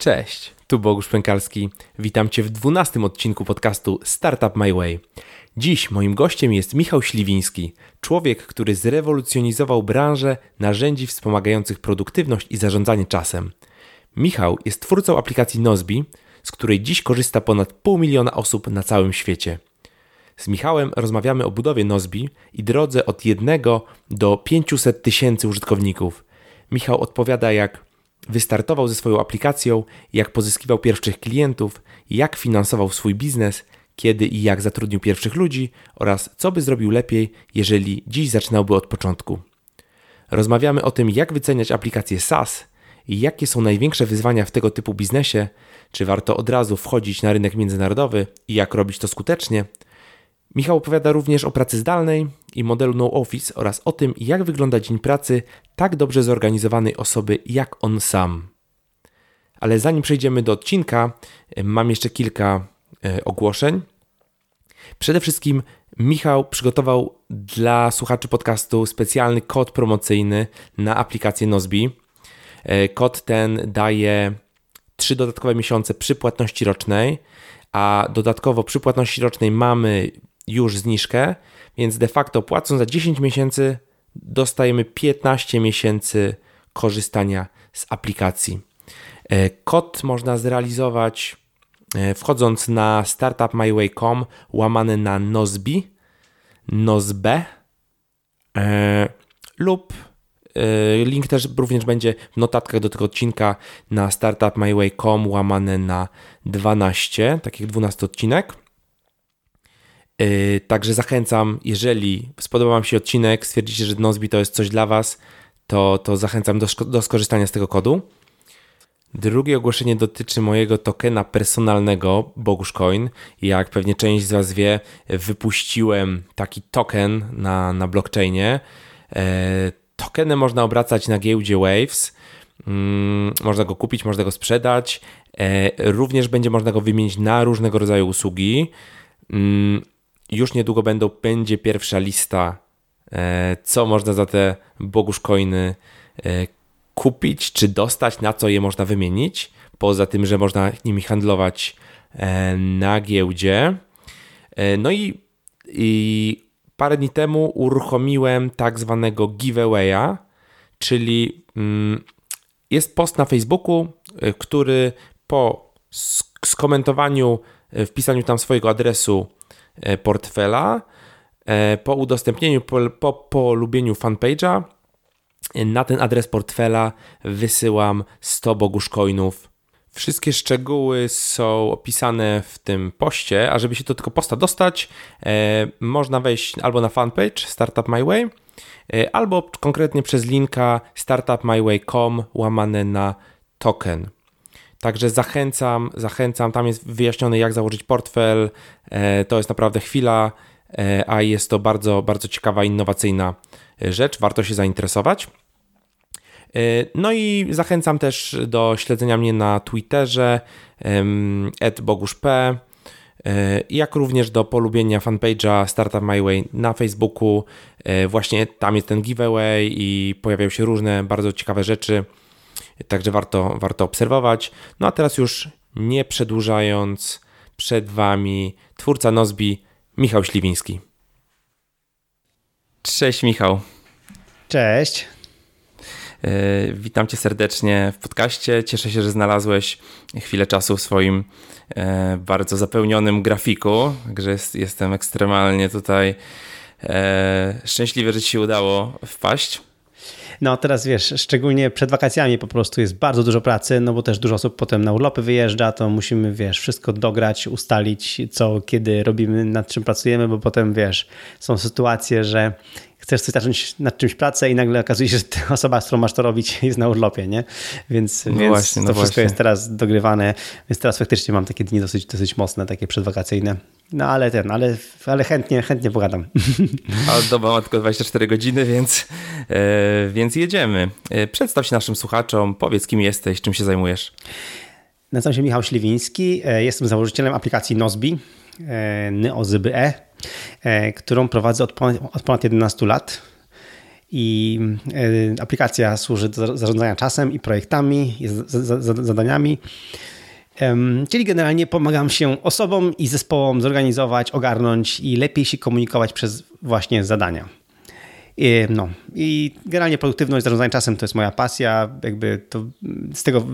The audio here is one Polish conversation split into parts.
Cześć, tu Bogusz Pękalski. Witam Cię w dwunastym odcinku podcastu Startup My Way. Dziś moim gościem jest Michał Śliwiński, człowiek, który zrewolucjonizował branżę narzędzi wspomagających produktywność i zarządzanie czasem. Michał jest twórcą aplikacji Nozbi, z której dziś korzysta ponad pół miliona osób na całym świecie. Z Michałem rozmawiamy o budowie Nozbi i drodze od 1 do 500 tysięcy użytkowników. Michał odpowiada, jak wystartował ze swoją aplikacją, jak pozyskiwał pierwszych klientów, jak finansował swój biznes, kiedy i jak zatrudnił pierwszych ludzi oraz co by zrobił lepiej, jeżeli dziś zaczynałby od początku. Rozmawiamy o tym, jak wyceniać aplikacje SaaS i jakie są największe wyzwania w tego typu biznesie, czy warto od razu wchodzić na rynek międzynarodowy i jak robić to skutecznie. Michał opowiada również o pracy zdalnej i modelu no office oraz o tym, jak wygląda dzień pracy tak dobrze zorganizowanej osoby jak on sam. Ale zanim przejdziemy do odcinka, mam jeszcze kilka e, ogłoszeń. Przede wszystkim Michał przygotował dla słuchaczy podcastu specjalny kod promocyjny na aplikację Nozbi. E, kod ten daje 3 dodatkowe miesiące przy płatności rocznej, a dodatkowo przy płatności rocznej mamy już zniżkę, więc de facto płacąc za 10 miesięcy dostajemy 15 miesięcy korzystania z aplikacji. E, kod można zrealizować e, wchodząc na startupmyway.com łamany na nozbi, nozbe e, lub link też również będzie w notatkach do tego odcinka na startupmyway.com łamane na 12, tak jak 12 odcinek. Yy, także zachęcam, jeżeli spodobał Wam się odcinek, stwierdzicie, że Nozbi to jest coś dla Was, to, to zachęcam do, do skorzystania z tego kodu. Drugie ogłoszenie dotyczy mojego tokena personalnego Bogusz Coin. Jak pewnie część z Was wie, wypuściłem taki token na, na blockchainie. E, tokeny można obracać na giełdzie Waves. Mm, można go kupić, można go sprzedać. E, również będzie można go wymienić na różnego rodzaju usługi. Mm, już niedługo będą, będzie pierwsza lista, e, co można za te Bogusz coiny e, kupić, czy dostać, na co je można wymienić. Poza tym, że można nimi handlować e, na giełdzie. No i, i parę dni temu uruchomiłem tak zwanego giveawaya, czyli mm, jest post na Facebooku, który po skomentowaniu, wpisaniu tam swojego adresu portfela. E, po udostępnieniu, po, po polubieniu fanpage'a e, na ten adres portfela wysyłam 100 bogusz coinów. Wszystkie szczegóły są opisane w tym poście, a żeby się do tego posta dostać, e, można wejść albo na fanpage Startup My Way, e, albo konkretnie przez linka startupmyway.com łamane na token. Także zachęcam, zachęcam. Tam jest wyjaśnione, jak założyć portfel. E, to jest naprawdę chwila, e, a jest to bardzo, bardzo ciekawa, innowacyjna e, rzecz. Warto się zainteresować. No i zachęcam też do śledzenia mnie na Twitterze @boguszp, jak również do polubienia fanpage'a Startup My Way na Facebooku. Właśnie tam jest ten giveaway i pojawiają się różne bardzo ciekawe rzeczy. Także warto, warto obserwować. No a teraz już nie przedłużając, przed Wami twórca Nozbi, Michał Śliwiński. Cześć Michał. Cześć. Yy, witam Cię serdecznie w podcaście. Cieszę się, że znalazłeś chwilę czasu w swoim yy, bardzo zapełnionym grafiku. Także jest, jestem ekstremalnie tutaj yy, szczęśliwy, że Ci się udało wpaść. No teraz wiesz, szczególnie przed wakacjami po prostu jest bardzo dużo pracy, no bo też dużo osób potem na urlopy wyjeżdża, to musimy, wiesz, wszystko dograć, ustalić, co, kiedy robimy, nad czym pracujemy, bo potem, wiesz, są sytuacje, że chcesz coś zacząć nad czymś pracę i nagle okazuje się, że ta osoba, z którą masz to robić jest na urlopie, nie? Więc, no więc właśnie, no to wszystko jest teraz dogrywane, więc teraz faktycznie mam takie dni dosyć, dosyć mocne, takie przedwakacyjne. No ale ten, ale, ale chętnie, chętnie pogadam. A doba ma tylko 24 godziny, więc, e, więc jedziemy. E, przedstaw się naszym słuchaczom, powiedz kim jesteś, czym się zajmujesz. Nazywam się Michał Śliwiński, e, jestem założycielem aplikacji Nozbi, NYOZBE, którą prowadzę od ponad, od ponad 11 lat. i aplikacja służy do zarządzania czasem i projektami, i zadaniami. Czyli generalnie pomagam się osobom i zespołom zorganizować, ogarnąć i lepiej się komunikować przez właśnie zadania. I, no, i generalnie produktywność, zarządzanie czasem to jest moja pasja. Jakby to z tego,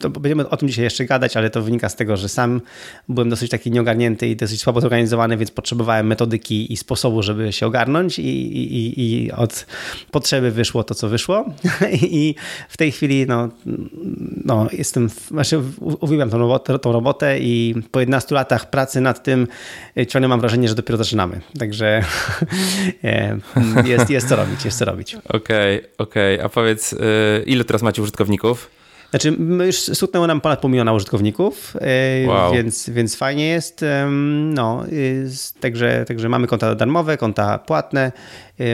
to będziemy o tym dzisiaj jeszcze gadać, ale to wynika z tego, że sam byłem dosyć taki nieogarnięty i dosyć słabo zorganizowany, więc potrzebowałem metodyki i sposobu, żeby się ogarnąć i, i, i od potrzeby wyszło to, co wyszło. I w tej chwili no, no jestem, znaczy uwielbiam tą robotę, tą robotę i po 11 latach pracy nad tym ciągle mam wrażenie, że dopiero zaczynamy. Także e, jest, jest jest co robić, jest co robić. Okej, okay, okej. Okay. A powiedz, yy, ile teraz macie użytkowników? Znaczy, my już stuknęło nam ponad pół miliona użytkowników, y, wow. więc, więc fajnie jest. No, także, także mamy konta darmowe, konta płatne y,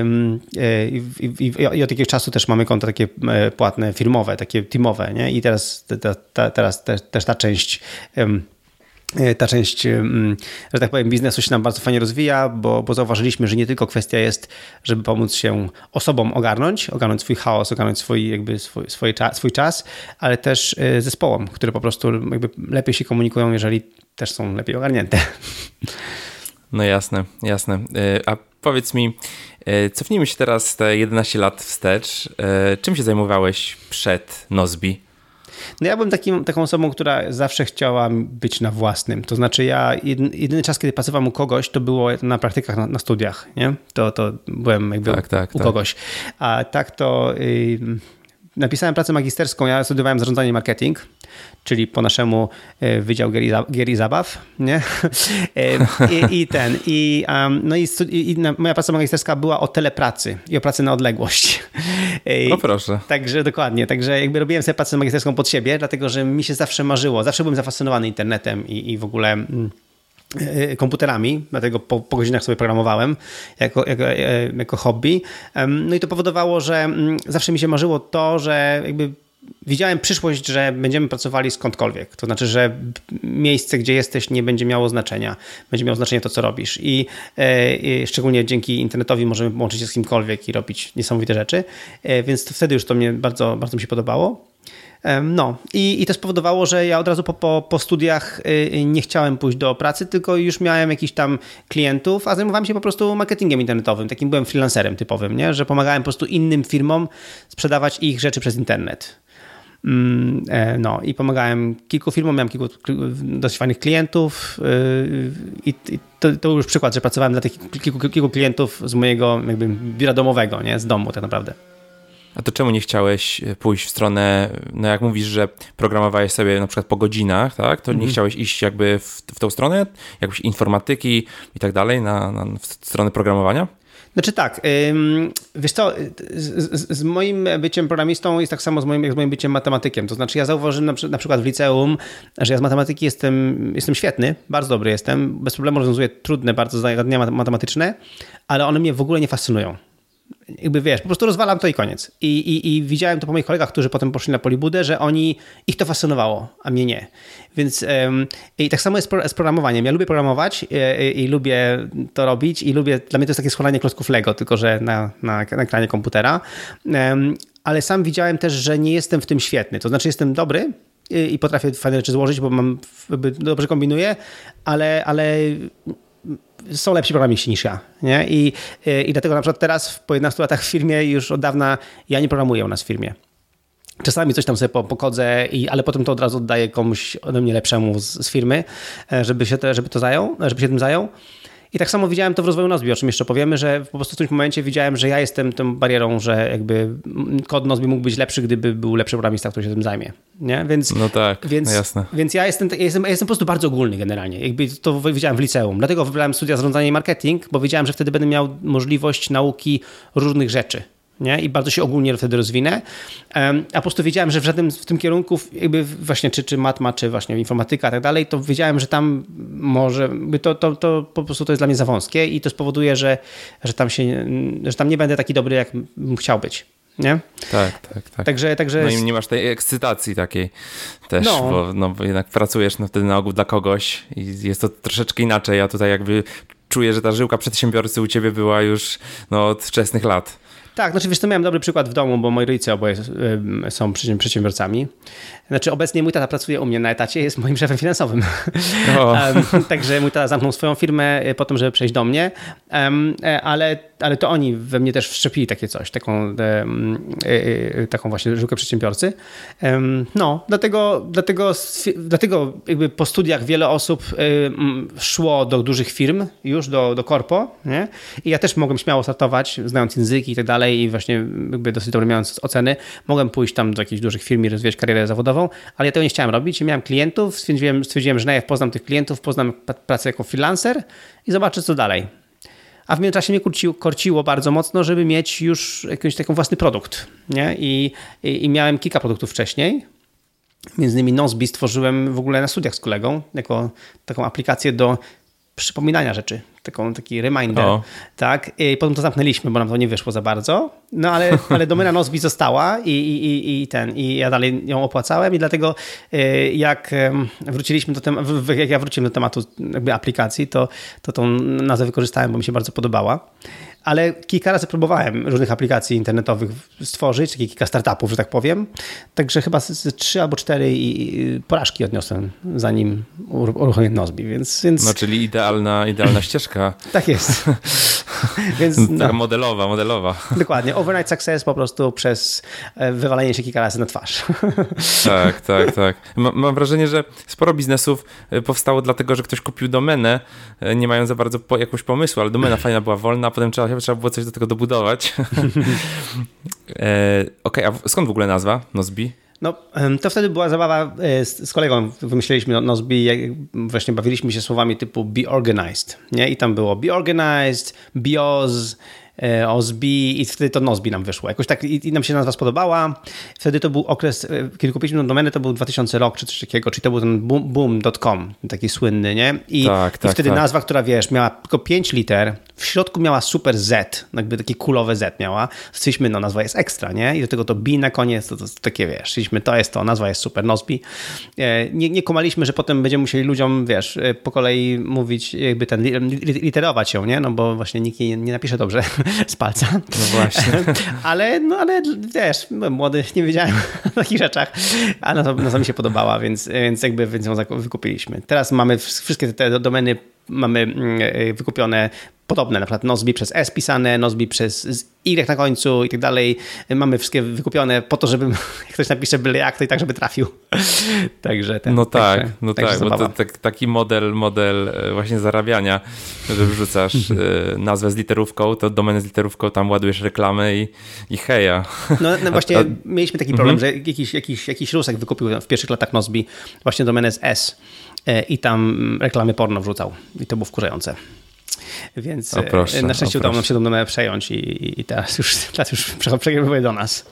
i, i, i, od jakiegoś czasu też mamy konta takie płatne, firmowe, takie teamowe. Nie? I teraz, ta, ta, teraz też, też ta część ta część, że tak powiem, biznesu się nam bardzo fajnie rozwija, bo, bo zauważyliśmy, że nie tylko kwestia jest, żeby pomóc się osobom ogarnąć, ogarnąć swój chaos, ogarnąć swój, jakby swój, swój, swój czas, ale też e, zespołom, które po prostu jakby lepiej się komunikują, jeżeli też są lepiej ogarnięte. No jasne, jasne. E, a powiedz mi, cofnijmy się teraz te 11 lat wstecz. Czym się zajmowałeś przed Nozbi? No ja byłem takim, taką osobą, która zawsze chciała być na własnym. To znaczy ja, jedyny czas, kiedy pracowałem u kogoś, to było na praktykach na, na studiach, nie? To, to byłem jakby tak, tak, u, tak. kogoś. A tak to... Yy, napisałem pracę magisterską, ja studiowałem zarządzanie marketing, czyli po naszemu e, Wydział Gier i Zabaw, nie? E, I, i ten, i, um, no i, i, moja praca magisterska była o telepracy i o pracy na odległość. E, o proszę. Także dokładnie, także jakby robiłem sobie pracę magisterską pod siebie, dlatego że mi się zawsze marzyło, zawsze byłem zafascynowany internetem i, i w ogóle... Mm, komputerami, dlatego po, po, godzinach sobie programowałem jako, jako, jako hobby. No i to powodowało, że mm, zawsze mi się marzyło to, że jakby widziałem przyszłość, że będziemy pracowali skądkolwiek. To znaczy, że miejsce, gdzie jesteś, nie będzie miało znaczenia. Będzie miało znaczenie to, co robisz. I, e, i szczególnie dzięki internetowi możemy łączyć się z kimkolwiek i robić niesamowite rzeczy. E, więc wtedy już to mnie bardzo, bardzo mi się podobało. No i, i to spowodowało, że ja od razu po, po, po studiach y, nie chciałem pójść do pracy, tylko już miałem jakiś tam klientów, a zajmowałem się po prostu marketingiem internetowym. Takim byłem freelancerem typowym, nie? że pomagałem po prostu innym firmom sprzedawać ich rzeczy przez internet. Mm, e, no i pomagałem kilku firmom, miałem kilku dość fajnych klientów y, i to, to, już przykład, że pracowałem dla tych kilku, kilku klientów z mojego jakby biura domowego, nie? z domu tak naprawdę. A to czemu nie chciałeś e, pójść w stronę, no jak mówisz, że programowałeś sobie na przykład po godzinach, tak? To nie mhm. chciałeś iść jakby w, w tą stronę, jakbyś informatyki i tak dalej, na, na w stronę programowania? Znaczy tak, wiesz co, z, z, moim byciem programistą jest tak samo z moim, jak z moim byciem matematykiem. To znaczy ja zauważyłem na, przykład w liceum, że ja z matematyki jestem, jestem świetny, bardzo dobry jestem, bez problemu rozwiązuję trudne bardzo zadania matematyczne, ale one mnie w ogóle nie fascynują jakby wiesz, po prostu rozwalam to i koniec. I, i, I widziałem to po moich kolegach, którzy potem poszli na polibudę, że oni, ich to fascynowało, a mnie nie. Więc i tak samo jest z programowaniem. Ja lubię programować i, e, i, i, lubię to robić i lubię, dla mnie to jest takie składanie klocków Lego, tylko że na, na, na ekranie komputera. Ale sam widziałem też, że nie jestem w tym świetny. To znaczy jestem dobry, i potrafię fajne rzeczy złożyć, bo mam, dobrze kombinuję, ale, ale są lepsi programiści niż ja. Nie? I, I dlatego na przykład teraz po 11 latach w firmie już od dawna ja nie programuję u nas w firmie. Czasami coś tam sobie pokodzę, i, ale potem to od razu oddaję komuś ode mnie lepszemu z, z firmy, e, żeby się, to, żeby to zajął, żeby się tym zajął. I tak samo widziałem to w rozwoju Nozbi, o czym jeszcze powiemy, że po prostu w którymś momencie widziałem, że ja jestem tą barierą, że jakby kod Nozbi mógł być lepszy, gdyby był lepszy programista, który się tym zajmie. Nie? Więc, no tak, więc, no jasne. Więc ja jestem, ja jestem, ja jestem po prostu bardzo ogólny generalnie. Jakby to widziałem w liceum. Dlatego wybrałem studia zarządzania i marketing, bo wiedziałem, że wtedy będę miał możliwość nauki różnych rzeczy nie? i bardzo się ogólnie wtedy rozwinę. A po prostu wiedziałem, że w żadnym w tym kierunku, jakby właśnie czy, czy matma, czy właśnie informatyka i tak dalej, to wiedziałem, że tam może, to, to, to po prostu to jest dla mnie za wąskie i to spowoduje, że, że, tam się, że tam nie będę taki dobry, jak bym chciał być. Nie? Tak, tak, tak. Także, także... No i nie masz tej ekscytacji takiej też, no. Bo, no, jednak pracujesz no, wtedy na ogół dla kogoś i jest to troszeczkę inaczej. Ja tutaj jakby czuję, że ta żyłka przedsiębiorcy u ciebie była już no, od wczesnych lat. Tak, znaczy wiesz, to miałem dobry przykład w domu, bo moi rodzice oboje są przedsiębiorcami. Znaczy obecnie mój tata pracuje u mnie na etacie, jest moim szefem finansowym. um, także mój tata zamknął swoją firmę e, po tym, żeby przejść do mnie, um, ale, ale to oni we mnie też wszczepili takie coś, taką, um, taką właśnie żyłkę przedsiębiorcy. no, dlatego, dlatego, dlatego jakby po studiach wiele osób szło do dużych firm, już do, do korpo, nie? i ja też mogłem śmiało startować, znając języki i tak dalej i właśnie jakby dosyć dobre mając oceny, mogłem pójść tam do jakichś dużych firm i rozwijać karierę zawodową, ale ja tego nie chciałem robić miałem klientów, stwierdziłem, stwierdziłem że najpierw poznam tych klientów, poznam pracę jako freelancer i zobaczę co dalej. A w międzyczasie mnie kurciło, korciło bardzo mocno, żeby mieć już jakiś taki własny produkt. Nie? I, i, I miałem kilka produktów wcześniej, Między innymi Nozbi stworzyłem w ogóle na studiach z kolegą, jako taką aplikację do przypominania rzeczy, taką, taki reminder, o. tak, i potem to zamknęliśmy, bo nam to nie wyszło za bardzo, no ale, ale domena Nozbi została i, i, i ten, i ja dalej ją opłacałem i dlatego y, jak wróciliśmy do tematu, jak ja wróciłem do tematu aplikacji, to, to tą nazwę wykorzystałem, bo mi się bardzo podobała ale kilka razy próbowałem różnych aplikacji internetowych stworzyć, kilka startupów, że tak powiem. Także chyba trzy albo cztery porażki odniosłem, zanim uruchomiłem Nozbi, więc, więc... No, czyli idealna, idealna ścieżka. tak jest. więc, no. Modelowa, modelowa. Dokładnie. Overnight success po prostu przez e, wywalenie się kilka razy na twarz. tak, tak, tak. Mam wrażenie, że sporo biznesów e, powstało dlatego, że ktoś kupił domenę, e, nie mają za bardzo po, jakiegoś pomysłu, ale domena fajna była wolna, a potem trzeba trzeba było coś do tego dobudować. e, Okej, okay, a skąd w ogóle nazwa Nozbi? No, to wtedy była zabawa e, z, z kolegą. Wymyśliliśmy Nozbi, właśnie bawiliśmy się słowami typu be organized. Nie? I tam było be organized, bios, E, Ozbi i wtedy to Nozbi nam wyszło. Jakoś tak i, i nam się nazwa spodobała. Wtedy to był okres, e, kiedy kupiliśmy domenę, to był 2000 rok czy coś takiego, czyli to był ten boom.com, boom taki słynny, nie? I, tak, i tak, wtedy tak. nazwa, która wiesz, miała tylko 5 liter, w środku miała super Z, jakby takie kulowe Z miała. Stwierdziliśmy, no nazwa jest ekstra, nie? I do tego to B na koniec, to, to, to takie wiesz, stwierdziliśmy, to jest to, nazwa jest super, Nozbi. E, nie, nie kumaliśmy, że potem będziemy musieli ludziom, wiesz, po kolei mówić, jakby ten, literować ją, nie? No bo właśnie nikt nie, nie napisze dobrze z palca. No właśnie. ale, no ale wiesz, byłem młody, nie wiedziałem o takich rzeczach, a na to, na to mi się podobała, więc, więc jakby więc ją wykupiliśmy. Teraz mamy wszystkie te domeny mamy mm, e, wykupione podobne, na przykład Nozbi przez S pisane, Nozbi przez Y na końcu i tak dalej. Mamy wszystkie wykupione po to, żeby jak ktoś napisze byle jak, to i tak, żeby trafił. także ten, No tak, także, no także tak, bo to, tak, taki model, model e, właśnie zarabiania, że wrzucasz e, nazwę z literówką, to domenę z literówką, tam ładujesz reklamę i, i heja. No, no właśnie a, a... mieliśmy taki problem, mhm. że jakiś, jakiś, jakiś Rusek wykupił w pierwszych latach Nozbi właśnie domenę z S e, i tam reklamy porno wrzucał i to było wkurzające. Więc o proszę, na szczęście udało nam się tą domenę przejąć i, i teraz już, teraz już przekierowuje do nas.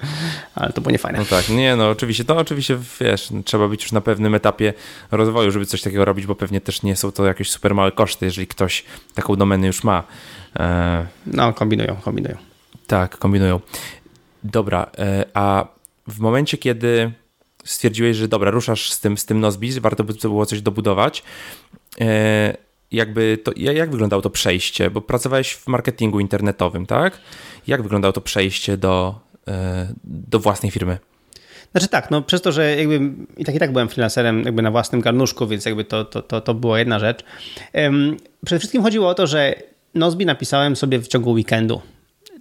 Ale to było niefajne. No tak, nie no, oczywiście, to oczywiście, wiesz, trzeba być już na pewnym etapie rozwoju, żeby coś takiego robić, bo pewnie też nie są to jakieś super małe koszty, jeżeli ktoś taką domenę już ma. E... No, kombinują, kombinują. Tak, kombinują. Dobra, e, a w momencie, kiedy stwierdziłeś, że dobra, ruszasz z tym, z tym Nozbi, warto by było coś dobudować, e, jakby to, jak wyglądało to przejście? Bo pracowałeś w marketingu internetowym, tak? Jak wyglądało to przejście do, e, do własnej firmy? Znaczy tak, no przez to, że jakby i tak i tak byłem freelancerem jakby na własnym garnuszku, więc jakby to, to, to, to była jedna rzecz. Przede wszystkim chodziło o to, że Nozbi napisałem sobie w ciągu weekendu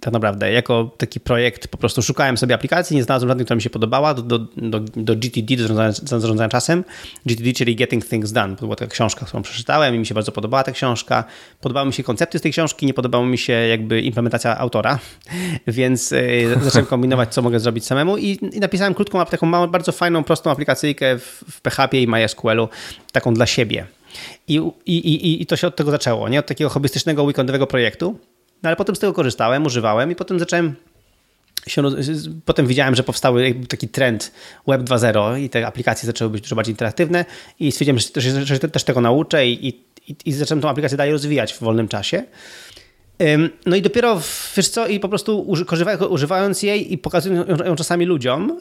tak naprawdę. Jako taki projekt po prostu szukałem sobie aplikacji, nie znalazłem żadnej, która mi się podobała, do, do, do, do GTD, do zarządzania, zarządzania, czasem. GTD, czyli Getting Things Done. To była taka książka, którą przeczytałem i mi się bardzo podobała ta książka. Podobały mi się koncepty z tej książki, nie podobała mi się jakby implementacja autora, więc yy, zacząłem kombinować, co mogę zrobić samemu i, i napisałem krótką, taką małą, bardzo fajną, prostą aplikacyjkę w, w PHP i MySQL-u, taką dla siebie. I, i, i, I to się od tego zaczęło, nie? Od takiego hobbystycznego weekendowego projektu. No ale potem z tego korzystałem, używałem i potem zacząłem się, potem widziałem, że powstały taki trend Web 2.0 i te aplikacje zaczęły być dużo bardziej interaktywne i stwierdziłem, że, że, że też tego nauczę i, i, i zacząłem tą aplikację dalej rozwijać w wolnym czasie. No i dopiero, wiesz co, i po prostu używając jej i pokazując ją czasami ludziom,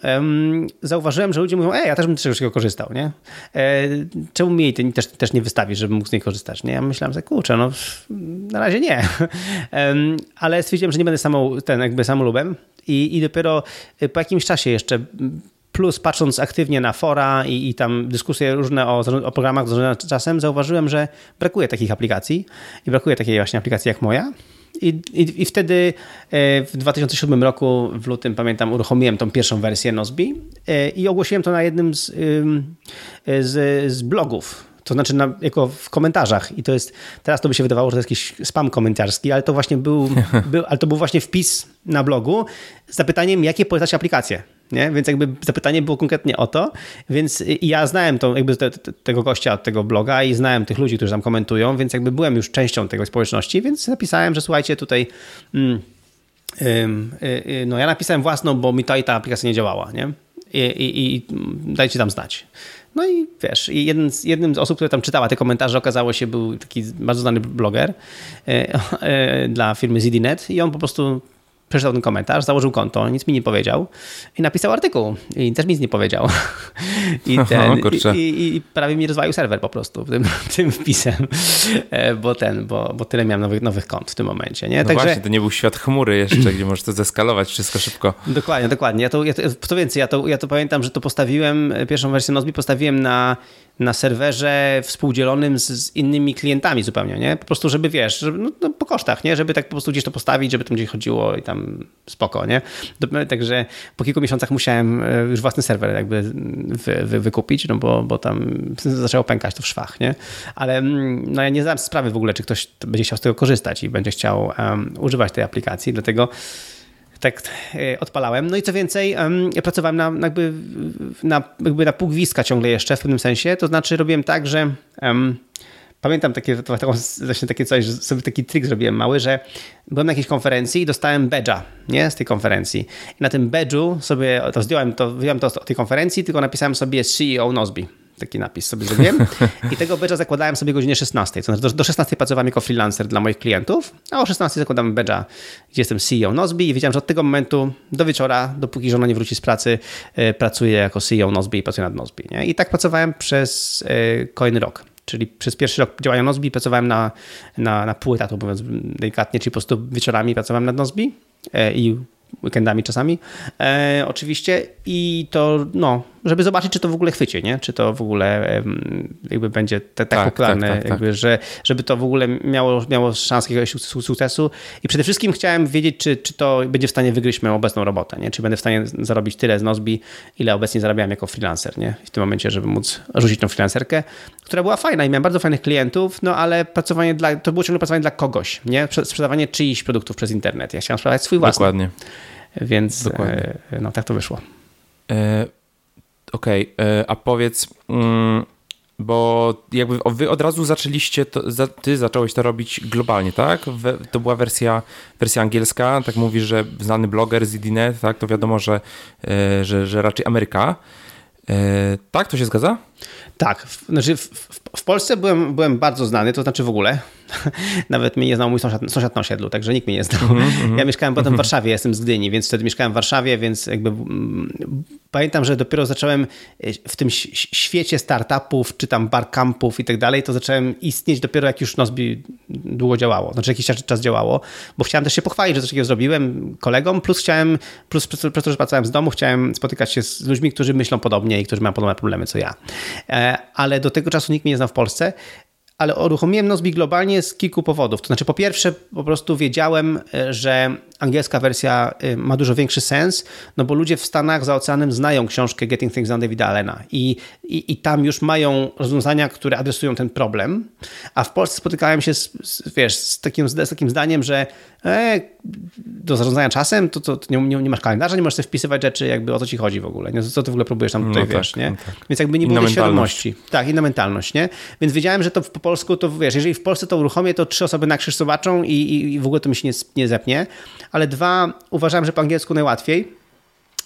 zauważyłem, że ludzie mówią, ej, ja też bym z czegoś korzystał, nie? E, czemu mi jej też, też nie wystawisz, żebym mógł z niej korzystać, nie? Ja myślałem, że kurczę, no na razie nie. Ale stwierdziłem, że nie będę samą, ten jakby samolubem i, i dopiero po jakimś czasie jeszcze Plus patrząc aktywnie na fora i, i tam dyskusje różne o, o programach zarządzania czasem, zauważyłem, że brakuje takich aplikacji i brakuje takiej właśnie aplikacji jak moja. I, i, I, wtedy e, w 2007 roku, w lutym, pamiętam, uruchomiłem tą pierwszą wersję Nozbi e, i ogłosiłem to na jednym z, z, z blogów to znaczy na, jako w komentarzach. I to jest, teraz to by się wydawało, że to jest jakiś spam komentarski, ale to właśnie był, był, ale to był właśnie wpis na blogu z zapytaniem, jakie polecać aplikacje. Nie? Więc jakby zapytanie było konkretnie o to, więc ja znałem to, jakby te, te, tego gościa tego bloga i znałem tych ludzi, którzy tam komentują, więc jakby byłem już częścią tego społeczności, więc napisałem, że słuchajcie, tutaj mm, y, no ja napisałem własną, bo mi ta i ta aplikacja nie działała, nie? I, i, i dajcie tam znać. No i wiesz, jeden z, jednym z osób, które tam czytała te komentarze, okazało się, był taki bardzo znany bloger e, dla firmy ZDNet i on po prostu przeczytał ten komentarz, założył konto, nic mi nie powiedział i napisał artykuł i też nic nie powiedział. I, ten, o, i, i, i, prawie mi rozwalił serwer po prostu tym, tym wpisem, e, bo ten, bo, bo tyle miałem nowych, nowych kont w tym momencie. Nie? No Także... właśnie, to nie był świat chmury jeszcze, gdzie możesz to zeskalować wszystko szybko. Dokładnie, dokładnie. Ja to, ja to, co więcej, ja to, ja to pamiętam, że to postawiłem, pierwszą wersję Nozbi postawiłem na na serwerze współdzielonym z, z, innymi klientami zupełnie, nie? Po prostu, żeby wiesz, żeby, no, no, po kosztach, nie? Żeby tak po prostu gdzieś to postawić, żeby tam gdzieś chodziło i tam spoko, nie? Także po kilku miesiącach musiałem e, już własny serwer jakby wy, wy, wykupić, no bo, bo tam zaczęło pękać to w szwach, nie? Ale mm, no ja nie zdałem sprawy w ogóle, czy ktoś będzie chciał z tego korzystać i będzie chciał um, używać tej aplikacji, dlatego tak e, odpalałem. No i co więcej, ja pracowałem na, jakby, na, jakby na pół ciągle jeszcze w pewnym sensie. To znaczy robiłem tak, że um, pamiętam takie, taką, właśnie takie coś, że sobie taki trik zrobiłem mały, że byłem na jakiejś konferencji i dostałem badge'a, nie, z tej konferencji. I na tym badge'u sobie to zdjąłem, to wyjąłem to z tej konferencji, tylko napisałem sobie CEO Nozbi taki napis sobie zrobiłem. I tego badge'a zakładałem sobie o godzinie 16. To znaczy do, do 16 pracowałem jako freelancer dla moich klientów, a o 16 zakładam badge'a, gdzie jestem CEO Nozbi i wiedziałem, że od tego momentu do wieczora, dopóki żona nie wróci z pracy, e, pracuję jako CEO Nozbi i pracuję nad Nozbi. Nie? I tak pracowałem przez e, kolejny rok. Czyli przez pierwszy rok działania Nozbi pracowałem na, na, na pół etatu, mówiąc delikatnie, czyli po prostu wieczorami pracowałem nad Nozbi e, i weekendami czasami, e, oczywiście i to, no, żeby zobaczyć, czy to w ogóle chwycie, nie? Czy to w ogóle jakby będzie te, tak, tak popularne, tak, tak, jakby, tak. Że, żeby to w ogóle miało, miało szansę jakiegoś sukcesu i przede wszystkim chciałem wiedzieć, czy, czy to będzie w stanie wygryźć moją obecną robotę, nie? Czy będę w stanie zarobić tyle z Nozbi, ile obecnie zarabiałem jako freelancer, nie? W tym momencie, żeby móc rzucić tą freelancerkę, która była fajna i miałem bardzo fajnych klientów, no ale pracowanie dla, to było ciągle pracowanie dla kogoś, nie? Sprzedawanie czyichś produktów przez internet. Ja chciałem sprzedać swój własny. Dokładnie. Więc Dokładnie. E, no tak to wyszło. E, Okej, okay. E, a powiedz, mm, bo jakby wy od razu zaczęliście, to, ty zacząłeś to robić globalnie, tak? To była wersja, wersja angielska, tak mówisz, że znany bloger z Idinet, tak? To wiadomo, że, e, że, że raczej Ameryka. E, tak, to się zgadza? Tak, w, znaczy w, w, w, Polsce byłem, byłem bardzo znany, to znaczy w ogóle. Nawet mnie nie znał mój sąsiad, sąsiad na osiedlu, także nikt mnie nie znał. Mm -hmm. Ja mieszkałem potem w Warszawie, jestem z Gdyni, więc wtedy mieszkałem w Warszawie, więc jakby mm, pamiętam, że dopiero zacząłem e, w tym świecie startupów, czy tam barcampów i tak dalej, to zacząłem istnieć dopiero jak już Nozbi długo działało, znaczy jakiś czas, czas działało, bo chciałem też się pochwalić, że coś takiego zrobiłem kolegom, plus chciałem, plus przez to, że pracowałem z domu, chciałem spotykać się z ludźmi, którzy myślą podobnie i którzy mają podobne problemy co ja. E, ale do tego czasu nikt mnie nie znał w Polsce ale uruchomiłem Nozbi globalnie z kilku powodów. To znaczy, po pierwsze, po prostu wiedziałem, e, że angielska wersja y, ma dużo większy sens, no bo ludzie w Stanach za oceanem znają książkę Getting Things Done Davida Allena i, i, i tam już mają rozwiązania, które adresują ten problem, a w Polsce spotykałem się z, z wiesz, z, takim, z takim zdaniem, że e, do zarządzania czasem to, to, to nie, nie, nie, masz kalendarza, nie możesz sobie wpisywać rzeczy, jakby o co ci chodzi w ogóle, nie? co ty w ogóle próbujesz tam tutaj, no wiesz, tak, nie? No tak. Więc jakby nie było świadomości. Tak, inna mentalność, nie? Więc wiedziałem, że to po polsku, to wiesz, jeżeli w Polsce to uruchomię, to trzy osoby na krzyż zobaczą i, i, i w ogóle to mi się nie, nie zepnie, ale dwa, uważałem, że po angielsku najłatwiej.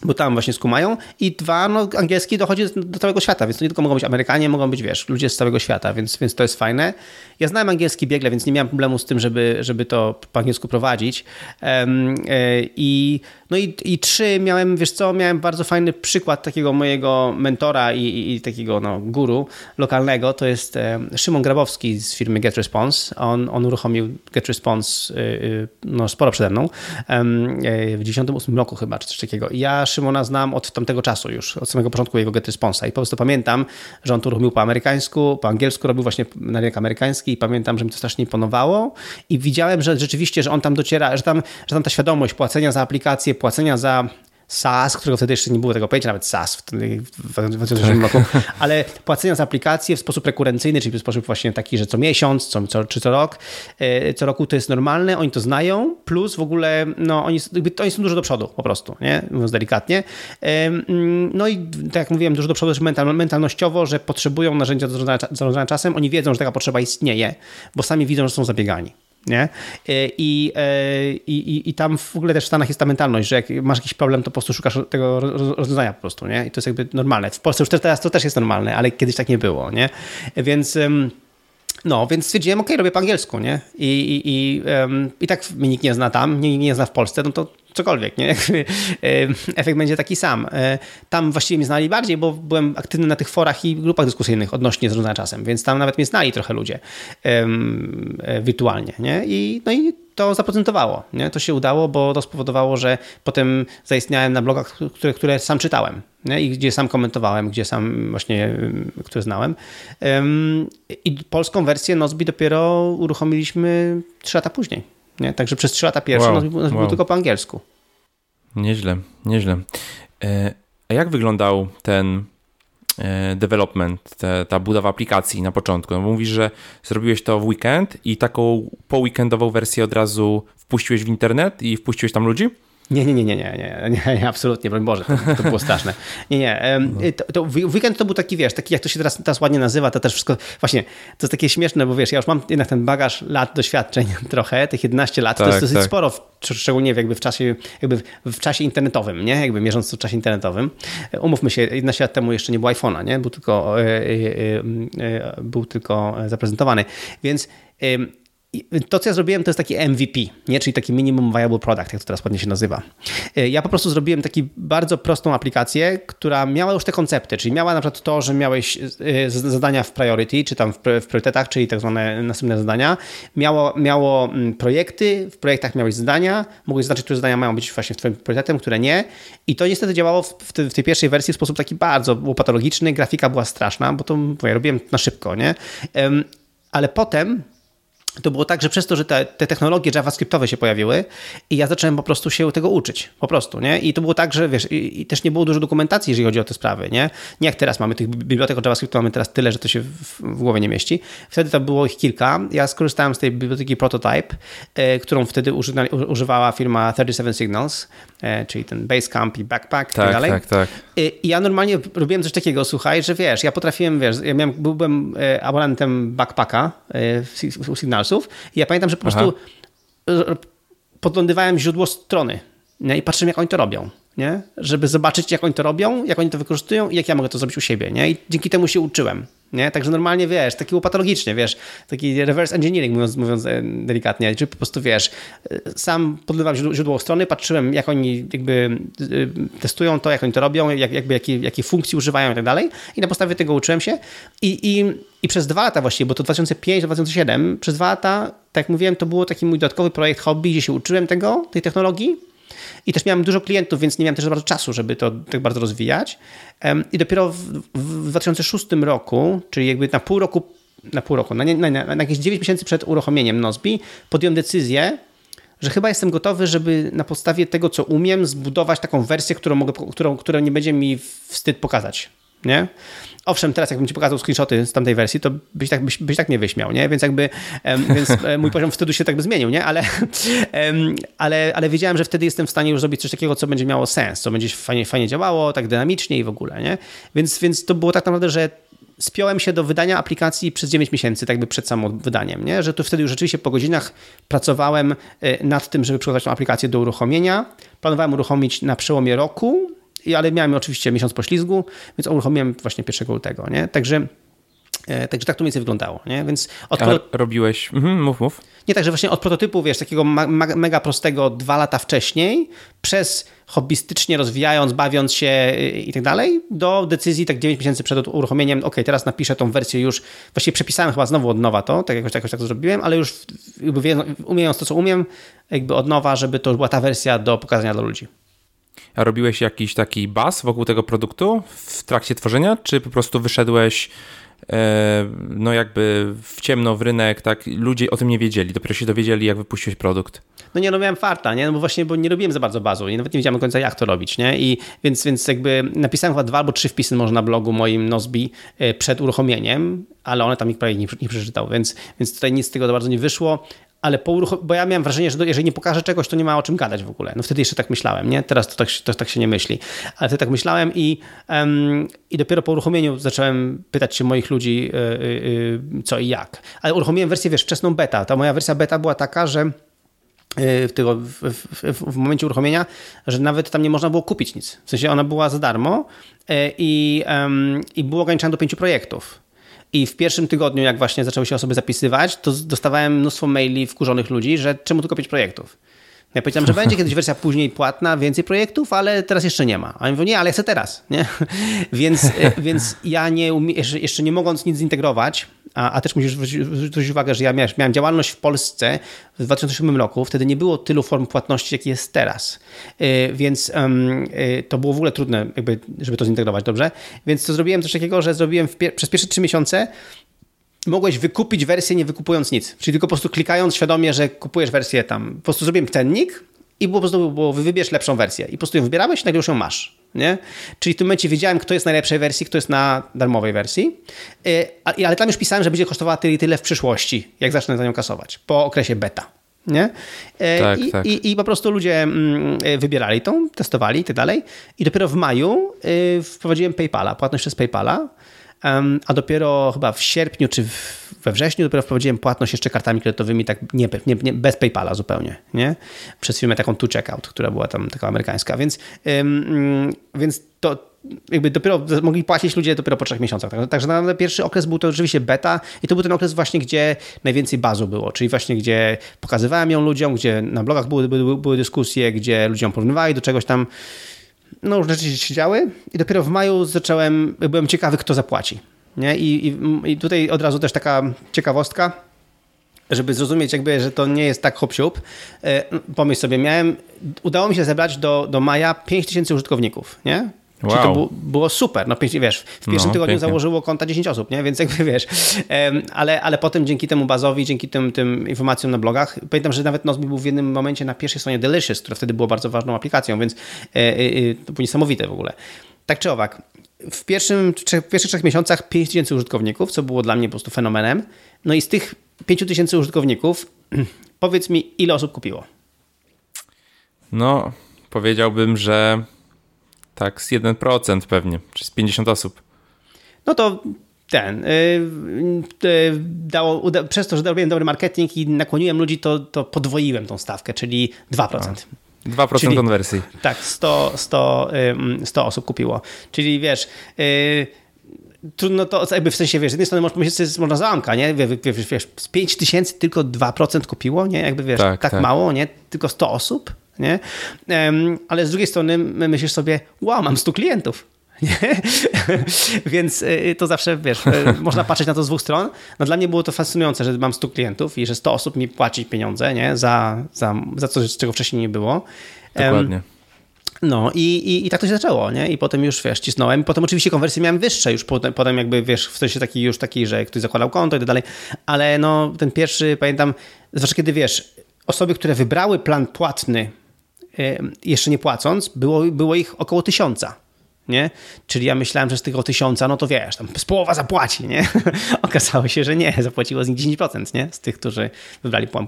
bo tam właśnie skumają i dwa, no angielski dochodzi do całego świata, więc to nie tylko mogą być Amerykanie, mogą być, wiesz, ludzie z całego świata, więc, więc to jest fajne. Ja znałem angielski biegle, więc nie miałem problemu z tym, żeby, żeby to po angielsku prowadzić. Um, I no i, i trzy, miałem, wiesz co, miałem bardzo fajny przykład takiego mojego mentora i, i, i takiego no, guru lokalnego, to jest e, Szymon Grabowski z firmy GetResponse. On, on uruchomił GetResponse e, e, no, sporo przede mną, e, w 98 roku chyba, czy coś takiego. I ja Szymona znam od tamtego czasu już, od samego początku jego GetResponse'a i po prostu pamiętam, że on to uruchomił po amerykańsku, po angielsku robił właśnie na rynek amerykański i pamiętam, że mi to strasznie imponowało i widziałem, że rzeczywiście, że on tam dociera, że tam, że tam ta świadomość płacenia za aplikację, płacenia za SaaS, którego wtedy jeszcze nie było tego pojęcia, nawet SaaS w 2007 roku, ale płacenia za aplikacje w sposób rekurencyjny, czyli w sposób właśnie taki, że co miesiąc, co, co, czy co rok, e, co roku to jest normalne, oni to znają, plus w ogóle no, oni, oni są dużo do przodu po prostu, nie? mówiąc delikatnie. No i tak jak mówiłem, dużo do przodu też mental, mentalnościowo, że potrzebują narzędzia do zarządzania czasem, oni wiedzą, że taka potrzeba istnieje, bo sami widzą, że są zabiegani. Nie? E, I, e, i, i, I tam w ogóle też w Stanach jest ta mentalność, że jak masz jakiś problem, to po prostu szukasz tego rozwiązania po prostu, nie? I to jest jakby normalne. W Polsce już teraz to też jest normalne, ale kiedyś tak nie było, nie? Więc... No, więc stwierdziłem, ok, robię po angielsku, nie? I, i, i, um, i tak mnie nikt nie zna tam, mnie nie zna w Polsce, no to cokolwiek, nie? Efekt będzie taki sam. E, tam właściwie mnie znali bardziej, bo byłem aktywny na tych forach i grupach dyskusyjnych odnośnie zarządzania czasem, więc tam nawet mnie znali trochę ludzie e, wirtualnie, nie? I, no i to zaprocentowało, nie? To się udało, bo to spowodowało, że potem zaistniałem na blogach, które, które sam czytałem, nie? i gdzie sam komentowałem, gdzie sam właśnie, które znałem. I polską wersję Nozbi dopiero uruchomiliśmy trzy lata później. Nie? Także przez trzy lata pierwsze wow, nas, wow. tylko po angielsku. Nieźle, nieźle. E, a jak wyglądał ten e, development, te, ta budowa aplikacji na początku? No mówisz, że zrobiłeś to w weekend i taką weekendową wersję od razu wpuściłeś w internet i wpuściłeś tam ludzi? Nie, nie, nie, nie, nie, nie, nie, absolutnie, broń Boże, to, to było straszne. Nie, nie, to, to weekend to był taki, wiesz, taki jak to się teraz, teraz ładnie nazywa, to też wszystko, właśnie, to jest takie śmieszne, bo wiesz, ja już mam jednak ten bagaż lat doświadczeń trochę, tych 11 lat, tak, to jest dosyć tak. sporo, szczególnie jakby w czasie, jakby w czasie internetowym, nie, jakby mierząc to w czasie internetowym. Umówmy się, 11 lat temu jeszcze nie było iPhone'a, nie, był tylko, e, e, e, był tylko zaprezentowany, więc to, co ja zrobiłem, to jest taki MVP, nie? czyli taki Minimum Viable Product, jak to teraz ładnie się nazywa. E, ja po prostu zrobiłem taki bardzo prostą aplikację, która miała już te koncepty, czyli miała na przykład to, że miałeś e, zadania w priority, czy tam w priorytetach, czyli tak zwane następne zadania. Miało, miało mm, projekty, w projektach miałeś zadania, mogłeś zaznaczyć, które zadania mają być właśnie twoim priorytetem, które nie. I to niestety działało w, w tej pierwszej wersji w sposób taki bardzo patologiczny, grafika była straszna, bo to mówię, robiłem na szybko, nie? Ale potem to było tak, że przez to, że te, te, technologie JavaScriptowe się pojawiły i ja zacząłem po prostu się tego uczyć, po prostu, nie? I to było tak, że wiesz, i, i też nie było dużo dokumentacji, jeżeli chodzi o te sprawy, nie? Nie jak teraz mamy tych bibliotek o JavaScriptu, mamy teraz tyle, że to się w, w głowie nie mieści. Wtedy to było ich kilka. Ja skorzystałem z tej biblioteki Prototype, e, którą wtedy używa, używała firma 37 Signals, e, czyli ten Basecamp i Backpack tak, i tak dalej. Tak, tak. I ja normalnie robiłem coś takiego, słuchaj, że wiesz, ja potrafiłem, wiesz, ja miałem, byłem e, abonentem Backpacka e, u I ja pamiętam, że po prostu Aha. podglądywałem źródło strony nie? i patrzyłem, jak oni to robią nie? żeby zobaczyć, jak oni to robią, jak oni to wykorzystują i jak ja mogę to zrobić u siebie. Nie? I dzięki temu się uczyłem. Nie? Także normalnie, wiesz, taki było patologicznie, wiesz, taki reverse engineering, mówiąc, mówiąc e, delikatnie, czy po prostu, wiesz, e, sam podlewałem źródło strony, patrzyłem, jak oni jakby e, testują to, jak oni to robią, jak, jakby jakie, jakie funkcji używają i tak dalej i na podstawie tego uczyłem się i, i, i przez dwa lata właściwie, bo to 2005-2007, przez dwa lata, tak jak mówiłem, to było taki mój dodatkowy projekt hobby, gdzie się uczyłem tego, tej technologii, i też miałem dużo klientów, więc nie miałem też bardzo czasu, żeby to tak bardzo rozwijać. I dopiero w, w 2006 roku, czyli jakby na pół roku, na pół roku, na, na, na, na jakieś 9 miesięcy przed uruchomieniem Nozbi, podjąłem decyzję, że chyba jestem gotowy, żeby na podstawie tego, co umiem, zbudować taką wersję, którą, mogę, którą, którą nie będzie mi wstyd pokazać. Nie? Owszem, teraz jakbym ci pokazał screenshoty z tamtej wersji, to byś tak, byś, byś tak nie wyśmiał, nie? Więc jakby więc e, mój poziom wstydu się tak by zmienił, nie? Ale, ale, ale wiedziałem, że wtedy jestem w stanie już zrobić coś takiego, co będzie miało sens, co będzie fajnie, fajnie działało, tak dynamicznie i w ogóle, nie? Więc, więc to było tak naprawdę, że spiąłem się do wydania aplikacji przez 9 miesięcy, tak by przed samym wydaniem, nie? że tu wtedy już rzeczywiście po godzinach pracowałem e, nad tym, żeby przygotować tą aplikację do uruchomienia. Planowałem uruchomić na przełomie roku, ale miałem oczywiście miesiąc poślizgu, więc uruchomiłem właśnie 1 lutego, nie? Także E, także tak to mniej więcej wyglądało, nie? Więc od A robiłeś, mhm, mów, mów. Nie, także właśnie od prototypu, wiesz, takiego mega prostego dwa lata wcześniej, przez hobbystycznie rozwijając, bawiąc się y, i tak dalej, do decyzji tak 9 miesięcy przed uruchomieniem, ok, teraz napiszę tą wersję już, właściwie przepisałem chyba znowu od nowa to, tak jakoś, jakoś tak to zrobiłem, ale już jakby umiejąc to, co umiem, jakby od nowa, żeby to już była ta wersja do pokazania dla ludzi. A robiłeś jakiś taki baz wokół tego produktu w trakcie tworzenia, czy po prostu wyszedłeś E, no jakby w ciemno, w rynek, tak, ludzie o tym nie wiedzieli, dopiero się dowiedzieli, jak wypuściłeś produkt. No nie, no miałem farta, nie, no bo właśnie, bo nie robiłem za bardzo bazu i nawet nie wiedziałem do końca, jak to robić, nie, i więc, więc jakby napisałem chyba dwa albo trzy wpisy może na blogu moim Nozbi e, przed uruchomieniem, ale one tam ich prawie nie, nie przeczytał, więc, więc tutaj nic z tego bardzo nie wyszło ale po uruchom- bo ja miałem wrażenie, że jeżeli nie pokażę czegoś, to nie ma o czym gadać w ogóle. No wtedy jeszcze tak myślałem, nie? Teraz to tak, to tak się nie myśli. Ale wtedy tak myślałem i, um, i dopiero po uruchomieniu zacząłem pytać się moich ludzi yy, yy, co i jak. Ale uruchomiłem wersję, wiesz, wczesną beta. Ta moja wersja beta była taka, że y, w, tego, w, w, w, momencie uruchomienia, że nawet tam nie można było kupić nic. W sensie ona była za darmo y, i, i było ograniczona do pięciu projektów. I w pierwszym tygodniu, jak właśnie zaczęły się osoby zapisywać, to dostawałem mnóstwo maili wkurzonych ludzi, że czemu tylko pięć projektów. Ja powiedziałem, że będzie kiedyś wersja później płatna, więcej projektów, ale teraz jeszcze nie ma. A oni mówią, nie, ale chcę teraz. Nie? więc, e, więc ja nie umie, jeszcze nie mogąc nic zintegrować, a, a też musisz zwrócić uwagę, że ja miałem, miałem działalność w Polsce w 2007 roku, wtedy nie było tylu form płatności, jak jest teraz. E, więc um, to było w ogóle trudne, jakby, żeby to zintegrować dobrze. Więc to zrobiłem coś takiego, że zrobiłem pie przez pierwsze trzy miesiące mogłeś wykupić wersję nie wykupując nic. Czyli tylko po prostu klikając świadomie, że kupujesz wersję tam. Po prostu zrobiłem cennik i po prostu było, wybierz lepszą wersję. I po prostu ją wybierałeś i nagle już ją masz. Nie? Czyli w tym momencie wiedziałem, kto jest na najlepszej wersji, kto jest na darmowej wersji. Y, ale tam już pisałem, że będzie kosztowała tyle tyle w przyszłości, jak zacznę za nią kasować. Po okresie beta. Nie? Y, tak, I, tak. I, I, po prostu ludzie mm, y, wybierali tą, testowali i tak dalej. I dopiero w maju wprowadziłem PayPala, płatność przez PayPala a dopiero chyba w sierpniu czy we wrześniu dopiero wprowadziłem płatność jeszcze kartami kredytowymi, tak nie, nie, nie, bez PayPala zupełnie, nie? Przez firmę taką To Checkout, która była tam taka amerykańska, więc, ym, więc to jakby dopiero mogli płacić ludzie dopiero po trzech miesiącach. Także na pierwszy okres był to rzeczywiście beta i to był ten okres właśnie, gdzie najwięcej bazu było, czyli właśnie gdzie pokazywałem ją ludziom, gdzie na blogach były, były, były dyskusje, gdzie ludziom porównywali do czegoś tam no różne rzeczy się działy i dopiero w maju zacząłem, byłem ciekawy, kto zapłaci. Nie? I, i, I tutaj od razu też taka ciekawostka, żeby zrozumieć jakby, że to nie jest tak hop -siup. E, pomyśl sobie, miałem, udało mi się zebrać do, do maja 5000 użytkowników, nie? Wow. Czyli to było, było super. No, wiesz, w pierwszym no, tygodniu pięknie. założyło konta 10 osób, nie? więc jakby wiesz. Ale, ale potem dzięki temu bazowi, dzięki tym, tym informacjom na blogach, pamiętam, że nawet Nozbi był w jednym momencie na pierwszej stronie Delicious, która wtedy była bardzo ważną aplikacją, więc e, e, e, to było niesamowite w ogóle. Tak czy owak, w, pierwszym, w pierwszych trzech miesiącach 5 tysięcy użytkowników, co było dla mnie po prostu fenomenem. No i z tych 5 tysięcy użytkowników, powiedz mi, ile osób kupiło? No, powiedziałbym, że tak, z 1% pewnie, czy z 50 osób. No to ten, yy, yy, dało, uda, przez to, że robiłem dobry marketing i nakłoniłem ludzi, to, to podwoiłem tą stawkę, czyli 2%. A, 2% czyli, konwersji. Tak, 100, 100, yy, 100 osób kupiło. Czyli wiesz, y, trudno to, jakby w sensie, wiesz, z jednej strony możesz pomyśleć, można załamka, nie? Wiesz, wiesz, z 5 tysięcy tylko 2% kupiło, nie? Jakby, wiesz, tak, tak, tak, mało, nie? Tylko 100 osób, nie? ale z drugiej strony myślisz sobie, wow, mam 100 klientów. Nie? Więc y, to zawsze, wiesz, y, można patrzeć na to z dwóch stron. No dla mnie było to fascynujące, że mam 100 klientów i że 100 osób mi płaci pieniądze nie? Za, za, za coś, czego wcześniej nie było. Dokładnie. No i, i, i, tak to się zaczęło, nie? I potem już, wiesz, cisnąłem. Potem oczywiście konwersje miałem wyższe już potem, potem jakby, wiesz, w sensie taki już taki, że ktoś zakładał konto i tak dalej. Ale no, ten pierwszy, pamiętam, zwłaszcza kiedy, wiesz, osoby, które wybrały plan płatny jeszcze nie płacąc, było, było ich około tysiąca. Nie? Czyli ja myślałem, że z tego tysiąca, no to wiesz, tam z połowa zapłaci, nie? Okazało się, że nie, zapłaciło z nich 10%, nie? Z tych, którzy wybrali plan,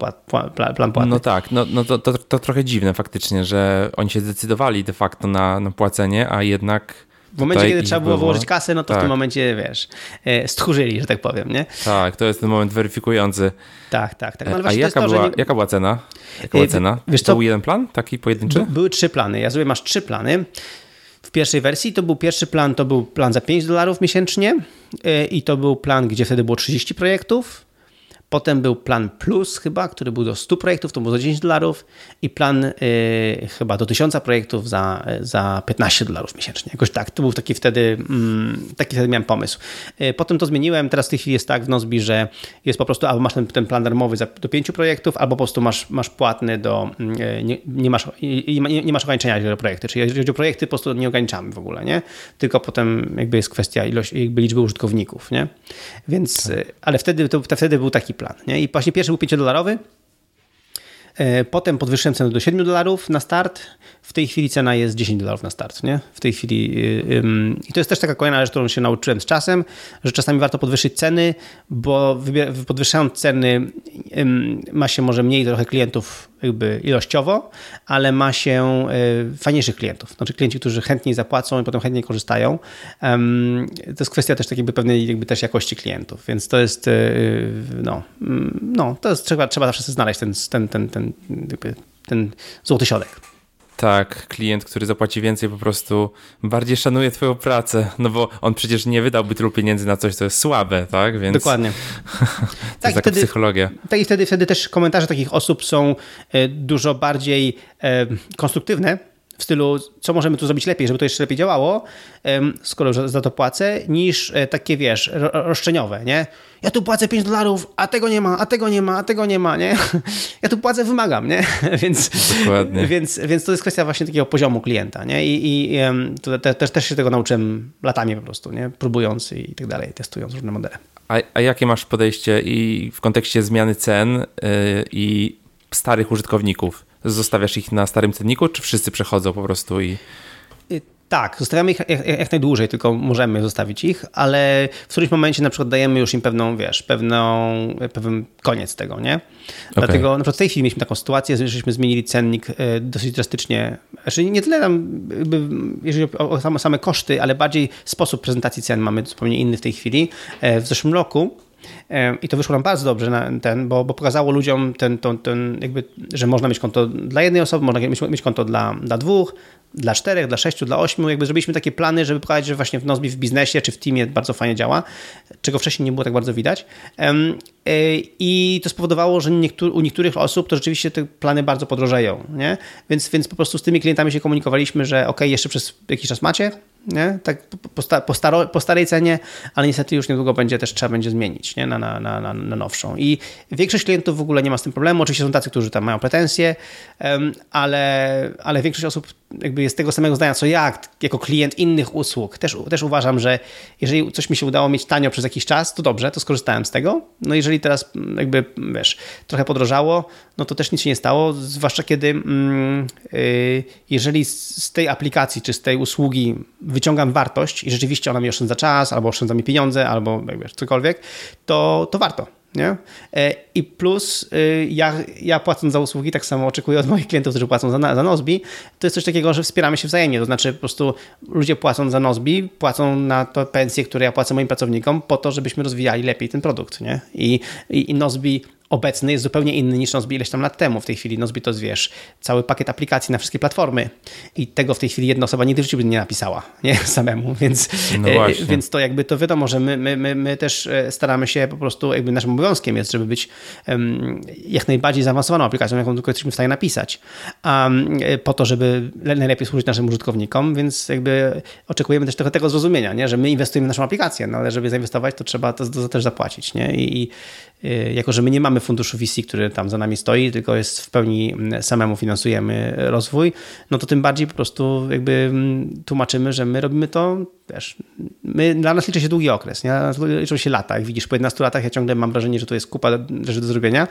plan, plan płatny. No tak, no, no to, to, to, trochę dziwne faktycznie, że oni się zdecydowali de facto na, na płacenie, a jednak w momencie, kiedy trzeba było wyłożyć kasę, no to tak. w tym tak. momencie, wiesz, e, stchórzyli, że tak powiem, nie? Tak, to jest ten moment weryfikujący. Tak, tak. tak. No, A jaka, była, nie... jaka była cena? Jaka była e, cena? Wiesz, to był jeden plan, taki pojedynczy? były trzy plany. Ja sobie masz trzy plany. w pierwszej wersji to był pierwszy plan, to był plan za 5 dolarów miesięcznie i to był plan, gdzie wtedy było 30 projektów. Potem był plan plus chyba, który był do 100 projektów, to było za 10 dolarów i plan y, chyba do 1000 projektów za, za 15 dolarów miesięcznie. Jakoś tak, to był taki wtedy, mm, taki wtedy miałem pomysł. Y, potem to zmieniłem, teraz w tej chwili jest tak w Nozbi, że jest po prostu albo masz ten, ten plan darmowy za, do 5 projektów, albo po prostu masz, masz płatny do, y, nie, nie, masz, nie, nie masz ograniczenia jeżeli chodzi o projekty, czyli jeżeli chodzi o projekty po prostu nie ograniczamy w ogóle, nie? Tylko potem jakby jest kwestia ilości, jakby liczby użytkowników, nie? Więc, tak. ale wtedy, to, wtedy był taki plan. Nie? I właśnie pierwszy był 5-dolarowy, e, Potem podwyższyłem cenę do 7 dolarów na start. W tej chwili cena jest 10 dolarów na start. Nie? W tej chwili. I to jest też taka kolejna rzecz, którą się nauczyłem z czasem, że czasami warto podwyższyć ceny, bo podwyższając ceny ma się może mniej trochę klientów jakby ilościowo, ale ma się e, fajniejszych klientów. Znaczy klienci, którzy chętniej zapłacą i potem chętniej korzystają. To jest kwestia też takiej pewnej jakby też jakości klientów, więc to jest e, no, mm, no to jest, trzeba, trzeba zawsze znaleźć ten, ten, ten, ten, ten złoty środek. Tak, klient, który zapłaci więcej, po prostu bardziej szanuje Twoją pracę, no bo on przecież nie wydałby tylu pieniędzy na coś, co jest słabe, tak? Więc... Dokładnie. to tak, jest taka wtedy, psychologia. Tak, i wtedy, wtedy też komentarze takich osób są e, dużo bardziej e, konstruktywne, w stylu, co możemy tu zrobić lepiej, żeby to jeszcze lepiej działało, skoro już za to płacę, niż e, takie, wiesz, roszczeniowe, nie? Ja tu płacę 5 dolarów, a tego nie ma, a tego nie ma, a tego nie ma, nie? Ja tu płacę, wymagam, nie? Więc, Dokładnie. Więc, więc to jest kwestia właśnie takiego poziomu klienta, nie? I, i te, też, też się tego nauczyłem latami po prostu, nie? Próbując i tak dalej, testując różne modele. A, a jakie masz podejście i w kontekście zmiany cen yy, i starych użytkowników? Zostawiasz ich na starym cenniku, czy wszyscy przechodzą po prostu i... Tak, zostawiamy ich jak, jak, najdłużej, tylko możemy zostawić ich, ale w którymś momencie na przykład dajemy już im pewną, wiesz, pewną, pewien koniec tego, nie? Dlatego okay. na przykład w tej chwili mieliśmy taką sytuację, żeśmy zmienili cennik e, dosyć drastycznie. Znaczy nie tyle tam, jeżeli o same, same koszty, ale bardziej sposób prezentacji cen mamy zupełnie inny w tej chwili. E, w zeszłym roku i to wyszło nam bardzo dobrze na ten, bo, bo pokazało ludziom ten, ten, ten jakby, że można mieć konto dla jednej osoby, można mieć, mieć konto dla, dla dwóch, dla czterech, dla sześciu, dla ośmiu. Jakby zrobiliśmy takie plany, żeby pokazać, że właśnie w Nozbi w biznesie czy w teamie bardzo fajnie działa, czego wcześniej nie było tak bardzo widać. E, I to spowodowało, że u niektórych osób to rzeczywiście te plany bardzo podrożeją. Nie? Więc, więc po prostu z tymi klientami się komunikowaliśmy, że ok, jeszcze przez jakiś czas macie, nie? Tak po, sta, po, staro, po, starej cenie, ale niestety już niedługo będzie też trzeba będzie zmienić nie? Na, na, na, na, nowszą. I większość klientów w ogóle nie ma z tym problemu. Oczywiście są tacy, którzy tam mają pretensje, ale, ale większość osób jakby jest tego samego zdania co ja, jako klient innych usług. Też, też uważam, że jeżeli coś mi się udało mieć tanio przez jakiś czas, to dobrze, to skorzystałem z tego. No jeżeli teraz jakby, wiesz, trochę podrożało, no to też nic się nie stało, zwłaszcza kiedy mm, yy, jeżeli z tej aplikacji czy z tej usługi wyciągam wartość i rzeczywiście ona mi oszczędza czas, albo oszczędza mi pieniądze, albo wiesz, cokolwiek, to, to warto. Nie? E, I plus y, ja, ja płacąc za usługi, tak samo oczekuję od moich klientów, którzy płacą za, za Nozbi, to jest coś takiego, że wspieramy się wzajemnie. To znaczy po prostu ludzie płacą za Nozbi, płacą na to pensje, które ja płacę moim pracownikom po to, żebyśmy rozwijali lepiej ten produkt. Nie? I, i, i Nozbi obecny jest zupełnie inny niż Nozbi ileś tam lat temu. W tej chwili Nozbi to wiesz, cały pakiet aplikacji na wszystkie platformy i tego w tej chwili jedna osoba nigdy w życiu by nie napisała, nie? Samemu, więc, no e, więc to jakby to wiadomo, że my, my, my, my, też e, staramy się po prostu, jakby naszym obowiązkiem jest, żeby być jak najbardziej zaawansowaną aplikacją, jaką tylko jesteśmy w stanie napisać, um, po to, żeby najlepiej służyć naszym użytkownikom, więc jakby oczekujemy też trochę tego zrozumienia, nie? że my inwestujemy w naszą aplikację, no ale żeby zainwestować, to trzeba to, to też zapłacić, nie? I, i jako, że my nie mamy funduszu VC, który tam za nami stoi, tylko jest w pełni mm, samemu finansujemy rozwój, no to tym bardziej po prostu jakby mm, tłumaczymy, że my robimy to, wiesz, my, dla nas liczy się długi okres, nie? liczą się lata. Jak widzisz, po 11 latach ja ciągle mam wrażenie, że to jest kupa rzeczy do zrobienia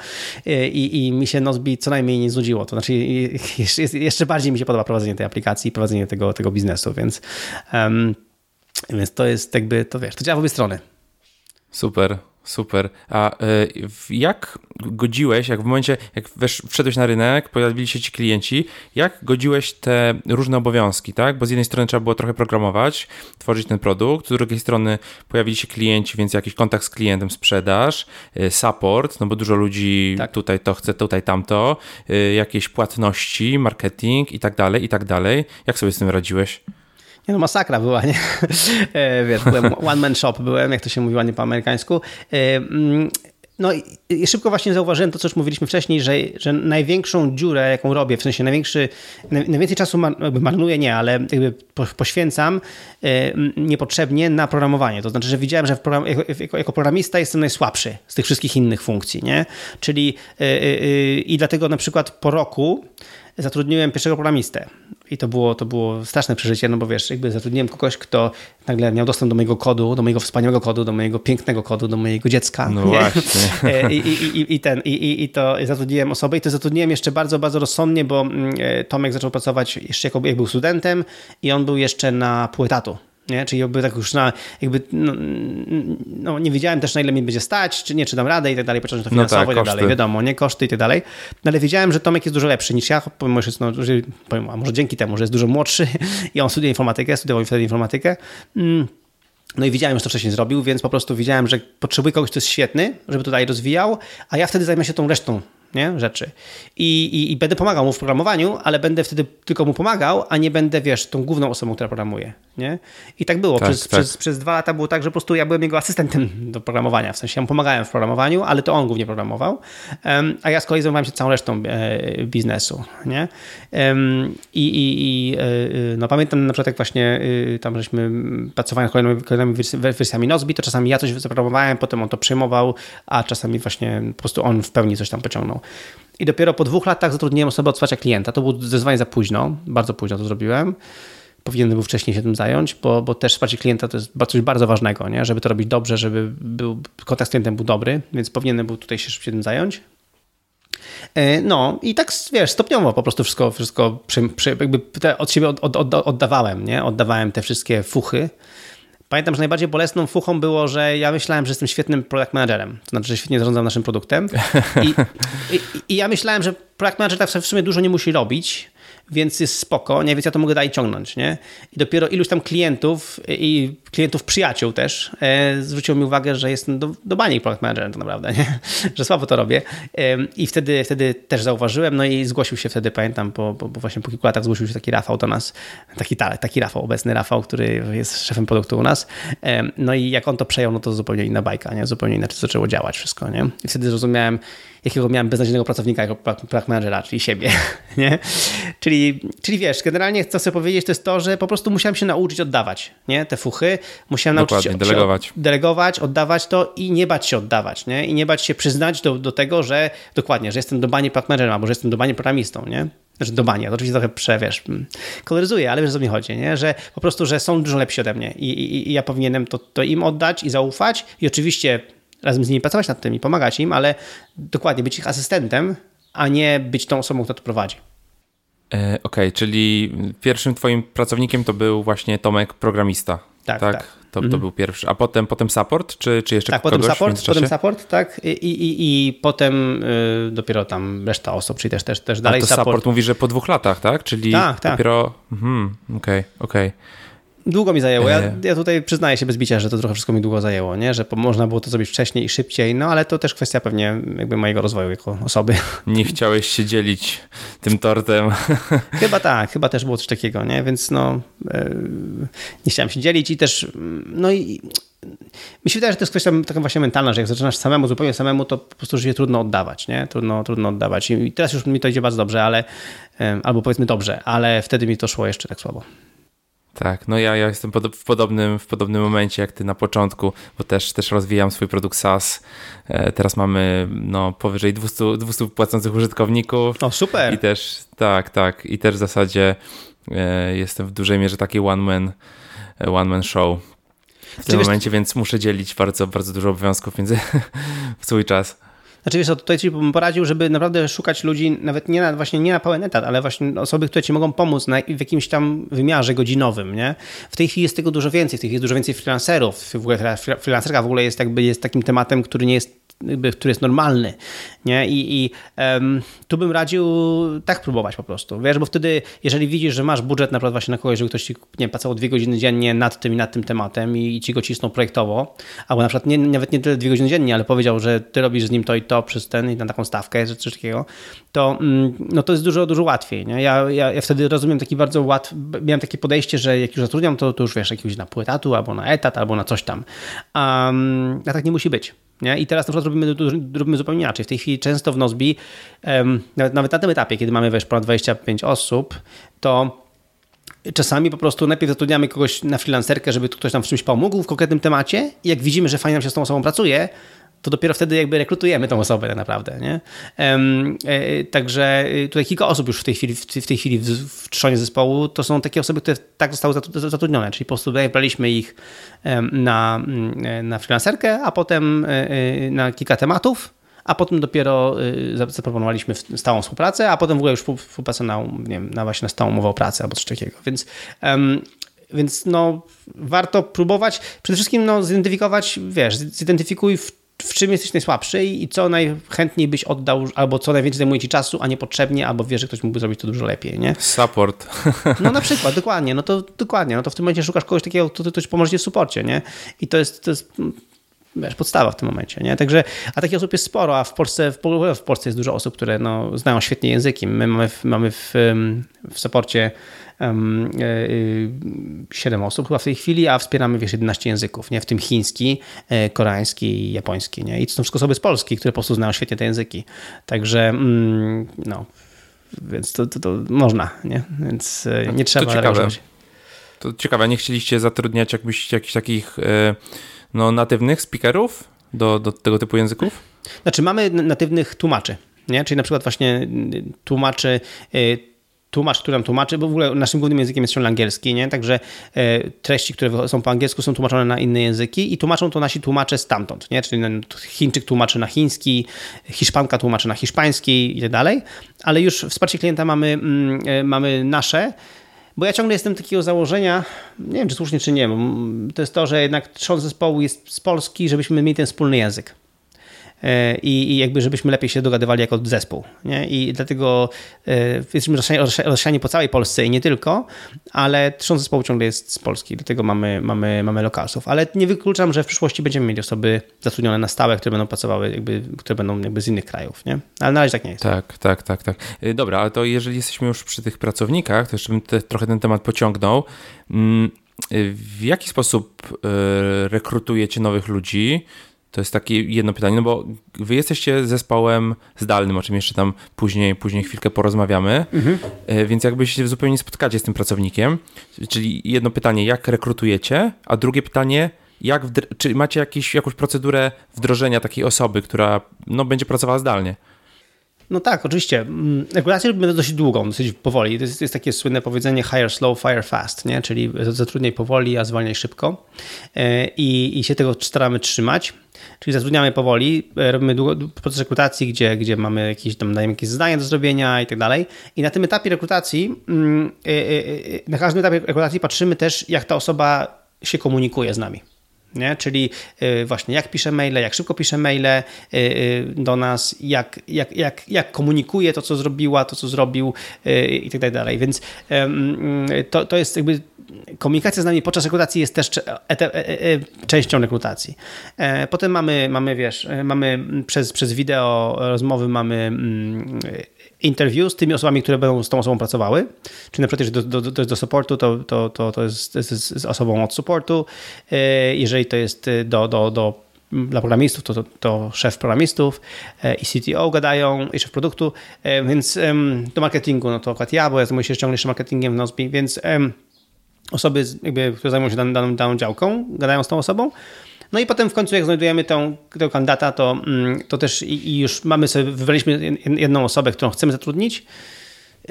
i, i mi się Nozbi co najmniej nie znudziło. To znaczy jeszcze bardziej mi się podoba prowadzenie tej aplikacji i prowadzenie tego, tego biznesu, więc, um, więc to jest jakby, to wiesz, to działa w obie strony. Super. Super. A y, jak godziłeś, jak w momencie, jak wesz, wszedłeś na rynek, pojawili się ci klienci, jak godziłeś te różne obowiązki, tak? Bo z jednej strony trzeba było trochę programować, tworzyć ten produkt, z drugiej strony pojawili się klienci, więc jakiś kontakt z klientem, sprzedaż, y, support, no bo dużo ludzi tak. tutaj to chce, tutaj tamto, y, jakieś płatności, marketing i tak dalej, i tak dalej. Jak sobie z tym radziłeś? Nie no, masakra była, nie? E, wiesz, byłem one man shop, byłem, jak to się mówiło nie po amerykańsku. E, mm, no i szybko właśnie zauważyłem to, co już mówiliśmy wcześniej, że, że największą dziurę, jaką robię, w sensie największy, najwięcej czasu marnuję, nie, ale jakby poświęcam e, niepotrzebnie na programowanie. To znaczy, że widziałem, że program, jako, jako, programista jestem najsłabszy z tych wszystkich innych funkcji, nie? Czyli i dlatego na przykład po roku zatrudniłem pierwszego programistę. I to było, to było straszne przeżycie, no bo wiesz, jakby zatrudniłem kogoś, kto nagle miał dostęp do mojego kodu, do mojego wspaniałego kodu, do mojego pięknego kodu, do mojego dziecka. No nie? właśnie. E, I, i, i, ten, i, i to zatrudniłem osobę i to zatrudniłem jeszcze bardzo, bardzo rozsądnie, bo mm, e, Tomek zaczął pracować jeszcze jako, jak był studentem i on był jeszcze na pół etatu nie? Czyli jakby tak już na, jakby, no, no, nie wiedziałem też na ile mi będzie stać, czy nie, czy dam radę i tak dalej, począłem to finansowo no tak, i tak dalej, wiadomo, nie, koszty i tak dalej, no, ale wiedziałem, że Tomek jest dużo lepszy niż ja, pomimo, że jest, no, że, pomimo, a może dzięki temu, że jest dużo młodszy i on studiuje informatykę, studiował wtedy informatykę, mm. No i widziałem, że to wcześniej zrobił, więc po prostu widziałem, że potrzebuję kogoś, kto jest świetny, żeby tutaj rozwijał, a ja wtedy zajmę się tą resztą nie? rzeczy. I, i, I, będę pomagał mu w programowaniu, ale będę wtedy tylko mu pomagał, a nie będę, wiesz, tą główną osobą, która programuje. Nie? I tak było. Tak, przez, tak. Przez, przez dwa lata było tak, że po prostu ja byłem jego asystentem do programowania. W sensie ja mu pomagałem w programowaniu, ale to on głównie programował. Um, a ja z kolei zajmowałem się całą resztą e, biznesu. Nie? Um, I i, i e, no, pamiętam na przykład, jak właśnie e, tam żeśmy pracowali nad kolejnymi, kolejnymi wersjami Nozbi, to czasami ja coś zaprogramowałem, potem on to przyjmował, a czasami właśnie po prostu on w pełni coś tam pociągnął. I dopiero po dwóch latach zatrudniłem osobę od wsparcia klienta. To było zdecydowanie za późno, bardzo późno to zrobiłem. Powinienem był wcześniej się tym zająć, bo, bo też wsparcie klienta to jest coś bardzo ważnego, nie? żeby to robić dobrze, żeby był, kontakt z klientem był dobry, więc powinienem był tutaj się tym zająć. E, no i tak, wiesz, stopniowo po prostu wszystko, wszystko przy, przy, jakby od siebie od, od, oddawałem, nie? Oddawałem te wszystkie fuchy. Pamiętam, że najbardziej bolesną fuchą było, że ja myślałem, że jestem świetnym product managerem. To znaczy, że świetnie zarządzam naszym produktem. I, i, i ja myślałem, że product manager tak w sumie dużo nie musi robić, więc jest spoko, nie, więc ja to mogę dalej ciągnąć, nie? I dopiero iluś tam klientów i klientów przyjaciół też e, zwróciło mi uwagę, że jestem do, do bani product managerem tak naprawdę, nie? że słabo to robię. E, I wtedy, wtedy też zauważyłem, no i zgłosił się wtedy, pamiętam, bo właśnie po kilku latach zgłosił się taki Rafał do nas, taki, taki Rafał, obecny Rafał, który jest szefem produktu u nas. E, no i jak on to przejął, no to zupełnie inna bajka, nie? Zupełnie inaczej zaczęło działać wszystko, nie? I wtedy zrozumiałem, jakiego miałem beznadziejnego pracownika jako product managera, czyli siebie, nie? Czyli, czyli wiesz, generalnie co chcę powiedzieć, to jest to, że po prostu musiałem się nauczyć oddawać, nie? Te fuchy, musiałem nauczyć się delegować. delegować, oddawać to i nie bać się oddawać, nie? I nie bać się przyznać do, do tego, że dokładnie, że jestem do bani product managerem, albo że jestem do bani programistą, nie? Znaczy do bani, to oczywiście trochę przewiesz, mm, koloryzuję, ale wiesz o co mi chodzi, nie? że po prostu, że są dużo lepsi ode mnie i, i, i ja powinienem to, to im oddać i zaufać i oczywiście razem z nimi pracować nad tym i pomagać im, ale dokładnie być ich asystentem, a nie być tą osobą, która to prowadzi. E, Okej, okay, czyli pierwszym twoim pracownikiem to był właśnie Tomek, programista. Tak, tak. tak. To, mhm. to był pierwszy. A potem, potem support, czy, czy jeszcze tak, kogoś potem support, potem support, tak. I, i, i potem y, dopiero tam reszta osób, czyli też, też, też dalej A to support. support mówi, że po dwóch latach, tak? Czyli tak, tak. dopiero... Mhm, okej, okay, okej. Okay. Długo mi zajęło. Ja, e. ja tutaj przyznaję się bez bicia, że to trochę wszystko mi długo zajęło, nie? że można było to zrobić wcześniej i szybciej, no ale to też kwestia pewnie jakby mojego rozwoju jako osoby. Nie chciałeś się dzielić tym tortem. Chyba tak, chyba też było coś takiego, nie? Więc no yy, nie chciałem się dzielić i też no i mi się wydaje, że to jest kwestia taka właśnie mentalna, że jak zaczynasz samemu, zupełnie samemu, to po prostu się trudno oddawać, nie? Trudno, trudno oddawać. I teraz już mi to idzie bardzo dobrze, ale albo powiedzmy dobrze, ale wtedy mi to szło jeszcze tak słabo. Tak, no ja, ja jestem pod, w, podobnym, w podobnym momencie jak ty na początku, bo też, też rozwijam swój produkt SaaS. E, teraz mamy no, powyżej 200, 200 płacących użytkowników. O, super! I też, tak, tak. I też w zasadzie e, jestem w dużej mierze taki one man, e, one man show w tym momencie, więc muszę dzielić bardzo, bardzo dużo obowiązków między w swój czas. Znaczy wiesz, tutaj ci bym poradził, żeby naprawdę szukać ludzi, nawet nie na, właśnie nie na pełen etat, ale właśnie osoby, które ci mogą pomóc na, w jakimś tam wymiarze godzinowym, nie? W tej chwili jest tego dużo więcej, w tej chwili jest dużo więcej freelancerów, w ogóle freelancerka w ogóle jest jakby jest takim tematem, który nie jest który jest normalny. Nie? I, i um, tu bym radził tak próbować po prostu. Wiesz, bo wtedy, jeżeli widzisz, że masz budżet na przykład właśnie na kogoś, żeby ktoś ci nie pracował dwie godziny dziennie nad tym i nad tym tematem i, i ci go cisną projektowo, albo na przykład nie, nawet nie tyle dwie godziny dziennie, ale powiedział, że ty robisz z nim to i to przez ten i na taką stawkę, czy coś takiego, to, mm, no to jest dużo, dużo łatwiej. Nie? Ja, ja, ja wtedy rozumiem taki bardzo łatwy, miałem takie podejście, że jak już zatrudniam, to, to już wiesz, jakiegoś na pół etatu, albo na etat, albo na coś tam. Um, a tak nie musi być. Nie? I teraz na przykład robimy, robimy zupełnie inaczej. W tej chwili często w Nozbi, um, nawet, nawet na tym etapie, kiedy mamy wiesz, ponad 25 osób, to czasami po prostu najpierw zatrudniamy kogoś na freelancerkę, żeby ktoś nam w czymś pomógł w konkretnym temacie i jak widzimy, że fajnie nam się z tą osobą pracuje, to dopiero wtedy jakby rekrutujemy tą osobę tak naprawdę. Nie? E, także y, tutaj kilka osób już w tej chwili, w tej chwili w, trzonie zespołu to są takie osoby, które tak zostały zatrudnione, czyli po prostu braliśmy ich na, mm, na freelancerkę, a potem e, e, na kilka tematów, a potem dopiero zaproponowaliśmy stałą współpracę, a potem w ogóle już współpracę na, nie wiem, na właśnie na stałą umowę o pracę albo coś takiego. Więc więc no, warto próbować przede wszystkim no, zidentyfikować, wiesz, zidentyfikuj w w czym jesteś najsłabszy i co najchętniej byś oddał, albo co najwięcej zajmuje ci czasu, a niepotrzebnie, albo wiesz, że ktoś mógłby zrobić to dużo lepiej, nie? Support. No na przykład, dokładnie, no to dokładnie, no to w tym momencie szukasz kogoś takiego, kto ktoś pomoże ci w suporcie, nie? I to jest, to jest wiesz, podstawa w tym momencie, nie? Także, a takich osób jest sporo, a w Polsce, w, w Polsce jest dużo osób, które no, znają świetnie języki. My mamy w, mamy w, w 7 osób chyba w tej chwili, a wspieramy wiesz 11 języków, nie? w tym chiński, e, koreański i japoński. Nie? I to są wszystko osoby z Polski, które po prostu znają świetnie te języki. Także mm, no, więc to, to, to, można, nie? więc e, nie trzeba to ciekawe. To ciekawe, nie chcieliście zatrudniać jakbyś, jakichś takich e, no, natywnych speakerów do, do tego typu języków? Znaczy mamy natywnych tłumaczy, nie? czyli na przykład właśnie tłumaczy tłumacz, który nam tłumaczy, bo w ogóle naszym głównym językiem jest ciągle angielski, nie? Także e, treści, które są po angielsku są tłumaczone na inne języki i tłumaczą to nasi tłumacze stamtąd, nie? Czyli Chińczyk tłumaczy na chiński, Hiszpanka tłumaczy na hiszpański i tak dalej, ale już wsparcie klienta mamy, mm, e, mamy nasze, bo ja ciągle jestem takiego założenia, nie wiem czy słusznie czy nie, to jest to, że jednak trząs zespołu jest z Polski, żebyśmy mieli ten wspólny język. E, i, jakby żebyśmy lepiej się dogadywali jako zespół. Nie? I dlatego e, jesteśmy rozsiani po całej Polsce i nie tylko, ale trząs zespołu ciągle jest z Polski, dlatego mamy, mamy, mamy lokalsów. Ale nie wykluczam, że w przyszłości będziemy mieli osoby zatrudnione na stałe, które będą pracowały, jakby, które będą jakby z innych krajów. Nie? Ale na razie tak nie jest. Tak, tak, tak, tak. E, dobra, ale to jeżeli jesteśmy już przy tych pracownikach, to jeszcze bym te, trochę ten temat pociągnął. Mm, w jaki sposób rekrutujecie nowych ludzi? To jest takie jedno pytanie, no bo wy jesteście zespołem zdalnym, o czym jeszcze tam później, później chwilkę porozmawiamy, mhm. E, więc jakby się zupełnie spotkacie z tym pracownikiem. Czyli jedno pytanie, jak rekrutujecie, a drugie pytanie, jak czy macie jakiś, jakąś procedurę wdrożenia takiej osoby, która no, będzie pracowała zdalnie? No tak, oczywiście. Mm, regulacje robimy dosyć długą, dosyć powoli. To jest, jest, takie słynne powiedzenie hire slow, fire fast, nie? czyli zatrudniaj powoli, a zwalniaj szybko. E, I, I się tego staramy trzymać. Czyli zatrudniamy powoli, e, robimy długo, proces rekrutacji, gdzie, gdzie mamy jakieś, tam dajemy jakieś zadania do zrobienia i tak dalej. I na tym etapie rekrutacji, mm, e, na każdym etapie rekrutacji patrzymy też, jak ta osoba się komunikuje z nami. Nie? Czyli y, właśnie jak pisze maile, jak szybko pisze maile y, y, do nas, jak, jak, jak, jak komunikuje to, co zrobiła, to, co zrobił i tak dalej. Więc to, to jest jakby komunikacja z nami podczas rekrutacji jest też e, e, e, częścią rekrutacji. Potem mamy, mamy wiesz, mamy przez, przez wideo rozmowy mamy mm, interview z tymi osobami, które będą z tą osobą pracowały. Czyli na przykład, jeżeli do, do, to jest do supportu, to, to, to, to jest, z osobą od supportu. E, jeżeli to jest do, do, do dla programistów, to, to, to, szef programistów e, i CTO gadają, i szef produktu, e, więc do marketingu, no to akurat ja, bo ja zajmuję się ciągle jeszcze marketingiem w Nozbi, więc osoby, jakby, które zajmują się daną, daną działką, gadają z tą osobą, no i potem w końcu, jak znajdujemy tą, tego kandydata, to, mm, to też i, i już mamy sobie, wybraliśmy jedną osobę, którą chcemy zatrudnić.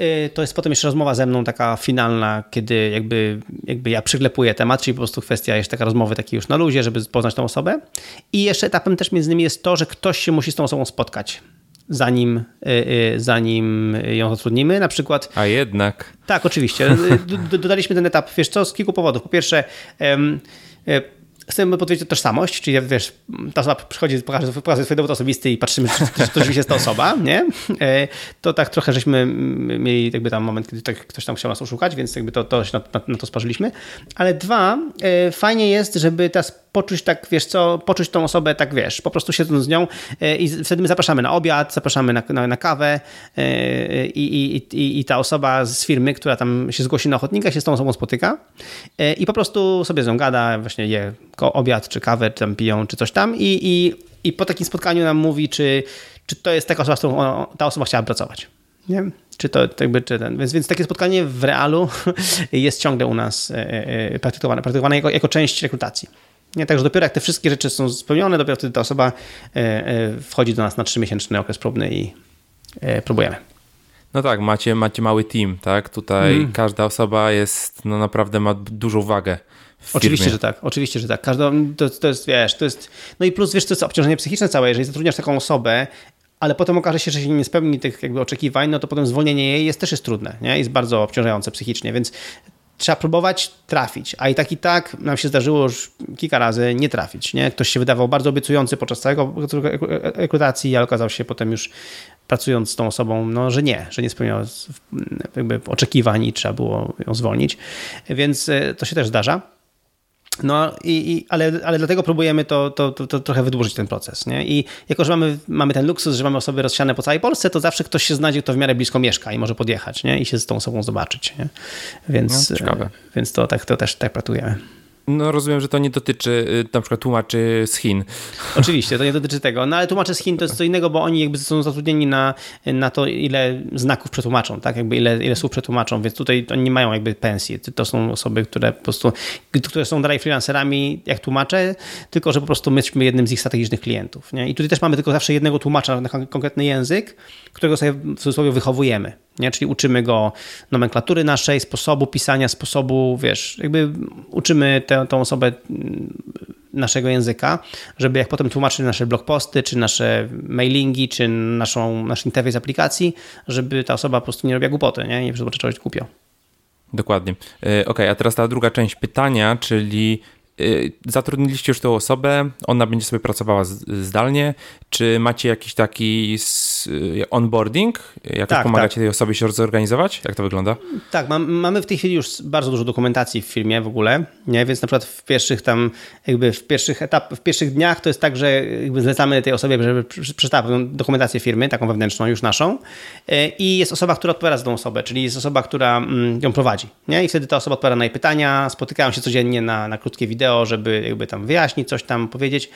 Y, to jest potem jeszcze rozmowa ze mną taka finalna, kiedy jakby, jakby ja przyklepuję temat, czyli po prostu kwestia jeszcze taka rozmowy takiej już na luzie, żeby poznać tą osobę. I jeszcze etapem też między innymi jest to, że ktoś się musi z tą osobą spotkać zanim, y, y, zanim ją zatrudnimy. Na przykład. A jednak. Tak, oczywiście. Dodaliśmy ten etap, wiesz co, z kilku powodów. Po pierwsze, chcemy potwierdzić tożsamość, czyli wiesz, ta osoba przychodzi, pokazuje, pokazuje swój dowód osobisty i patrzymy, czy, czy to rzeczywiście jest ta osoba, nie? E, to tak trochę żeśmy mieli jakby tam moment, kiedy tak ktoś tam chciał nas oszukać, więc jakby to, to się na, na to sparzyliśmy. Ale dwa, e, fajnie jest, żeby teraz poczuć tak, wiesz co, poczuć tą osobę tak, wiesz, po prostu siedząc z nią e, i wtedy my zapraszamy na obiad, zapraszamy na, na, na kawę i, i, i, i ta osoba z firmy, która tam się zgłosi na ochotnika, się z tą osobą spotyka i po prostu sobie z nią gada, właśnie je obiad, czy kawę, czy tam piją, czy coś tam i, i, i po takim spotkaniu nam mówi, czy, czy to jest taka osoba, z którą ta osoba chciała pracować. Nie? Czy to jakby, czy ten. Więc, więc takie spotkanie w realu jest ciągle u nas e, e, praktykowane, praktykowane jako, jako część rekrutacji. Nie? Także dopiero jak te wszystkie rzeczy są spełnione, dopiero wtedy ta osoba e, wchodzi do nas na trzymiesięczny okres próbny i próbujemy. No tak, macie, macie mały team, tak? Tutaj mm. każda osoba jest, no naprawdę ma dużą wagę. Oczywiście, że tak, oczywiście, że tak. Każda, to, to jest, wiesz, to jest. No i plus, wiesz, to jest obciążenie psychiczne całe. Jeżeli zatrudniasz taką osobę, ale potem okaże się, że się nie spełni tych jakby oczekiwań, no to potem zwolnienie jej jest też jest trudne, nie? Jest bardzo obciążające psychicznie, więc trzeba próbować trafić, a i tak i tak nam się zdarzyło już kilka razy nie trafić, nie? Ktoś się wydawał bardzo obiecujący podczas całego rekrutacji, ale okazał się potem już pracując z tą osobą, no, że nie, że nie spełniał jakby oczekiwań i trzeba było ją zwolnić, więc e, to się też zdarza. No, i, i, ale, ale dlatego próbujemy to, to, to, to, trochę wydłużyć ten proces. Nie? I jako, że mamy, mamy ten luksus, że mamy osoby rozsiane po całej Polsce, to zawsze ktoś się znajdzie, kto w miarę blisko mieszka i może podjechać nie? i się z tą osobą zobaczyć. Nie? Więc, no, więc to, tak, to też tak pracujemy. No rozumiem, że to nie dotyczy y, na przykład tłumaczy z Chin. Oczywiście, to nie dotyczy tego. No ale tłumacze z Chin to jest co innego, bo oni jakby są zatrudnieni na, na to, ile znaków przetłumaczą, tak? Jakby ile, ile słów przetłumaczą, więc tutaj oni nie mają jakby pensji. To są osoby, które po prostu, które są dalej freelancerami jak tłumacze, tylko że po prostu my jesteśmy jednym z ich strategicznych klientów. Nie? I tutaj też mamy tylko zawsze jednego tłumacza na konkretny język, którego sobie w cudzysłowie wychowujemy. Nie? Czyli uczymy go nomenklatury naszej, sposobu pisania, sposobu, wiesz, jakby uczymy tę, tą osobę mm, naszego języka, żeby jak potem tłumaczyli nasze blogposty, czy nasze mailingi, czy naszą, nasz interfejs aplikacji, żeby ta osoba po prostu nie robiła głupoty, nie? Nie żeby czegoś głupio. Dokładnie. E, ok, a teraz ta druga część pytania, czyli Y, zatrudniliście już tę osobę, ona będzie sobie pracowała zdalnie. Czy macie jakiś taki onboarding? Jak tak, pomagacie tak. tej osobie się zorganizować? Jak to wygląda? Tak, mam, mamy w tej chwili już bardzo dużo dokumentacji w firmie w ogóle, nie? więc na przykład w pierwszych tam, jakby w pierwszych etap, w pierwszych dniach to jest tak, że jakby zlecamy tej osobie, żeby przeczytała dokumentację firmy, taką wewnętrzną, już naszą y, i jest osoba, która odpowiada za tą osobę, czyli jest osoba, która mm, ją prowadzi. Nie? I wtedy ta osoba odpowiada na jej pytania, spotykają się codziennie na, na krótkie wideo, wideo, żeby jakby tam wyjaśnić, coś tam powiedzieć.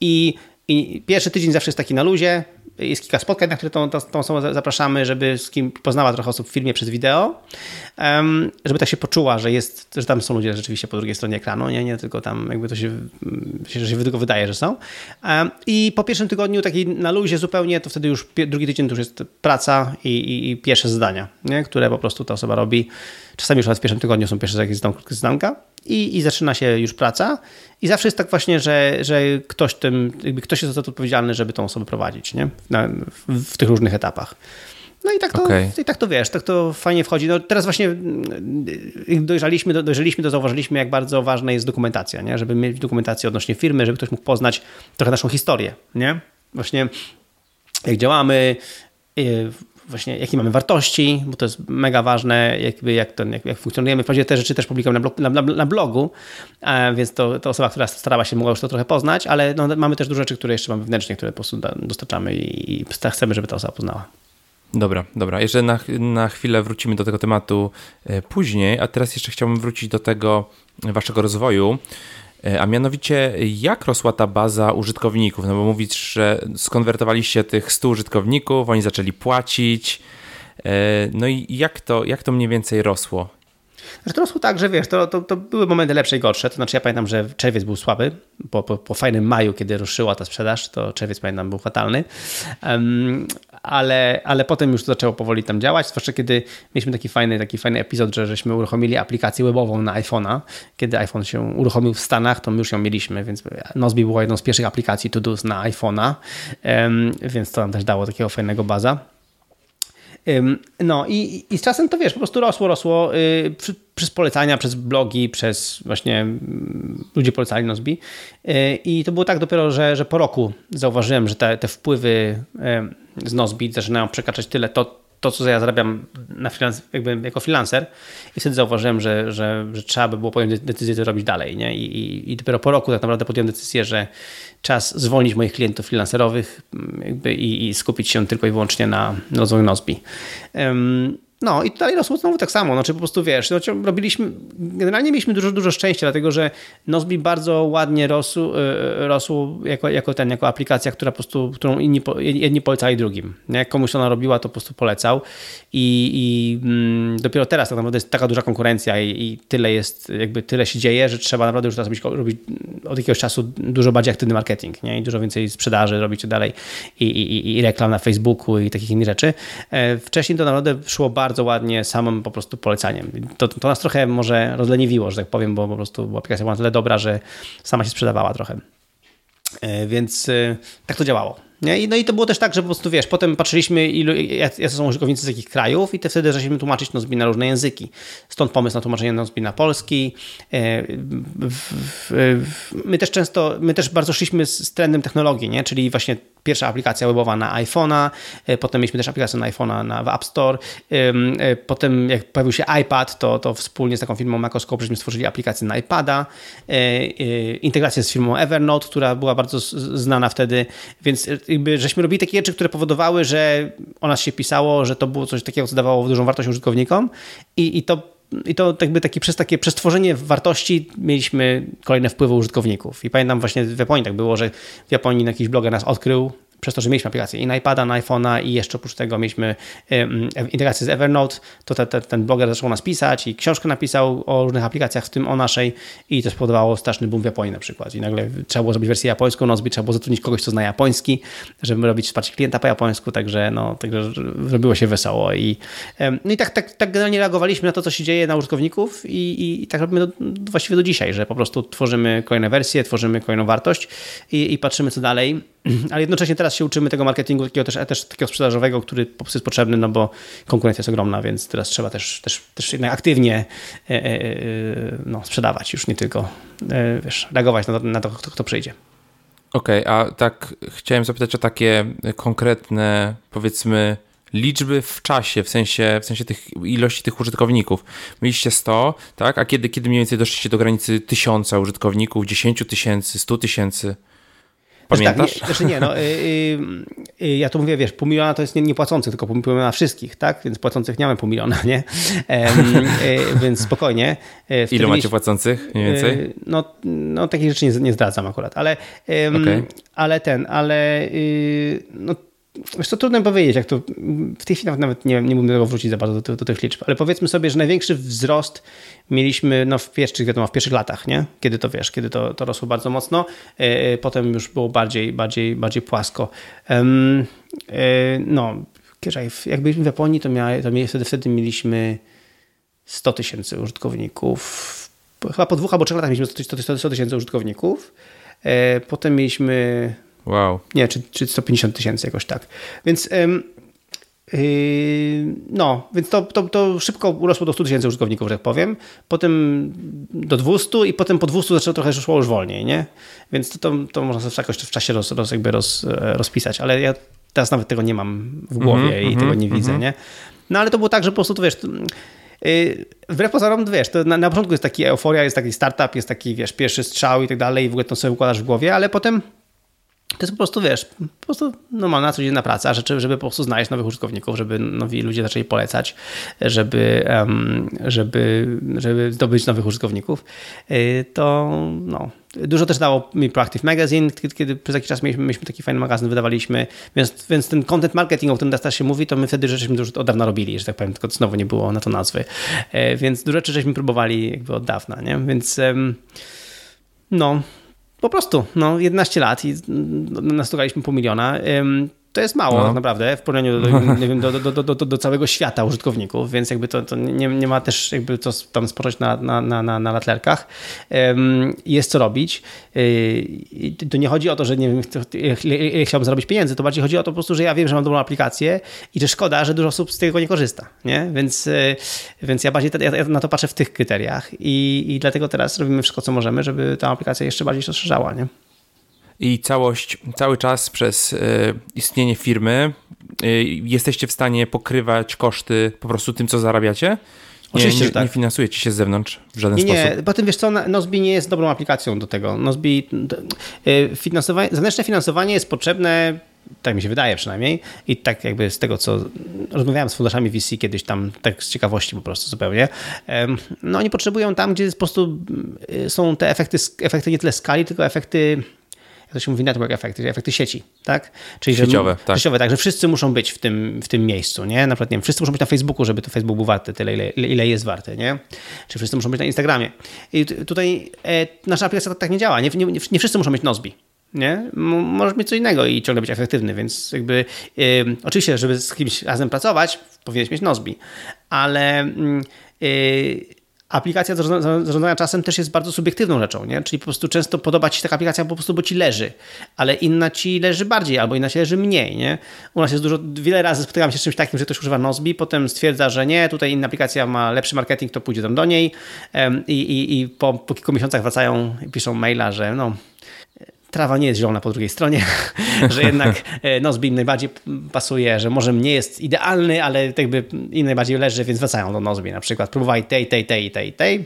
I, i pierwszy tydzień zawsze jest taki na luzie, jest kilka spotkań, na które tą, tą, tą osobę zapraszamy, żeby z kim poznała trochę osób w filmie przez wideo, żeby tak się poczuła, że jest, że tam są ludzie rzeczywiście po drugiej stronie ekranu, nie, nie tylko tam jakby to się, się, się tylko wydaje, że są. I po pierwszym tygodniu taki na luzie zupełnie, to wtedy już drugi tydzień to już jest praca i, i, i pierwsze zadania, nie, które po prostu ta osoba robi. Czasami już w pierwszym tygodniu są pierwsze jakieś zadanka i, i zaczyna się już praca. I zawsze jest tak właśnie, że, że ktoś, tym, ktoś jest za to odpowiedzialny, żeby tą osobę prowadzić nie? Na, w, tych różnych etapach. No i tak to, okay. i tak to wiesz, tak to fajnie wchodzi. No teraz właśnie mm, dojrzeliśmy, dojrzeliśmy, to zauważyliśmy, jak bardzo ważna jest dokumentacja, nie? żeby mieć dokumentację odnośnie firmy, żeby ktoś mógł poznać trochę naszą historię. Nie? Właśnie jak działamy, y, właśnie jakie mamy wartości, bo to jest mega ważne, jakby jak, to, jak, jak funkcjonujemy. Wprawdzie te rzeczy też publikujemy na, blog, na, na, na blogu, e, więc to, to osoba, która starała się, mogła już to trochę poznać, ale no, mamy też dużo rzeczy, które jeszcze mamy wewnętrznie, które po prostu dostarczamy i, i chcemy, żeby ta osoba poznała. Dobra, dobra. Jeszcze na, na chwilę wrócimy do tego tematu e, później, a teraz jeszcze chciałbym wrócić do tego waszego rozwoju. E, a mianowicie, jak rosła ta baza użytkowników? No bo mówisz, że skonwertowaliście tych 100 użytkowników, oni zaczęli płacić. E, no i jak to, jak to mniej więcej rosło? Znaczy to rosło tak, że wiesz, to, to, to, były momenty lepsze i gorsze. To znaczy ja pamiętam, że czerwiec był słaby. Po, po, po fajnym maju, kiedy ruszyła ta sprzedaż, to czerwiec pamiętam był fatalny. Um, ale, ale potem już zaczęło powoli tam działać, zwłaszcza kiedy mieliśmy taki fajny, taki fajny epizod, że żeśmy uruchomili aplikację webową na iPhone'a. Kiedy iPhone się uruchomił w Stanach, to my już ją mieliśmy, więc Nozbi była jedną z pierwszych aplikacji to do na iPhone'a, um, więc to nam też dało takiego fajnego baza. No i, i z czasem to wiesz, po prostu rosło, rosło y, przy, przez polecania, przez blogi, przez właśnie mm, ludzie polecali Nozbi. Y, I to było tak dopiero, że, że po roku zauważyłem, że te, te wpływy z Nozbi zaczynają przekraczać tyle to, to, co ja zarabiam na freelance, jakby jako freelancer i wtedy zauważyłem, że, że, że trzeba by było podjąć decyzję, co robić dalej. Nie? I, i, I dopiero po roku tak naprawdę podjąłem decyzję, że czas zwolnić moich klientów freelancerowych i, i, skupić się tylko i wyłącznie na rozwoju Nozbi. Um, no i tutaj rosło znowu tak samo, znaczy po prostu wiesz, no, robiliśmy, generalnie mieliśmy dużo, dużo szczęścia, dlatego że Nozbi bardzo ładnie rosł, e, rosł jako, jako ten, jako aplikacja, która po prostu, którą inni, jedni polecali drugim. Jak komuś ona robiła, to po prostu polecał i, i mm, dopiero teraz tak naprawdę jest taka duża konkurencja i, i, tyle jest, jakby tyle się dzieje, że trzeba naprawdę już teraz robić, robić od jakiegoś czasu dużo bardziej aktywny marketing, nie? I dużo więcej sprzedaży robić i dalej i, i, i reklam na Facebooku i takich innych rzeczy. E, wcześniej to naprawdę szło bardzo bardzo ładnie samym po prostu polecaniem. To, to nas trochę może rozleniwiło, że tak powiem, bo po prostu aplikacja była na tyle dobra, że sama się sprzedawała trochę. E, więc e, tak to działało. Nie? No i to było też tak, że po prostu wiesz, potem patrzyliśmy, ilu, są użytkownicy z jakich krajów, i te wtedy zaczęliśmy tłumaczyć Nozbi na różne języki. Stąd pomysł na tłumaczenie Nozbi na polski. E, my też często, my też bardzo szliśmy z trendem technologii, nie? czyli właśnie pierwsza aplikacja webowa na iPhone'a, e, potem mieliśmy też aplikację na iPhone'a na, w App Store, e, potem jak pojawił się iPad, to, to wspólnie z taką firmą Macroscope żeśmy stworzyli aplikację na iPada, integrację z firmą Evernote, która była bardzo znana wtedy, więc jakby, żeśmy robili takie rzeczy, które powodowały, że o nas się pisało, że to było coś takiego, co dawało dużą wartość użytkownikom. I, i to i to jakby taki, przez takie przestworzenie wartości mieliśmy kolejne wpływy użytkowników. I pamiętam właśnie w Japonii tak było, że w Japonii jakiś bloger nas odkrył, przez to, że mieliśmy aplikację i na iPada, na iPhone'a i jeszcze oprócz tego mieliśmy integrację z Evernote, to te, te, ten bloger zaczął nas pisać i książkę napisał o różnych aplikacjach, w tym o naszej i to spowodowało straszny boom w Japonii na przykład. I nagle trzeba było zrobić wersję japońską, Nozbi, trzeba było zatrudnić kogoś, kto zna japoński, żeby robić wsparcie klienta po japońsku, także no, także zrobiło się wesoło. I, no i tak, tak, tak generalnie reagowaliśmy na to, co się dzieje na użytkowników i, i, i tak robimy do, właściwie do dzisiaj, że po prostu tworzymy kolejne wersje, tworzymy kolejną wartość i, i patrzymy, co dalej ale jednocześnie teraz się uczymy tego marketingu takiego też, też takiego sprzedażowego, który po prostu jest potrzebny, no bo konkurencja jest ogromna, więc teraz trzeba też, też, też jednak aktywnie e, e, e, no, sprzedawać, już nie tylko wiesz, reagować na to, na to kto, kto przyjdzie. Okej, okay, a tak chciałem zapytać o takie konkretne, powiedzmy, liczby w czasie, w sensie, w sensie tych ilości tych użytkowników. Mieliście 100, tak? A kiedy, kiedy mniej więcej doszliście do granicy tysiąca użytkowników, 10 tysięcy, 100 tysięcy? Pamiętasz? Tak, nie, znaczy nie, no, y, y, y, ja to mówię, wiesz, pół miliona to jest nie, niepłacących, tylko pół miliona wszystkich, tak? Więc płacących nie mamy pół miliona, nie? więc spokojnie. E, Ilu macie płacących mniej więcej? no, no takich rzeczy nie, nie zdradzam akurat, ale, okay. ale ten, ale no, Wiesz, to trudno powiedzieć, jak to w tej chwili nawet, nie, nie mógłbym tego wrócić za bardzo do, do, tych liczb, ale powiedzmy sobie, że największy wzrost mieliśmy no, w pierwszych, wiadomo, w pierwszych latach, nie? Kiedy to wiesz, kiedy to, to rosło bardzo mocno, yy, potem już było bardziej, bardziej, bardziej płasko. Yy, no, jak byliśmy w Japonii, to, miał, to wtedy, wtedy mieliśmy 100 tysięcy użytkowników. Chyba po dwóch albo trzech latach mieliśmy 100 tysięcy użytkowników. Potem mieliśmy Wow. Nie, czy, czy 150 tysięcy jakoś tak. Więc yy, no, więc to, to, to szybko urosło do 100 tysięcy użytkowników, że tak powiem. Potem do 200 i potem po 200 zaczęło trochę szło już wolniej, nie? Więc to, to, to można sobie jakoś w czasie roz, roz, jakby roz, rozpisać, ale ja teraz nawet tego nie mam w głowie mm -hmm, i -hmm, tego nie mm -hmm. widzę, nie? No ale to było tak, że po prostu, to wiesz, yy, wbrew pozorom, wiesz, to na, na początku jest taki euforia, jest taki startup, jest taki, wiesz, pierwszy strzał i tak dalej i w ogóle to sobie układasz w głowie, ale potem to jest po prostu, wiesz, po prostu normalna, codzienna praca, żeby, żeby po prostu znaleźć nowych użytkowników, żeby nowi ludzie zaczęli polecać, żeby, żeby, żeby zdobyć nowych użytkowników. Y, to no, dużo też dało mi Proactive Magazine, kiedy, przez jakiś czas mieliśmy, mieliśmy taki fajny magazyn, wydawaliśmy, więc, więc ten content marketing, o którym teraz się mówi, to my wtedy żeśmy już od dawna robili, że tak powiem, tylko znowu nie było na to nazwy. Y, więc dużo rzeczy żeśmy próbowali jakby od dawna, nie? Więc no, po prostu, no 11 lat i nastukaliśmy pół miliona. To jest mało no. naprawdę w porównaniu do, do, do, do, całego świata użytkowników, więc jakby to, to nie, nie ma też jakby to tam spocząć na, na, na, na, latlerkach. Jest co robić. Y, to nie chodzi o to, że nie wiem, chciałbym zarobić pieniędzy, to bardziej chodzi o to po prostu, że ja wiem, że mam dobrą aplikację i że szkoda, że dużo osób z tego nie korzysta, nie? Więc, y, więc ja bardziej ja na to patrzę w tych kryteriach i, i dlatego teraz robimy wszystko, co możemy, żeby ta aplikacja jeszcze bardziej się rozszerzała, nie? I całość, cały czas przez y, istnienie firmy y, jesteście w stanie pokrywać koszty po prostu tym, co zarabiacie? Nie, Oczywiście, nie, tak. nie finansujecie się z zewnątrz w żaden nie, sposób. Nie, potem wiesz co, Nozbi nie jest dobrą aplikacją do tego. Nozbi, y, finansowanie, zewnętrzne finansowanie jest potrzebne tak mi się wydaje przynajmniej. I tak jakby z tego, co rozmawiałem z funduszami VC kiedyś tam, tak z ciekawości po prostu zupełnie, no oni potrzebują tam, gdzie po prostu są te efekty, efekty nie tyle skali, tylko efekty jak to się mówi, network effect, efekty sieci, tak? Czyli sieciowe, że, tak. Sieciowe, tak, że wszyscy muszą być w tym, w tym miejscu, nie? Na przykład, nie wiem, wszyscy muszą być na Facebooku, żeby to Facebook był warty tyle, ile, ile jest warty, nie? Czy wszyscy muszą być na Instagramie. I tutaj e, nasza aplikacja tak nie działa, nie, nie, nie wszyscy muszą mieć Nozbi, nie? Możesz mieć co innego i ciągle być efektywny, więc jakby yy, oczywiście, żeby z kimś razem pracować, powinieneś mieć Nozbi, ale yy, aplikacja zarządzania czasem też jest bardzo subiektywną rzeczą, nie? czyli po prostu często podoba ci się taka aplikacja po prostu, bo ci leży, ale inna ci leży bardziej albo inna ci leży mniej. Nie? U nas jest dużo, wiele razy spotykam się z czymś takim, że ktoś używa Nozbi, potem stwierdza, że nie, tutaj inna aplikacja ma lepszy marketing, to pójdzie tam do niej i, i, i po, po kilku miesiącach wracają i piszą maila, że no trawa nie jest zielona po drugiej stronie, że jednak e, Nozbi im najbardziej pasuje, że może nie jest idealny, ale jakby im najbardziej leży, więc wracają do Nozbi na przykład. Próbowali tej, tej, tej, tej, tej,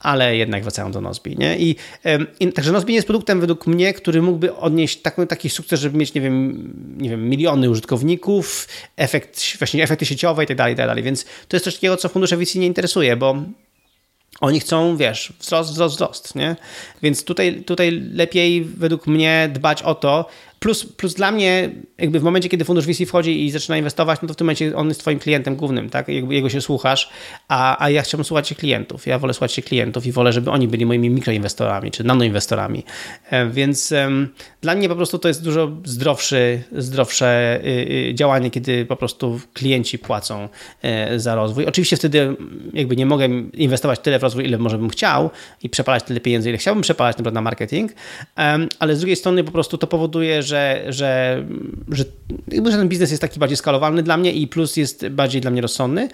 ale jednak wracają do Nozbi. Nie? I, i, także Nozbi jest produktem według mnie, który mógłby odnieść taki, taki sukces, żeby mieć, nie wiem, nie wiem, miliony użytkowników, efekt, właśnie efekty sieciowe i tak dalej, i tak dalej. Więc to jest coś takiego, co fundusze VC nie interesuje, bo oni chcą, wiesz, wzrost, wzrost, wzrost, nie? Więc tutaj, tutaj lepiej według mnie dbać o to, Plus, plus dla mnie, jakby w momencie, kiedy fundusz VC wchodzi i zaczyna inwestować, no to w tym momencie on jest twoim klientem głównym, tak? Jakby jego się słuchasz, a, a ja chciałbym słuchać się klientów. Ja wolę słuchać się klientów i wolę, żeby oni byli moimi mikroinwestorami czy nanoinwestorami. E, więc dla mnie po prostu to jest dużo zdrowszy, zdrowsze y, y, działanie, kiedy po prostu klienci płacą y, za rozwój. Oczywiście wtedy jakby nie mogę inwestować tyle w rozwój, ile może bym chciał i przepalać tyle pieniędzy, ile chciałbym przepalać na marketing, ale z drugiej strony po prostu to powoduje, że, że, że, że ten biznes jest taki bardziej skalowalny dla mnie i plus jest bardziej dla mnie rozsądny.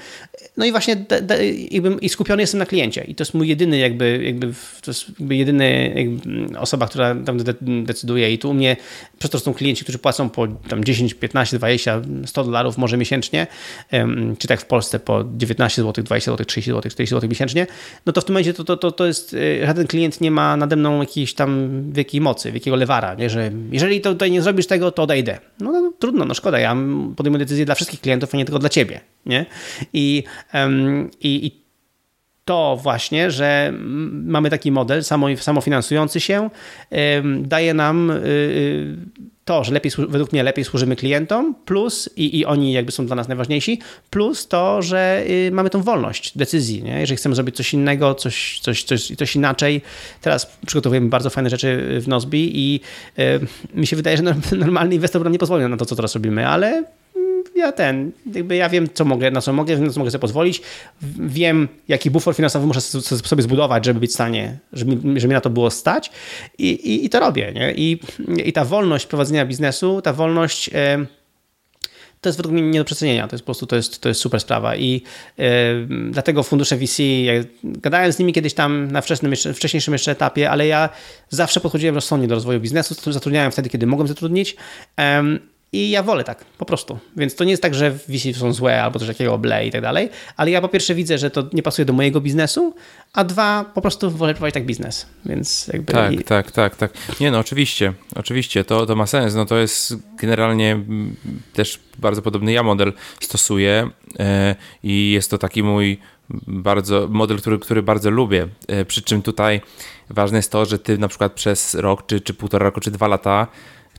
No i właśnie de, de, jakby, i skupiony jestem na kliencie i to jest mój jedyny jakby, jakby to jest jakby jedyny jakby osoba, która tam decyduje i tu u mnie przez to są klienci, którzy płacą po tam 10, 15, 20, 100 dolarów może miesięcznie, czy tak w Polsce po 19 zł, 20 zł, 30 zł, 40 zł miesięcznie, no to w tym momencie to, to, to, to jest, y, żaden klient nie ma nade mną jakiejś tam wielkiej mocy, wielkiego lewara, nie? że jeżeli to tutaj nie zrobisz tego, to odejdę. No, no trudno, no szkoda, ja podejmuję decyzję dla wszystkich klientów, a nie tylko dla ciebie. Nie? I, um, i, i to właśnie, że mamy taki model samo, samofinansujący się, daje nam y, y, to, że lepiej, według mnie lepiej służymy klientom, plus i, i oni jakby są dla nas najważniejsi, plus to, że y, mamy tą wolność decyzji. Nie? Jeżeli chcemy zrobić coś innego, coś, coś, coś, coś inaczej, teraz przygotowujemy bardzo fajne rzeczy w Nozbi i mi się wydaje, że normalny inwestor nam nie pozwoli na to, co teraz robimy, ale ja ten, jakby ja wiem, co mogę, na co mogę, na co mogę sobie pozwolić. Wiem, jaki bufor finansowy muszę sobie zbudować, żeby być w stanie, żeby, żeby mi na to było stać i, i, i to robię. Nie? I, I ta wolność prowadzenia biznesu, ta wolność to jest według mnie nie do przecenienia. To jest po prostu to jest, to jest super sprawa. I yy, dlatego fundusze VC, ja gadałem z nimi kiedyś tam na wczesnym, jeszcze, wcześniejszym jeszcze etapie, ale ja zawsze podchodziłem rozsądnie do rozwoju biznesu, zatrudniałem wtedy, kiedy mogłem zatrudnić. Yy, i ja wolę tak, po prostu. Więc to nie jest tak, że VC są złe albo coś takiego ble i tak dalej, ale ja po pierwsze widzę, że to nie pasuje do mojego biznesu, a dwa, po prostu wolę prowadzić tak biznes. Więc jakby... Tak, i... tak, tak, tak. Nie no, oczywiście, oczywiście, to, to ma sens. No to jest generalnie mm, też bardzo podobny ja model stosuję yy, i jest to taki mój bardzo model, który, który bardzo lubię. Yy, przy czym tutaj ważne jest to, że ty na przykład przez rok, czy, czy półtora roku, czy dwa lata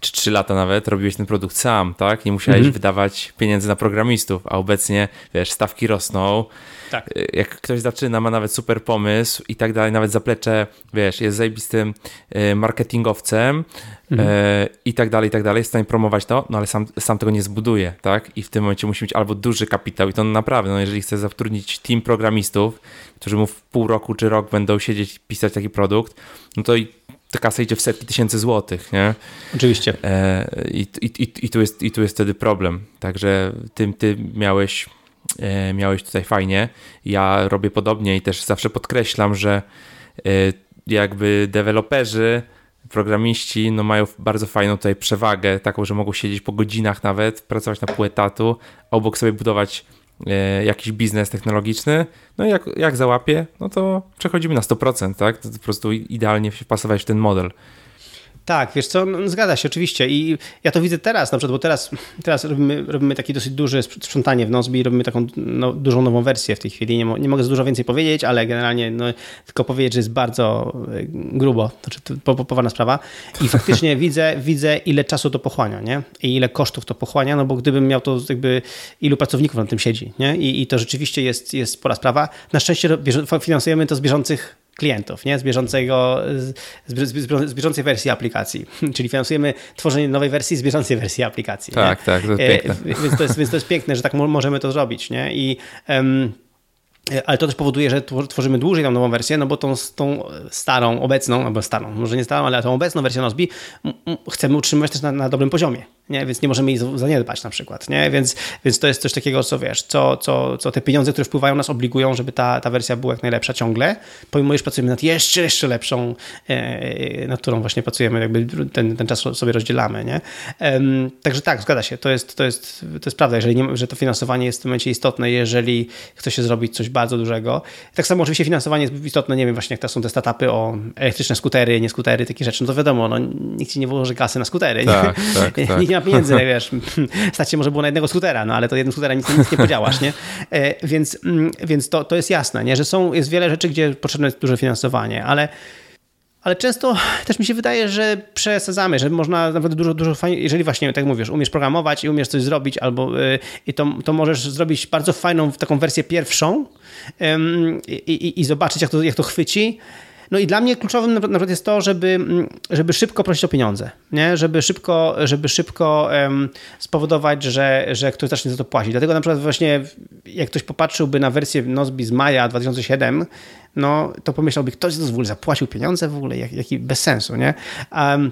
czy 3 lata nawet robiłeś ten produkt sam, tak? Nie musiałeś mhm. wydawać pieniędzy na programistów, a obecnie, wiesz, stawki rosną. Tak. Y, jak ktoś zaczyna, ma nawet super pomysł i tak dalej, nawet zaplecze, wiesz, jest zajebistym y, marketingowcem mhm. y, i tak dalej, i tak dalej, jest w stanie promować to, no ale sam, sam tego nie zbuduje, tak? I w tym momencie musi mieć albo duży kapitał i to naprawdę, no jeżeli chce zatrudnić team programistów, którzy mu w pół roku czy rok będą siedzieć, pisać taki produkt, no to i ta kasa idzie w setki tysięcy złotych, nie? Oczywiście. E, i, i, i, tu jest, I tu jest wtedy problem. Także ty, ty miałeś, e, miałeś tutaj fajnie. Ja robię podobnie i też zawsze podkreślam, że e, jakby deweloperzy, programiści no mają bardzo fajną tutaj przewagę, taką, że mogą siedzieć po godzinach nawet, pracować na pół etatu, obok sobie budować jakiś biznes technologiczny, no i jak, jak załapie, no to przechodzimy na 100%, tak? To po prostu idealnie się wpasować w ten model. Tak, wiesz co, no, zgadza się oczywiście i ja to widzę teraz na przykład, bo teraz, teraz robimy, robimy taki dosyć duże sprzątanie w Nozbi, robimy taką no, dużą nową wersję w tej chwili, nie, nie mogę za dużo więcej powiedzieć, ale generalnie no, tylko powiedzieć, że jest bardzo e, grubo, znaczy to poważna sprawa i faktycznie widzę, widzę ile czasu to pochłania, nie? I ile kosztów to pochłania, no bo gdybym miał to jakby, ilu pracowników na tym siedzi, nie? I, i to rzeczywiście jest, jest spora sprawa. Na szczęście finansujemy to z bieżących klientów, nie? Z, bieżącego, z, z, z bieżącej wersji aplikacji. Czyli finansujemy tworzenie nowej wersji z bieżącej wersji aplikacji. Tak, nie? tak, to jest e, piękne. Więc to jest, więc to jest piękne, że tak możemy to zrobić. Nie? I um, ale to też powoduje, że tworzymy dłużej tą nową wersję, no bo tą, tą starą, obecną, albo starą, może nie starą, ale tą obecną wersję Nozbi chcemy utrzymywać też na, na, dobrym poziomie, nie? więc nie możemy jej zaniedbać na przykład, nie? Więc, więc to jest coś takiego, co wiesz, co, co, co te pieniądze, które wpływają nas obligują, żeby ta, ta wersja była jak najlepsza ciągle, pomimo iż pracujemy nad jeszcze, jeszcze lepszą, e, nad którą właśnie pracujemy, jakby ten, ten czas sobie rozdzielamy, nie? także tak, zgadza się, to jest, to jest, to jest prawda, jeżeli nie, że to finansowanie jest w tym momencie istotne, jeżeli chce się zrobić coś bardzo dużego. Tak samo oczywiście finansowanie jest istotne, nie wiem właśnie jak to są te startupy o elektryczne skutery, nie skutery, takie rzeczy, no to wiadomo, no, nikt ci nie włoży kasy na skutery. Tak, nie? Tak, tak. Nikt nie ma pieniędzy, wiesz, stać się może było na jednego skutera, no ale to jednym skutera nic, nic nie podziałasz, nie? E, więc mm, więc to, to jest jasne, nie? że są, jest wiele rzeczy, gdzie potrzebne jest duże finansowanie, ale ale często też mi się wydaje, że przesadzamy, że można naprawdę dużo, dużo fajnie, jeżeli właśnie, tak mówisz, umiesz programować i umiesz coś zrobić, albo yy, i to, to możesz zrobić bardzo fajną taką wersję pierwszą yy, i, i, zobaczyć, jak to, jak to chwyci. No i dla mnie kluczowym na przykład jest to, żeby, żeby szybko prosić o pieniądze, nie? Żeby szybko, żeby szybko um, spowodować, że, że ktoś zacznie za to płacić. Dlatego na przykład właśnie jak ktoś popatrzyłby na wersję Nozbi z maja 2007, no to pomyślałby, ktoś w ogóle zapłacił pieniądze w ogóle, jaki bez sensu, nie? Um,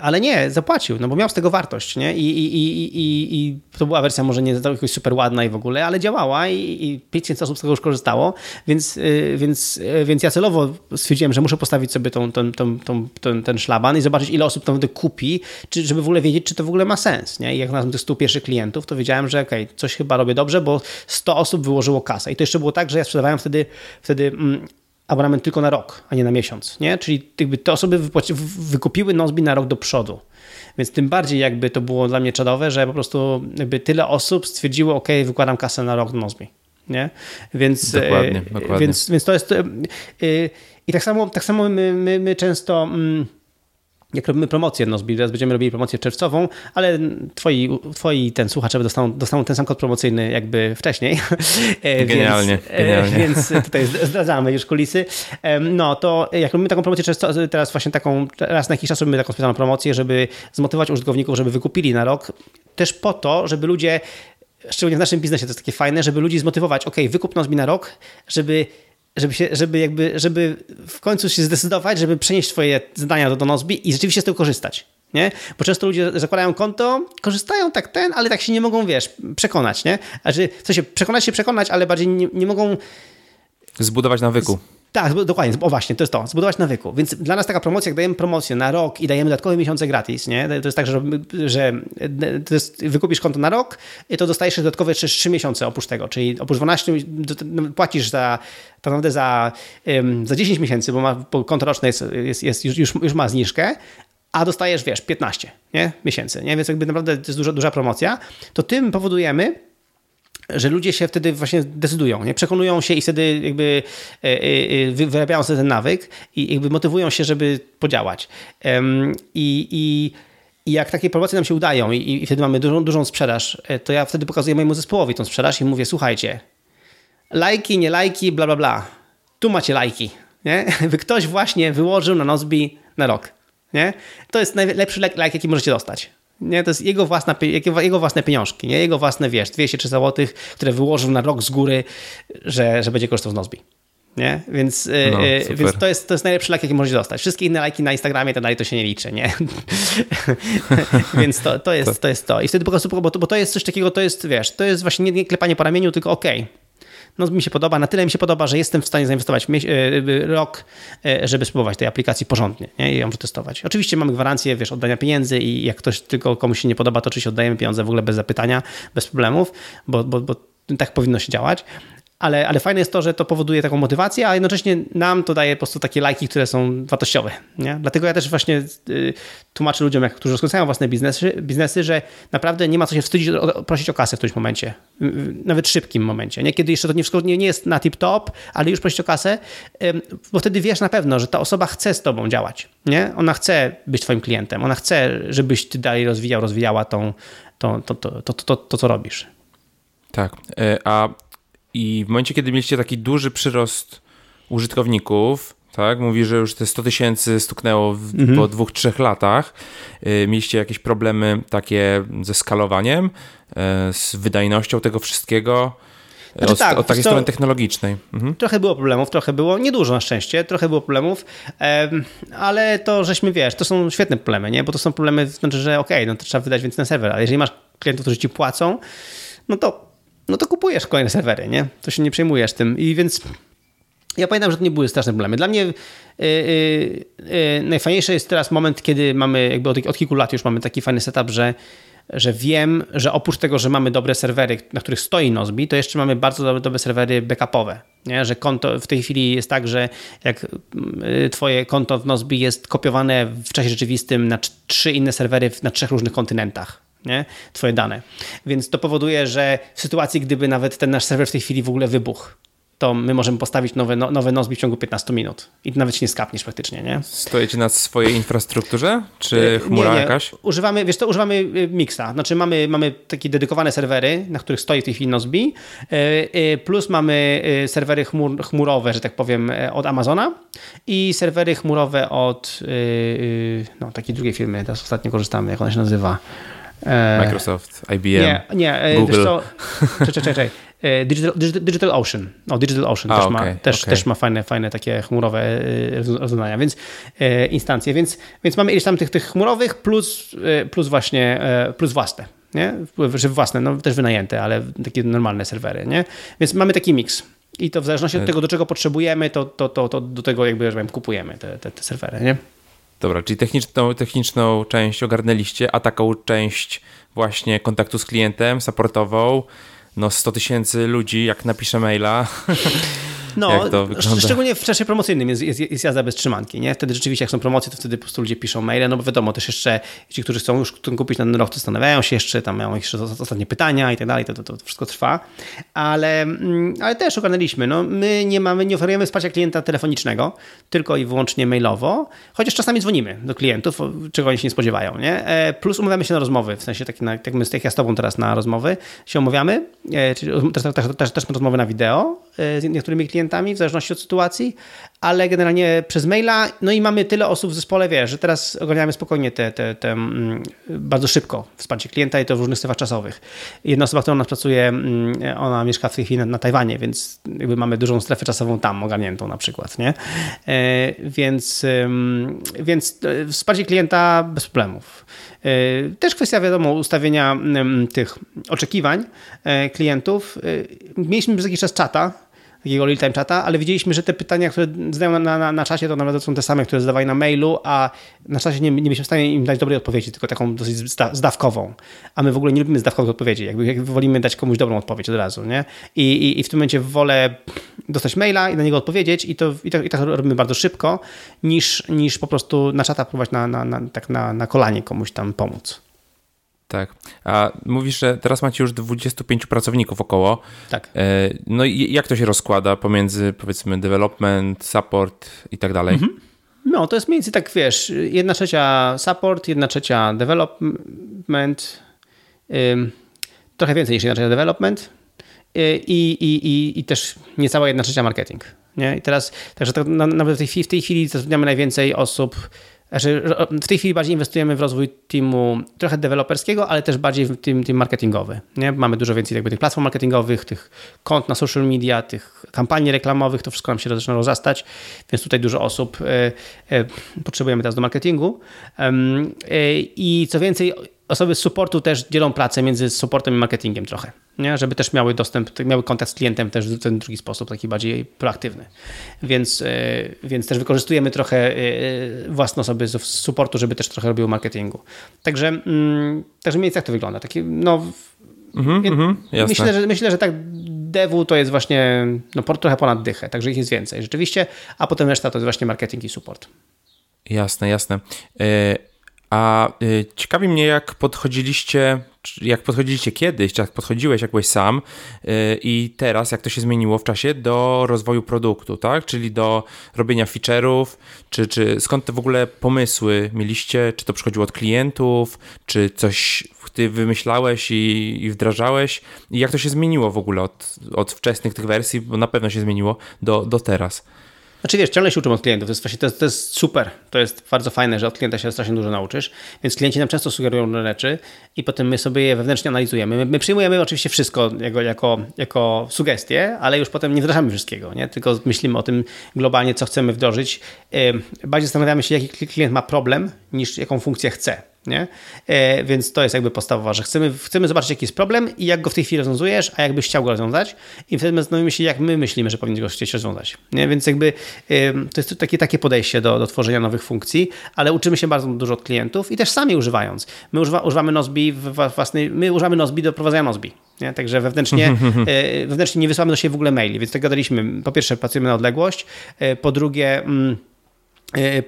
ale nie, zapłacił, no bo miał z tego wartość, nie? I, i, i, i, i to była wersja może nie jakoś super ładna i w ogóle, ale działała i, i 500 osób z tego już korzystało, więc, y, więc, y, więc ja celowo stwierdziłem, że muszę postawić sobie tą, tą, tą, tą, ten, ten szlaban i zobaczyć, ile osób to kupi, czy, żeby w ogóle wiedzieć, czy to w ogóle ma sens, nie? I jak znalazłem tych 100 pierwszych klientów, to wiedziałem, że okej, okay, coś chyba robię dobrze, bo 100 osób wyłożyło kasę. I to jeszcze było tak, że ja sprzedawałem wtedy, wtedy mm, abonament tylko na rok, a nie na miesiąc, nie? Czyli jakby te osoby wypłaci, wykupiły Nozbi na rok do przodu. Więc tym bardziej jakby to było dla mnie czadowe, że po prostu jakby tyle osób stwierdziło, ok, wykładam kasę na rok do Nozbi. Nie? Więc, dokładnie, e, dokładnie. Więc, więc to jest... E, I tak samo, tak samo my, my, my często mm, jak robimy promocję Nozbi, teraz będziemy robili promocję czerwcową, ale twoi, twoi ten słuchacze dostaną, dostaną ten sam kod promocyjny jakby wcześniej. E, genialnie, więc, e, genialnie. Więc tutaj zdradzamy już kulisy. No to jak robimy taką promocję czerwcową, teraz właśnie taką, raz na jakiś czas robimy taką specjalną promocję, żeby zmotywować użytkowników, żeby wykupili na rok, też po to, żeby ludzie szczególnie w naszym biznesie to jest takie fajne, żeby ludzi zmotywować, ok, wykup Nozbi na rok, żeby żeby, się, żeby, jakby, żeby w końcu się zdecydować, żeby przenieść swoje zadania do, do i rzeczywiście z tego korzystać. Nie? Bo często ludzie zakładają konto, korzystają tak ten, ale tak się nie mogą, wiesz, przekonać, nie? Znaczy, co się, przekonać się przekonać, ale bardziej nie, nie mogą... Zbudować nawyku. Tak, dokładnie. O właśnie, to jest to. Zbudować nawyku. Więc dla nas taka promocja, jak dajemy promocję na rok i dajemy dodatkowe miesiące gratis, nie? To jest tak, że, że jest, wykupisz konto na rok to dostajesz dodatkowe 3, 3 miesiące oprócz tego. Czyli oprócz 12 no, płacisz za tak naprawdę za, za 10 miesięcy, bo, ma, bo konto roczne jest, jest, jest już, już, już ma zniżkę, a dostajesz, wiesz, 15 nie? miesięcy, nie? więc jakby naprawdę to jest duża, duża promocja, to tym powodujemy, że ludzie się wtedy właśnie decydują, nie? przekonują się i wtedy jakby e, e, e, wyrabiają sobie ten nawyk i jakby motywują się, żeby podziałać. I, i I jak takie promocje nam się udają i, i wtedy mamy dużą, dużą sprzedaż, to ja wtedy pokazuję mojemu zespołowi tą sprzedaż i mówię, słuchajcie, lajki, nie lajki, bla, bla, bla. Tu macie lajki, nie? Ktoś właśnie wyłożył na Nozbi na rok, nie? To jest najlepszy lajk, jaki możecie dostać. Nie, to jest jego, własna, jego własne pieniążki, nie? jego własne, wiesz, 200 zł, które wyłożył na rok z góry, że, że będzie korzystał z Nozbi. Nie? Więc, y, no, y, więc to, jest, to jest najlepszy like, jaki możecie dostać. Wszystkie inne lajki na Instagramie to dalej to się nie liczy, nie? więc to, to, jest, to jest to. I wtedy po prostu, bo to, bo to jest coś takiego, to jest, wiesz, to jest właśnie nie klepanie po ramieniu, tylko okej, okay no mi się podoba, na tyle mi się podoba, że jestem w stanie zainwestować e, rok, e, żeby spróbować tej aplikacji porządnie nie? i ją przetestować. Oczywiście mamy gwarancję, wiesz, oddania pieniędzy i jak ktoś tylko komuś się nie podoba, to oczywiście oddajemy pieniądze w ogóle bez zapytania, bez problemów, bo, bo, bo tak powinno się działać ale, ale fajne jest to, że to powoduje taką motywację, a jednocześnie nam to daje po prostu takie lajki, które są wartościowe. Nie? Dlatego ja też właśnie y, tłumaczę ludziom, jak, którzy rozkręcają własne biznesy, biznesy, że naprawdę nie ma co się wstydzić o, prosić o kasę w którymś momencie, nawet szybkim momencie. Nie? Kiedy jeszcze to nie wszystko nie, nie jest na tip-top, ale już prosić o kasę, y, bo wtedy wiesz na pewno, że ta osoba chce z tobą działać. Nie? Ona chce być twoim klientem, ona chce, żebyś ty dalej rozwijał, rozwijała tą, to, to, to, to, to, to co robisz. Tak, e, a i w momencie, kiedy mieliście taki duży przyrost użytkowników, tak? Mówi, że już te 100 tysięcy stuknęło w, mhm. po dwóch, trzech latach. Y, mieliście jakieś problemy takie ze skalowaniem, y, z wydajnością tego wszystkiego? Znaczy od, tak, od takiej strony technologicznej. Mhm. Trochę było problemów, trochę było, niedużo na szczęście, trochę było problemów, ale to żeśmy, wiesz, to są świetne problemy, nie? Bo to są problemy, znaczy, że okej, okay, no to trzeba wydać więcej na serwer, ale jeżeli masz klientów, którzy ci płacą, no to no to kupujesz kolejne serwery, nie? To się nie przejmujesz tym. I więc ja pamiętam, że to nie były straszne problemy. Dla mnie yy, yy, najfajniejszy jest teraz moment, kiedy mamy, jakby od, od, kilku lat już mamy taki fajny setup, że, że wiem, że oprócz tego, że mamy dobre serwery, na których stoi Nozbi, to jeszcze mamy bardzo dobre, dobre serwery backupowe. Nie? Że konto w tej chwili jest tak, że jak y, twoje konto w Nozbi jest kopiowane w czasie rzeczywistym na trzy inne serwery na trzech różnych kontynentach nie? twoje dane. Więc to powoduje, że w sytuacji, gdyby nawet ten nasz serwer w tej chwili w ogóle wybuchł, to my możemy postawić nowe, no, nowe Nozbi w ciągu 15 minut i nawet się nie skapniesz praktycznie, nie? Stoicie na swojej infrastrukturze, czy chmura nie, nie. jakaś? Używamy, wiesz to używamy y, miksa, znaczy mamy, mamy takie dedykowane serwery, na których stoi w tej chwili Nozbi, y, plus mamy serwery chmur, chmurowe, że tak powiem, od Amazona i serwery chmurowe od no, takiej drugiej firmy, teraz ostatnio korzystamy, jak ona się nazywa? E, Microsoft, IBM, nie, nie, e, Google. Co, czekaj, czekaj, e, Digital, Digital Ocean. No, Digital Ocean A, też, okay, ma, też, okay. też ma fajne, fajne takie chmurowe rozwiązania, więc instancje. Więc, więc mamy ileś tam tych, tych chmurowych plus, plus właśnie plus własne. Nie? Że własne, no też wynajęte, ale takie normalne serwery. Nie? Więc mamy taki miks. I to w zależności od tego, do czego potrzebujemy, to, to, to, to do tego jakby, że powiem, kupujemy te, te, te serwery. Nie? Dobra, czyli techniczną, techniczną część ogarnęliście, a taką część właśnie kontaktu z klientem, supportową, no 100 tysięcy ludzi, jak napiszę maila, No, szczególnie w czasie promocyjnym jest, jest, jest jazda bez trzymanki, nie? Wtedy rzeczywiście, jak są promocje, to wtedy po prostu ludzie piszą maile, no bo wiadomo, też jeszcze ci, którzy chcą już kupić na ten rok, zastanawiają się jeszcze, tam mają jeszcze ostatnie pytania i tak dalej, to, to, to wszystko trwa, ale, mm, ale też ogarnęliśmy, no my nie mamy, nie oferujemy wsparcia klienta telefonicznego, tylko i wyłącznie mailowo, chociaż czasami dzwonimy do klientów, czego oni się nie spodziewają, nie? E, plus umawiamy się na rozmowy, w sensie na, tak my, jak ja z tobą teraz na rozmowy się umawiamy, e, też, też, też, też rozmowy na wideo e, z niektórymi klientami, klientami, w zależności od sytuacji, ale generalnie przez maila, no i mamy tyle osób w zespole, wiesz, że teraz ogarniamy spokojnie te, te, te mm, bardzo szybko wsparcie klienta i to w różnych strefach czasowych. Jedna osoba, która u nas pracuje, mm, ona mieszka w tej chwili na, na Tajwanie, więc jakby mamy dużą strefę czasową tam ogarniętą na przykład, nie? E, więc, więc e, wsparcie klienta bez problemów. E, też kwestia, wiadomo, ustawienia tych oczekiwań klientów. Mieliśmy przez jakiś czas czata, takiego real-time czata, ale widzieliśmy, że te pytania, które zadają na, na, na czacie, to nawet są te same, które zadawali na mailu, a na czacie nie, nie byliśmy w stanie im dać dobrej odpowiedzi, tylko taką dosyć zdawkową. A my w ogóle nie lubimy zdawkowych odpowiedzi, jakby, jakby wolimy dać komuś dobrą odpowiedź od razu, nie? I, i, i w tym momencie wolę dostać maila i na niego odpowiedzieć i to, i to, i tak robimy bardzo szybko, niż, niż po prostu na czata próbować na, na, na, tak na, na kolanie komuś tam pomóc. Tak. A mówisz, że teraz macie już 25 pracowników około. Tak. E, no i jak to się rozkłada pomiędzy powiedzmy development, support i tak dalej? Mhm. No, to jest mniej więcej tak, wiesz, jedna trzecia support, jedna trzecia development, trochę więcej niż jedna trzecia development y, i, i, i, i też niecała jedna trzecia marketing. Nie? I teraz, także to, nawet w tej, w tej chwili zatrudniamy najwięcej osób znaczy, w tej chwili bardziej inwestujemy w rozwój teamu trochę deweloperskiego, ale też bardziej w team, team marketingowy. Nie? Mamy dużo więcej jakby tych platform marketingowych, tych kont na social media, tych kampanii reklamowych, to wszystko nam się zaczyna rozrastać, więc tutaj dużo osób e, e, potrzebujemy teraz do marketingu. E, I co więcej, osoby z supportu też dzielą pracę między supportem i marketingiem trochę, nie? żeby też miały dostęp, miały kontakt z klientem też w ten drugi sposób, taki bardziej proaktywny. Więc, e, więc też wykorzystujemy trochę e, własne osoby z supportu, żeby też trochę robiły marketingu. Także, mm, także mniej więcej jak to wygląda. Taki, no, mm -hmm, myślę, że, myślę, że tak devu to jest właśnie no, trochę ponad dychę, także ich jest więcej rzeczywiście, a potem reszta to jest właśnie marketing i support. Jasne, jasne. E, a y, ciekawi mnie, jak podchodziliście, jak podchodziliście kiedyś, jak podchodziłeś, jak byłeś sam y, i teraz, jak to się zmieniło w czasie do rozwoju produktu, tak? Czyli do robienia feature'ów, czy, czy skąd te w ogóle pomysły mieliście? Czy to przychodziło od klientów, czy coś ty wymyślałeś i, i wdrażałeś? I jak to się zmieniło w ogóle od, od wczesnych tych wersji, bo na pewno się zmieniło, do, do teraz? Znaczy wiesz, ciągle się uczymy od klientów, to jest, właśnie, to jest, to jest super, to jest bardzo fajne, że od klienta się strasznie dużo nauczysz, więc klienci nam często sugerują różne rzeczy i potem my sobie je wewnętrznie analizujemy. My, my przyjmujemy oczywiście wszystko jako, jako, jako sugestie, ale już potem nie wdrażamy wszystkiego, nie? tylko myślimy o tym globalnie, co chcemy wdrożyć. Bardziej zastanawiamy się, jaki klient ma problem, niż jaką funkcję chce. Nie? E, więc to jest jakby podstawowa, że chcemy, chcemy zobaczyć, jaki jest problem i jak go w tej chwili rozwiązujesz, a jakbyś chciał go rozwiązać i wtedy zastanowimy się, jak my myślimy, że powinien go chcieć rozwiązać. Nie? Więc jakby e, to jest takie, takie podejście do, do tworzenia nowych funkcji, ale uczymy się bardzo dużo od klientów i też sami używając. My używa, używamy Nozbi w własnej, my używamy Nozbi do prowadzenia Nozbi. Nie? Także wewnętrznie, e, wewnętrznie nie wysyłamy do siebie w ogóle maili, więc tak gadaliśmy. Po pierwsze pracujemy na odległość, po drugie... Mm, E,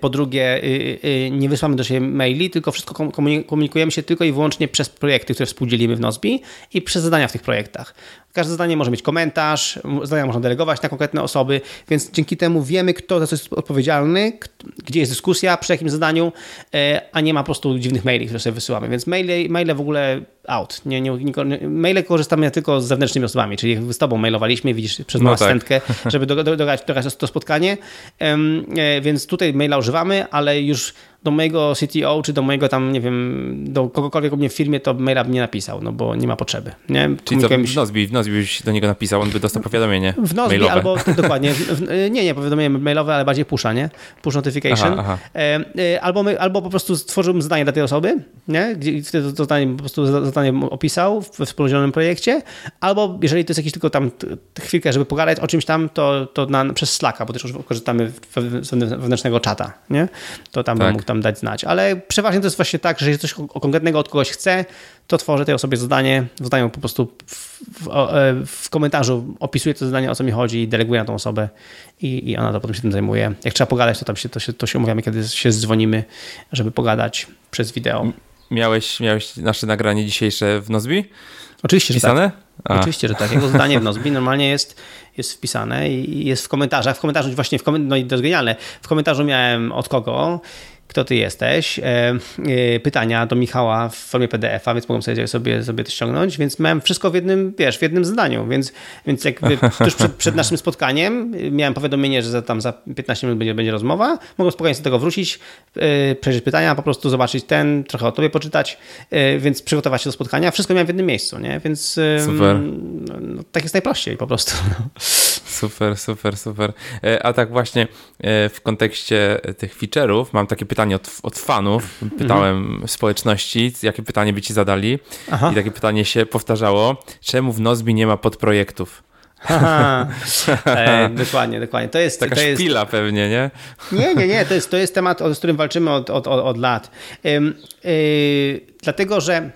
po drugie, e, e, nie wysłamy do siebie maili, tylko wszystko komunikujemy się tylko i wyłącznie przez projekty, które współdzielimy w Nozbi i przez zadania w tych projektach. Każde zadanie może mieć komentarz, zadania można delegować na konkretne osoby, więc dzięki temu wiemy, kto za co jest odpowiedzialny, gdzie jest dyskusja, przy jakim zadaniu, a nie ma po prostu dziwnych maili, które sobie wysyłamy. Więc maile, maile w ogóle out. Nie, nie, nie, maile korzystamy tylko z zewnętrznymi osobami, czyli z tobą mailowaliśmy, widzisz, przez no asystentkę, tak. żeby dograć do, do, do, to spotkanie. Um, więc tutaj maila używamy, ale już do mojego CTO, czy do mojego tam, nie wiem, do kogokolwiek u mnie w firmie, to maila bym nie napisał, no bo nie ma potrzeby. Nie? Czyli co, w Nozbi, w Nozbi byś do niego napisał, on by dostał powiadomienie W Nozbi mailowe. albo, dokładnie, w, nie, nie, powiadomienie mailowe, ale bardziej pusha, nie? Push notification. Aha, aha. E, e, albo, my, albo po prostu stworzyłbym zadanie dla tej osoby, nie? Gdzie wtedy to zadanie po prostu zadanie opisał we wspólnym projekcie, albo jeżeli to jest jakiś tylko tam chwilkę, żeby pogadać o czymś tam, to, to na, przez Slacka, bo też już korzystamy z wewnętrznego czata, nie? To tam tak. bym mógł tam dać znać. Ale przeważnie to jest właśnie tak, że jeżeli coś konkretnego od kogoś chce, to tworzę tej osobie zadanie, zadanie po prostu w, w, e, w, komentarzu opisuję to zadanie, o co mi chodzi i deleguję na tą osobę i, i ona to potem się tym zajmuje. Jak trzeba pogadać, to tam się, to się, to się umawiamy, kiedy się dzwonimy, żeby pogadać przez wideo. Miałeś, miałeś nasze nagranie dzisiejsze w Nozbi? Oczywiście, Wpisane? że tak. A. Oczywiście, że tak. Jego zadanie w Nozbi normalnie jest, jest wpisane i jest w komentarzach. W komentarzu właśnie, w koment- no i to jest genialne, w komentarzu miałem od kogo kto ty jesteś. E, e, pytania do Michała w formie PDF-a, więc mogłem sobie, sobie, sobie to ściągnąć, więc miałem wszystko w jednym, wiesz, w jednym zdaniu, więc, więc jakby tuż przed, przed naszym spotkaniem miałem powiadomienie, że za, tam za 15 minut będzie, będzie rozmowa, mogłem spokojnie do tego wrócić, e, przejrzeć pytania, po prostu zobaczyć ten, trochę o tobie poczytać, więc przygotować się do spotkania. Wszystko miałem w jednym miejscu, nie? Więc Super. No, no, tak jest najprościej po prostu. No. Super, super, super. A tak właśnie w kontekście tych feature'ów mam takie pytanie, pytanie od, od fanów. Pytałem mhm. społeczności, jakie pytanie by ci zadali. Aha. I takie pytanie się powtarzało. Czemu w Nozbi nie ma podprojektów? E, dokładnie, dokładnie. To jest taka to jest... szpila pewnie, nie? Nie, nie, nie. To jest, to jest temat, z którym walczymy od, od, od, od lat. Ym, yy, dlatego, że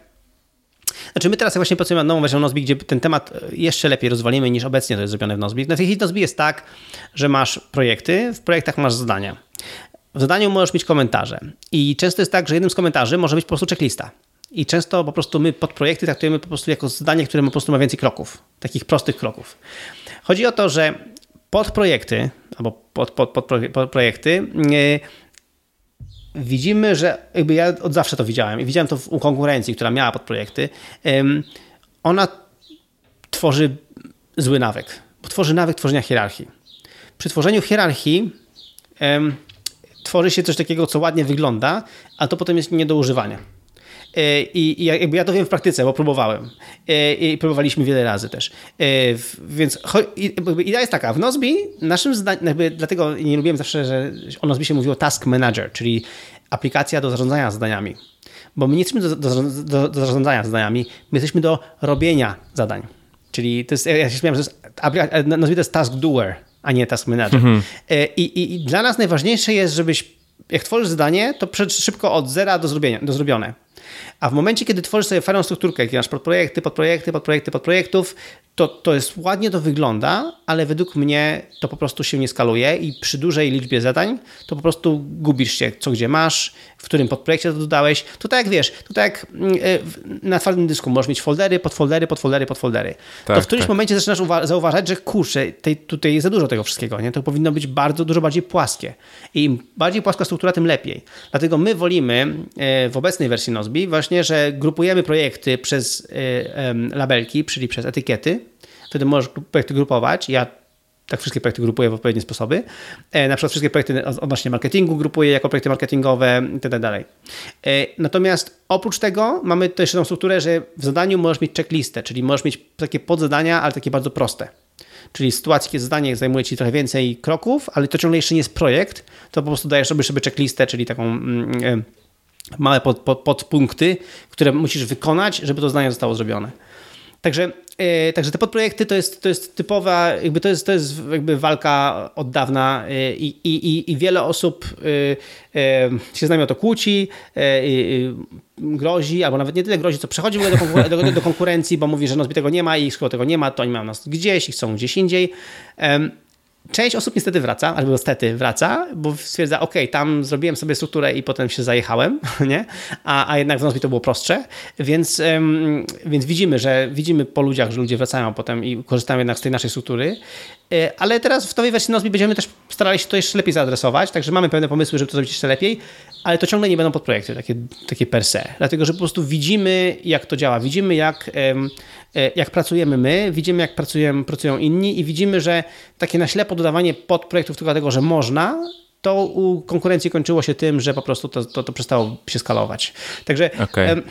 znaczy my teraz właśnie pracujemy nad nową wersją Nozbi, gdzie ten temat jeszcze lepiej rozwalimy niż obecnie to jest zrobione w Nozbi. Na tej chwili Nozbi jest tak, że masz projekty, w projektach masz zadania. W zadaniu możesz mieć komentarze. I często jest tak, że jednym z komentarzy może być po prostu checklista. I często po prostu my podprojekty traktujemy po prostu jako zadanie, które po prostu ma więcej kroków, takich prostych kroków. Chodzi o to, że podprojekty albo pod, pod, pod, pod projekty widzimy, że jakby ja od zawsze to widziałem i widziałem to u konkurencji, która miała podprojekty, ona tworzy zły nawyk, bo tworzy nawyk tworzenia hierarchii. Przy tworzeniu hierarchii tworzy się coś takiego, co ładnie wygląda, a to potem jest nie do używania. E, I, jakby ja to wiem w praktyce, bo próbowałem. E, I próbowaliśmy wiele razy też. E, więc idea jest taka, w Nozbi naszym zdaniem, dlatego nie lubiłem zawsze, że o Nozbi się mówiło task manager, czyli aplikacja do zarządzania zadaniami. Bo my nie jesteśmy do, do, do, do zarządzania zadaniami, my jesteśmy do robienia zadań. Czyli to jest, ja się śmiałem, że Nozbi to jest task doer, a nie task manager. Mhm. I, i, I dla nas najważniejsze jest, żebyś jak tworzysz zadanie, to szybko od zera do, zrobienia, do zrobione. A w momencie, kiedy tworzysz sobie fajną strukturkę, jak masz podprojekty, podprojekty, podprojekty, podprojektów, to, to jest ładnie to wygląda, ale według mnie to po prostu się nie skaluje i przy dużej liczbie zadań to po prostu gubisz się, co gdzie masz, w którym podprojekcie to dodałeś. To tak jak wiesz, to tak jak mm, e, na twardym dysku możesz mieć foldery, podfoldery, podfoldery, podfoldery. Tak, to w którymś tak. momencie zaczynasz zauważać, że kurczę, tej, tutaj jest za dużo tego wszystkiego, nie? To powinno być bardzo, dużo bardziej płaskie. I im bardziej płaska struktura, tym lepiej. Dlatego my wolimy e, w obecnej wersji Nozbi właśnie, że grupujemy projekty przez e, labelki, czyli przez etykiety, wtedy możesz projekty grupować. Ja tak wszystkie projekty grupuję w odpowiednie sposoby. E, na przykład wszystkie projekty odnośnie marketingu grupuję jako projekty marketingowe itd. Tak e, natomiast oprócz tego mamy też tą strukturę, że w zadaniu możesz mieć checklistę, czyli możesz mieć takie podzadania, ale takie bardzo proste. Czyli sytuacji, kiedy zadanie zajmuje Ci trochę więcej kroków, ale to ciągle jeszcze nie jest projekt, to po prostu dajesz sobie checklistę, czyli taką mm, e, małe pod, pod, podpunkty, które musisz wykonać, żeby to zadanie zostało zrobione. Także, yy, także te podprojekty to jest, to jest typowa, jakby to jest, to jest jakby walka od dawna yy, i, i, i wiele osób yy, się z nami o to kłóci, grozi, albo nawet nie tyle grozi, co przechodzi do, konkuren do, do, konkurencji, bo mówi, że no tego nie ma i skoro tego nie ma, to oni mają nas gdzieś i chcą gdzieś indziej. Część osób niestety wraca, albo niestety wraca, bo stwierdza, ok, tam zrobiłem sobie strukturę i potem się zajechałem, nie? A, a jednak w Nozbi to było prostsze, więc, um, więc widzimy, że widzimy po ludziach, że ludzie wracają potem i korzystają jednak z tej naszej struktury, ale teraz w nowej wersji Nozbi będziemy też starali się to jeszcze lepiej zaadresować, także mamy pewne pomysły, żeby to zrobić jeszcze lepiej, ale to ciągle nie będą podprojekty takie, takie per se, dlatego że po prostu widzimy, jak to działa, widzimy, jak E, jak pracujemy my, widzimy jak pracują, pracują inni i widzimy, że takie na ślepo dodawanie podprojektów tylko dlatego, że można, to u konkurencji kończyło się tym, że po prostu to, to, to przestało się skalować. Także okay.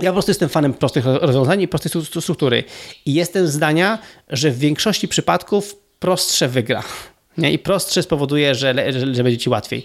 Ja po prostu jestem fanem prostych rozwiązań i prostej struktury i jestem zdania, że w większości przypadków prostsze wygra. Nie? I prostsze spowoduje, że, że, że, będzie ci łatwiej.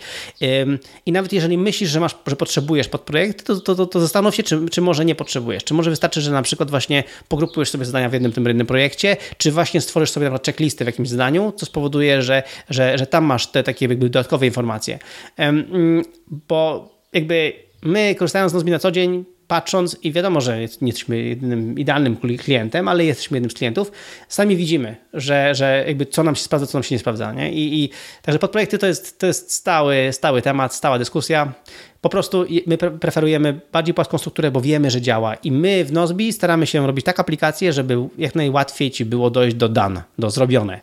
I nawet jeżeli myślisz, że, masz, że potrzebujesz podprojekt, to, to, to, to zastanów się, czy, czy może nie potrzebujesz. Czy może wystarczy, że na przykład właśnie pogrupujesz sobie zadania w jednym tym jednym projekcie, czy właśnie stworzysz sobie na przykład checklisty w jakimś zadaniu, co spowoduje, że, że, że tam masz te takie jakby dodatkowe informacje. Mm, bo jakby my korzystając z Nozbi na co dzień, patrząc i wiadomo, że nie jesteśmy jedynym idealnym klientem, ale jesteśmy jednym z klientów, sami widzimy, że, że jakby co nam się sprawdza, co nam się nie sprawdza. Nie? I, i także podprojekty to jest, to jest stały, stały temat, stała dyskusja. Po prostu my preferujemy bardziej płaską strukturę, bo wiemy, że działa. I my w Nozbi staramy się robić tak aplikacje, żeby jak najłatwiej ci było dojść do done, do zrobione.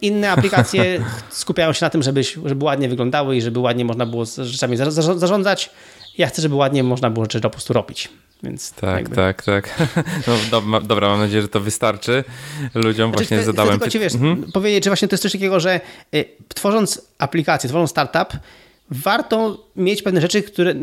Inne aplikacje skupiają się na tym, żeby, żeby ładnie wyglądały i żeby ładnie można było z rzeczami zarządzać ja chcę, żeby ładnie można było rzeczy po prostu robić. Więc tak, jakby... tak, tak. No, do, dobra, mam nadzieję, że to wystarczy. Ludziom znaczy, właśnie chcę, zadałem... Chcę tylko ci, wiesz, mhm. powiedzieć, że właśnie to jest coś takiego, że y, tworząc aplikację, tworząc startup, warto mieć pewne rzeczy, które,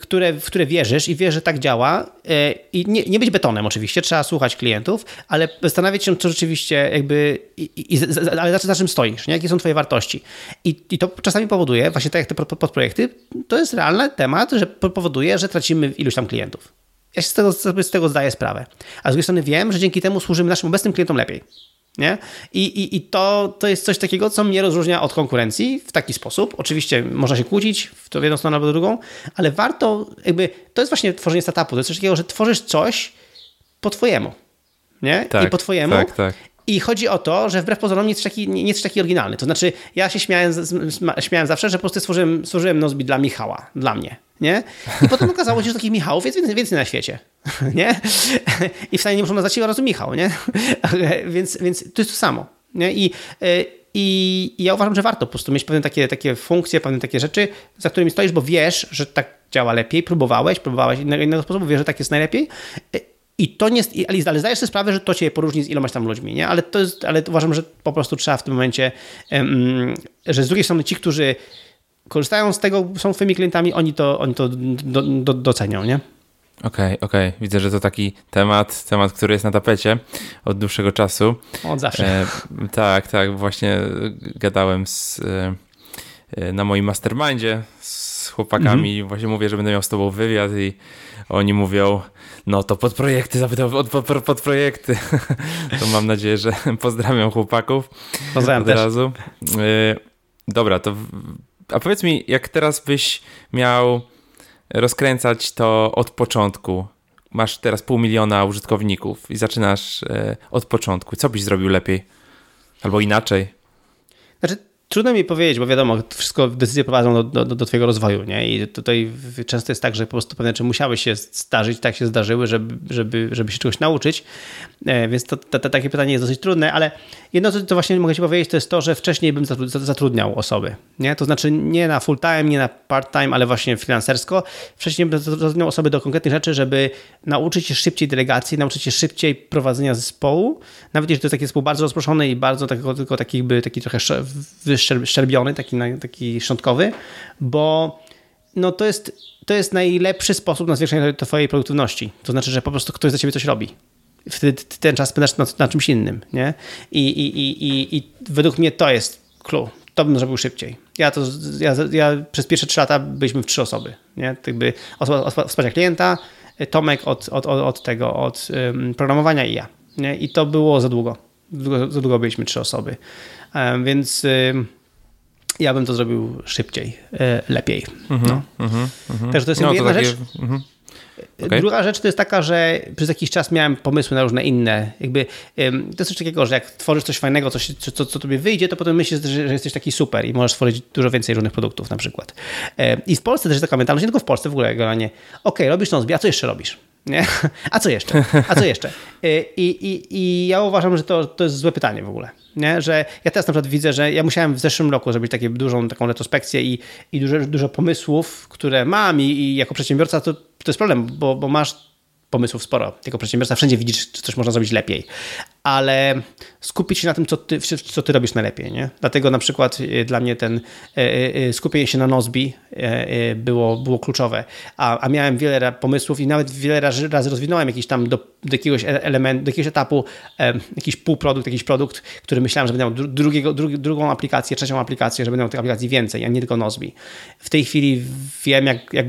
które, w które wierzysz i wiesz, że tak działa e, i nie, nie być betonem oczywiście, trzeba słuchać klientów, ale zastanawiać się, co rzeczywiście jakby, i, i, ale za, za czym stoisz, nie? jakie są twoje wartości. I, I to czasami powoduje, właśnie tak jak te podprojekty, to jest realny temat, że powoduje, że tracimy iluś tam klientów. Ja się z tego, z tego zdaję sprawę. A z drugiej strony wiem, że dzięki temu służymy naszym obecnym klientom lepiej. Nie? I, i, i to, to jest coś takiego, co mnie rozróżnia od konkurencji w taki sposób. Oczywiście można się kłócić w to w jedną stronę albo drugą, ale warto, jakby, to jest właśnie tworzenie startupu. To jest coś takiego, że tworzysz coś po twojemu. Nie? Tak, I po twojemu. Tak, tak. I chodzi o to, że wbrew pozorom nie jest taki, nie jest taki oryginalny. To znaczy, ja się śmiałem, śmiałem zawsze, że po prostu stworzyłem, stworzyłem Nozbi dla Michała, dla mnie. Nie? I potem okazało się, że takich Michałów jest więcej, więcej na świecie. Nie? I wcale nie muszą nazwać się od razu Michał, nie? więc, więc to jest to samo. Nie? I, I, I, ja uważam, że warto po prostu mieć pewne takie, takie funkcje, pewne takie rzeczy, za którymi stoisz, bo wiesz, że tak działa lepiej, próbowałeś, próbowałeś innego, innego sposobu, wiesz, że tak jest najlepiej. I to nie jest, ale zdajesz sobie sprawę, że to cię poróżni z ilomaś tam ludźmi, nie? Ale to jest, ale uważam, że po prostu trzeba w tym momencie, że z drugiej strony ci, którzy korzystają z tego, są twoimi klientami, oni to, oni to do, do, docenią, nie? Okej, okay, okej. Okay. Widzę, że to taki temat, temat, który jest na tapecie od dłuższego czasu. Od zawsze. E, tak, tak. Właśnie gadałem z, e, na moim mastermindzie z chłopakami. -hmm. Właśnie mówię, że będę miał z tobą wywiad i oni mówią, no to podprojekty, zapytał od pod, podprojekty. to mam nadzieję, że pozdrawiam chłopaków. Pozdrawiam od też. razu. E, dobra, to a powiedz mi, jak teraz byś miał rozkręcać to od początku. Masz teraz pół miliona użytkowników i zaczynasz e, od początku. Co byś zrobił lepiej? Albo inaczej? Znaczy, Trudno mi powiedzieć, bo wiadomo, wszystko decyzje prowadzą do, do, do twojego rozwoju, nie? I tutaj często jest tak, że po prostu pewne rzeczy musiały się zdarzyć, tak się zdarzyły, żeby, żeby, żeby się czegoś nauczyć, e, więc to, to, to, takie pytanie jest dosyć trudne, ale jedno, co właśnie mogę ci powiedzieć, to jest to, że wcześniej bym zatrudniał osoby, nie? To znaczy nie na full time, nie na part time, ale właśnie freelancersko. Wcześniej bym zatrudniał osoby do konkretnych rzeczy, żeby nauczyć się szybciej delegacji, nauczyć się szybciej prowadzenia zespołu, nawet jeśli to jest taki zespół bardzo rozproszony i bardzo tylko, tylko taki, by, taki trochę szczerbiony, taki, taki szczątkowy, bo no to, jest, to jest najlepszy sposób na zwiększenie twojej produktywności. To znaczy, że po prostu ktoś za ciebie coś robi. Wtedy ten czas spędzasz na, na czymś innym. Nie? I, i, i, i, I według mnie to jest clue. To bym zrobił szybciej. Ja, to, ja, ja przez pierwsze trzy lata byliśmy w trzy osoby. Nie? Tak by osoba od wsparcia klienta, Tomek od, od, od, od tego, od um, programowania i ja. Nie? I to było za długo. Za długo byliśmy trzy osoby. Um, więc... Um, ja bym to zrobił szybciej, e, lepiej. -hmm, no. mm -hmm, Także to jest no, jedna to takie... rzecz. -hmm. Okay. Druga rzecz to jest taka, że przez jakiś czas miałem pomysły na różne inne. Jakby, to jest coś takiego, że jak tworzysz coś fajnego, coś, co, co, co tobie wyjdzie, to potem myślisz, że, że, jesteś taki super i możesz stworzyć dużo więcej różnych produktów na przykład. I w Polsce też jest taka mentalność, nie tylko w Polsce w ogóle, generalnie, okej, okay, robisz Nozbi, a co jeszcze robisz? Nie? A co jeszcze? A co jeszcze? I, i, i ja uważam, że to, to jest złe pytanie w ogóle. Nie? Że ja teraz na przykład widzę, że ja musiałem w zeszłym roku zrobić takie dużą taką retrospekcję i, i dużo, dużo pomysłów, które mam i, i jako przedsiębiorca to, to jest problem, bo, bo masz pomysłów sporo. Jako przedsiębiorca wszędzie widzisz, czy coś można zrobić lepiej. Ale skupić się na tym, co ty, co ty robisz najlepiej. Nie? Dlatego na przykład e, dla mnie ten e, e, skupienie się na Nozbi było, było kluczowe. A, a miałem wiele pomysłów i nawet wiele razy, razy rozwinąłem jakiś tam do, do jakiegoś elementu, do jakiegoś etapu jakiś półprodukt, jakiś produkt, który myślałem, że będę miał drugiego, drugi, drugą aplikację, trzecią aplikację, że będę miał tych aplikacji więcej, a nie tylko Nozbi. W tej chwili wiem, jak, jak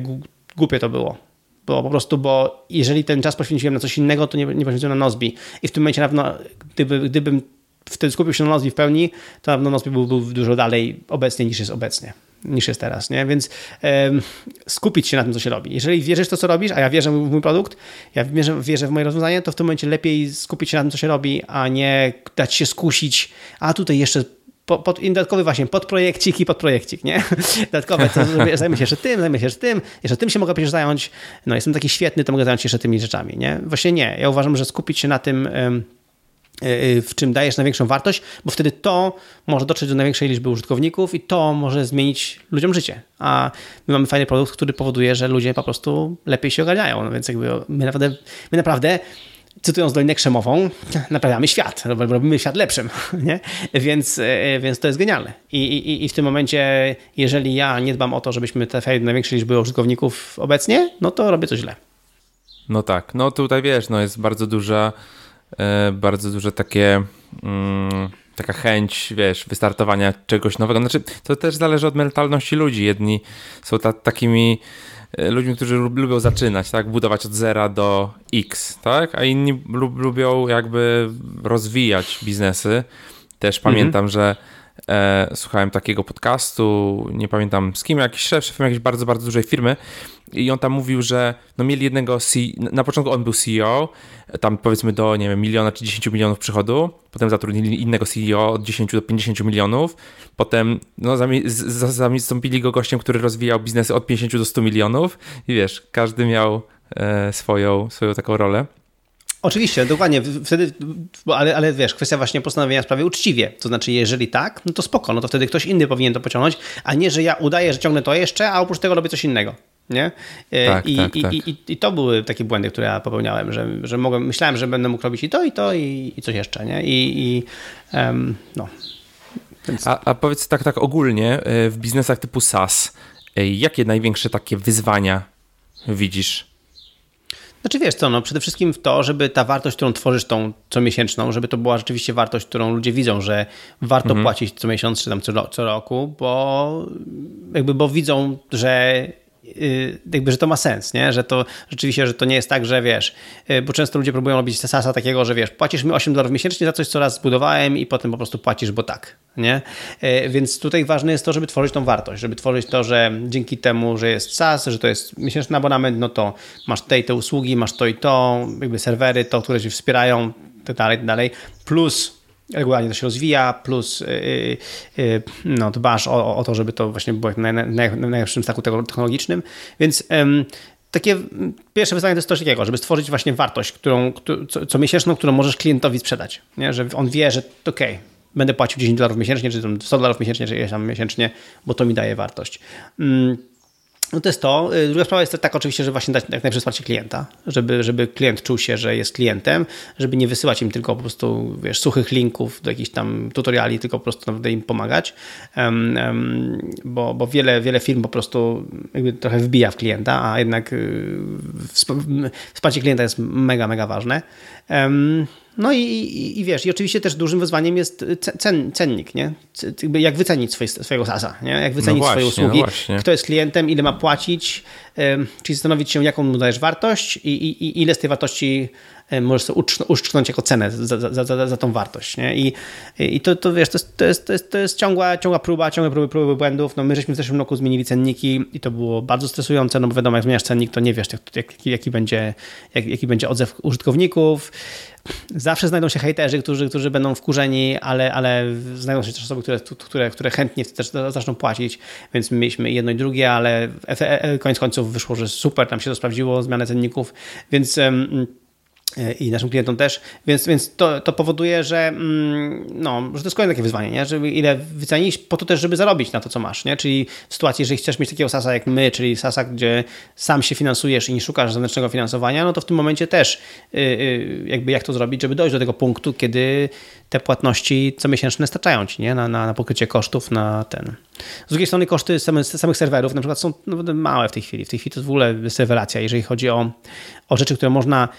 głupie to było bo po prostu, bo jeżeli ten czas poświęciłem na coś innego, to nie, nie poświęciłem na Nozbi. I w tym momencie na pewno, gdyby, gdybym wtedy skupił się na Nozbi w pełni, to na pewno Nozbi był, był dużo dalej obecnie niż jest obecnie niż jest teraz, nie? Więc um, skupić się na tym, co się robi. Jeżeli wierzysz w to, co robisz, a ja wierzę w mój produkt, ja wierzę, wierzę w moje rozwiązanie, to w tym momencie lepiej skupić się na tym, co się robi, a nie dać się skusić, a tutaj jeszcze pod, dodatkowy właśnie podprojekcik i podprojekcik, nie? Dodatkowe, to zajmę się jeszcze tym, zajmę się jeszcze tym, jeszcze tym się mogę przecież zająć, no jestem taki świetny, to mogę zająć się jeszcze tymi rzeczami, nie? Właśnie nie, ja uważam, że skupić się na tym, e, e, w czym dajesz największą wartość, bo wtedy to może dotrzeć do największej liczby użytkowników i to może zmienić ludziom życie. A my mamy fajny produkt, który powoduje, że ludzie po prostu lepiej się ogarniają. No więc jakby my naprawdę, my naprawdę cytując Dolinę Krzemową, naprawiamy świat, robimy świat lepszym, nie? Więc, e, więc to jest genialne. I, i, I w tym momencie, jeżeli ja nie dbam o to, żebyśmy trafiali do największej liczby użytkowników obecnie, no to robię coś źle. No tak, no tutaj wiesz, no jest bardzo duża, e, bardzo duże takie... Mm, taka chęć, wiesz, wystartowania czegoś nowego. Znaczy, to też zależy od mentalności ludzi. Jedni są ta, takimi ludźmi, którzy lubią zaczynać, tak? Budować od zera do X, tak? A inni lub, lubią jakby rozwijać biznesy. Też mhm. pamiętam, że e, słuchałem takiego podcastu, nie pamiętam z kim, jakiś szef, szefem jakiejś bardzo, bardzo dużej firmy i on tam mówił, że no mieli jednego, C na początku on był CEO, tam powiedzmy do, nie wiem, miliona czy 10 milionów przychodu, potem zatrudnili innego CEO od 10 do 50 milionów, potem no, zastąpili go gościem, który rozwijał biznesy od 50 do 100 milionów i wiesz, każdy miał e, swoją, swoją taką rolę. Oczywiście, dokładnie. Wtedy, ale, ale wiesz, kwestia właśnie postanowienia sprawy uczciwie. To znaczy, jeżeli tak, no to spoko, no to wtedy ktoś inny powinien to pociągnąć, a nie, że ja udaję, że ciągnę to jeszcze, a oprócz tego robię coś innego. Nie? E, tak, I, tak, i, tak. I, I, to były takie błędy, które ja popełniałem, że, że mogłem, myślałem, że będę mógł robić i to, i to, i, i coś jeszcze. Nie? I, um, no. Więc... A, a powiedz tak, tak ogólnie, e, w biznesach typu SaaS, e, jakie największe takie wyzwania widzisz? Znaczy wiesz co, no przede wszystkim w to, żeby ta wartość, którą tworzysz tą comiesięczną, żeby to była rzeczywiście wartość, którą ludzie widzą, że warto mhm. płacić co miesiąc czy tam co, co roku, bo jakby bo widzą, że jakby, że to ma sens, nie? Że to rzeczywiście, że to nie jest tak, że wiesz, y, bo często ludzie próbują robić sasa takiego, że wiesz, płacisz mi 8 dolarów miesięcznie za coś, co raz zbudowałem i potem po prostu płacisz, bo tak, nie? Y, więc tutaj ważne jest to, żeby tworzyć tą wartość, żeby tworzyć to, że dzięki temu, że jest SaaS, że to jest miesięczny abonament, no to masz tutaj te usługi, masz to i to, jakby serwery, to, które ci wspierają, tak dalej, tak dalej, plus regularnie to się rozwija, plus yy, yy, no, dbasz o, o, to, żeby to właśnie było na, na, na najlepszym staku technologicznym. Więc takie pierwsze wyzwanie to jest coś takiego, żeby stworzyć właśnie wartość, którą, co, co miesięczną, którą możesz klientowi sprzedać. Nie? Że on wie, że okej, okay, będę płacił 10 dolarów miesięcznie, czy 100 dolarów miesięcznie, czy tam miesięcznie, bo to mi daje wartość. No to jest to. Y, druga sprawa jest taka oczywiście, że właśnie dać jak najlepsze wsparcie klienta, żeby, żeby klient czuł się, że jest klientem, żeby nie wysyłać im tylko po prostu, wiesz, suchych linków do jakichś tam tutoriali, tylko po prostu naprawdę im pomagać, um, um, bo, bo wiele, wiele firm po prostu jakby trochę wbija w klienta, a jednak y, wsparcie klienta jest mega, mega ważne. Um, no i, i, i, wiesz, i oczywiście też dużym wyzwaniem jest cen, cennik, nie? Jak wycenić swoje, swojego SASa, nie? Jak wycenić no właśnie, swoje usługi, no kto jest klientem, ile ma płacić, czyli zastanowić się, jaką mu dajesz wartość i, i, i ile z tej wartości możesz sobie uszczknąć jako cenę za, za, za, za tą wartość. Nie? I, i to, to wiesz, to jest, to jest, to jest, to jest ciągła, ciągła próba, ciągłe próby, próby błędów. No, my żeśmy w zeszłym roku zmienili cenniki i to było bardzo stresujące, no bo wiadomo, jak zmieniasz cennik, to nie wiesz, jak, jak, jaki, będzie, jak, jaki będzie odzew użytkowników. Zawsze znajdą się hejterzy, którzy, którzy będą wkurzeni, ale, ale znajdą się też osoby, które, które, które chętnie też zaczną płacić, więc my mieliśmy jedno i drugie, ale koniec końców wyszło, że super, tam się to sprawdziło, zmianę cenników, więc i naszym klientom też, więc, więc to, to powoduje, że, mm, no, że to jest kolejne takie wyzwanie, nie? żeby ile wycenić po to też, żeby zarobić na to, co masz, nie? czyli w sytuacji, jeżeli chcesz mieć takiego SASa jak my, czyli SASa, gdzie sam się finansujesz i nie szukasz zewnętrznego finansowania, no to w tym momencie też yy, yy, jakby jak to zrobić, żeby dojść do tego punktu, kiedy te płatności comiesięczne starczają ci nie? Na, na, na pokrycie kosztów, na ten. Z drugiej strony koszty samych, samych serwerów na przykład są no, małe w tej chwili. W tej chwili to w ogóle rewelacja, jeżeli chodzi o, o rzeczy, które można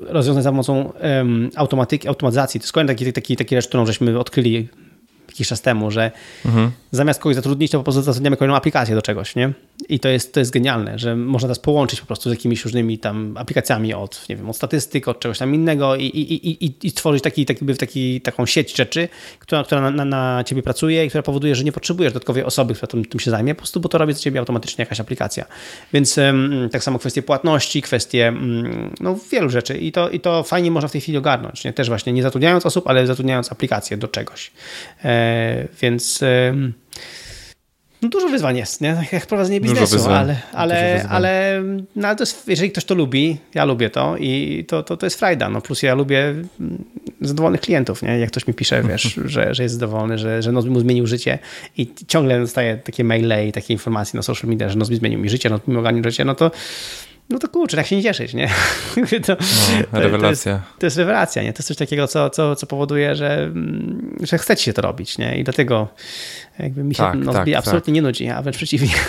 rozwiązać za pomocą um, automatyki, automatyzacji. To jest kolejny taki, taki, taki rzecz, którą żeśmy odkryli jakiś czas temu, że mhm. zamiast kogoś zatrudnić, to po prostu zatrudniamy kolejną aplikację do czegoś, nie? I to jest, to jest genialne, że można teraz połączyć po prostu z jakimiś różnymi tam aplikacjami od, nie wiem, od statystyk, od czegoś tam innego i, i, i, i stworzyć taki, taki, taki, taką sieć rzeczy, która, która na, na, na, ciebie pracuje i która powoduje, że nie potrzebujesz dodatkowej osoby, która tym, tym się zajmie, po prostu, bo to robi za ciebie automatycznie jakaś aplikacja. Więc um, tak samo kwestie płatności, kwestie um, no, wielu rzeczy i to, i to fajnie można w tej chwili ogarnąć, nie? Też właśnie nie zatrudniając osób, ale zatrudniając aplikację do czegoś. E, więc no dużo wyzwań jest, nie? Jak prowadzenie biznesu, ale, ale, ale, no, ale to jest, jeżeli ktoś to lubi, ja lubię to i to, to, to jest frajda. No, plus ja lubię mm, zadowolonych klientów, nie? Jak ktoś mi pisze, wiesz, że, że jest zadowolony, że, że Nozbi mu zmienił życie i ciągle dostaję takie maile i takie informacje na social media, że Nozbi zmienił mi życie, Nozbi mi ogarnił życie, no to no to kurczę, tak się nie cieszyć, nie? to, no, rewelacja. To jest, to jest, rewelacja, nie? To jest coś takiego, co, co, co powoduje, że, mm, że chcecie się to robić, nie? I dlatego jakby mi się tak, no, tak, absolutnie tak. nie nudzi, a wręcz przeciwnie.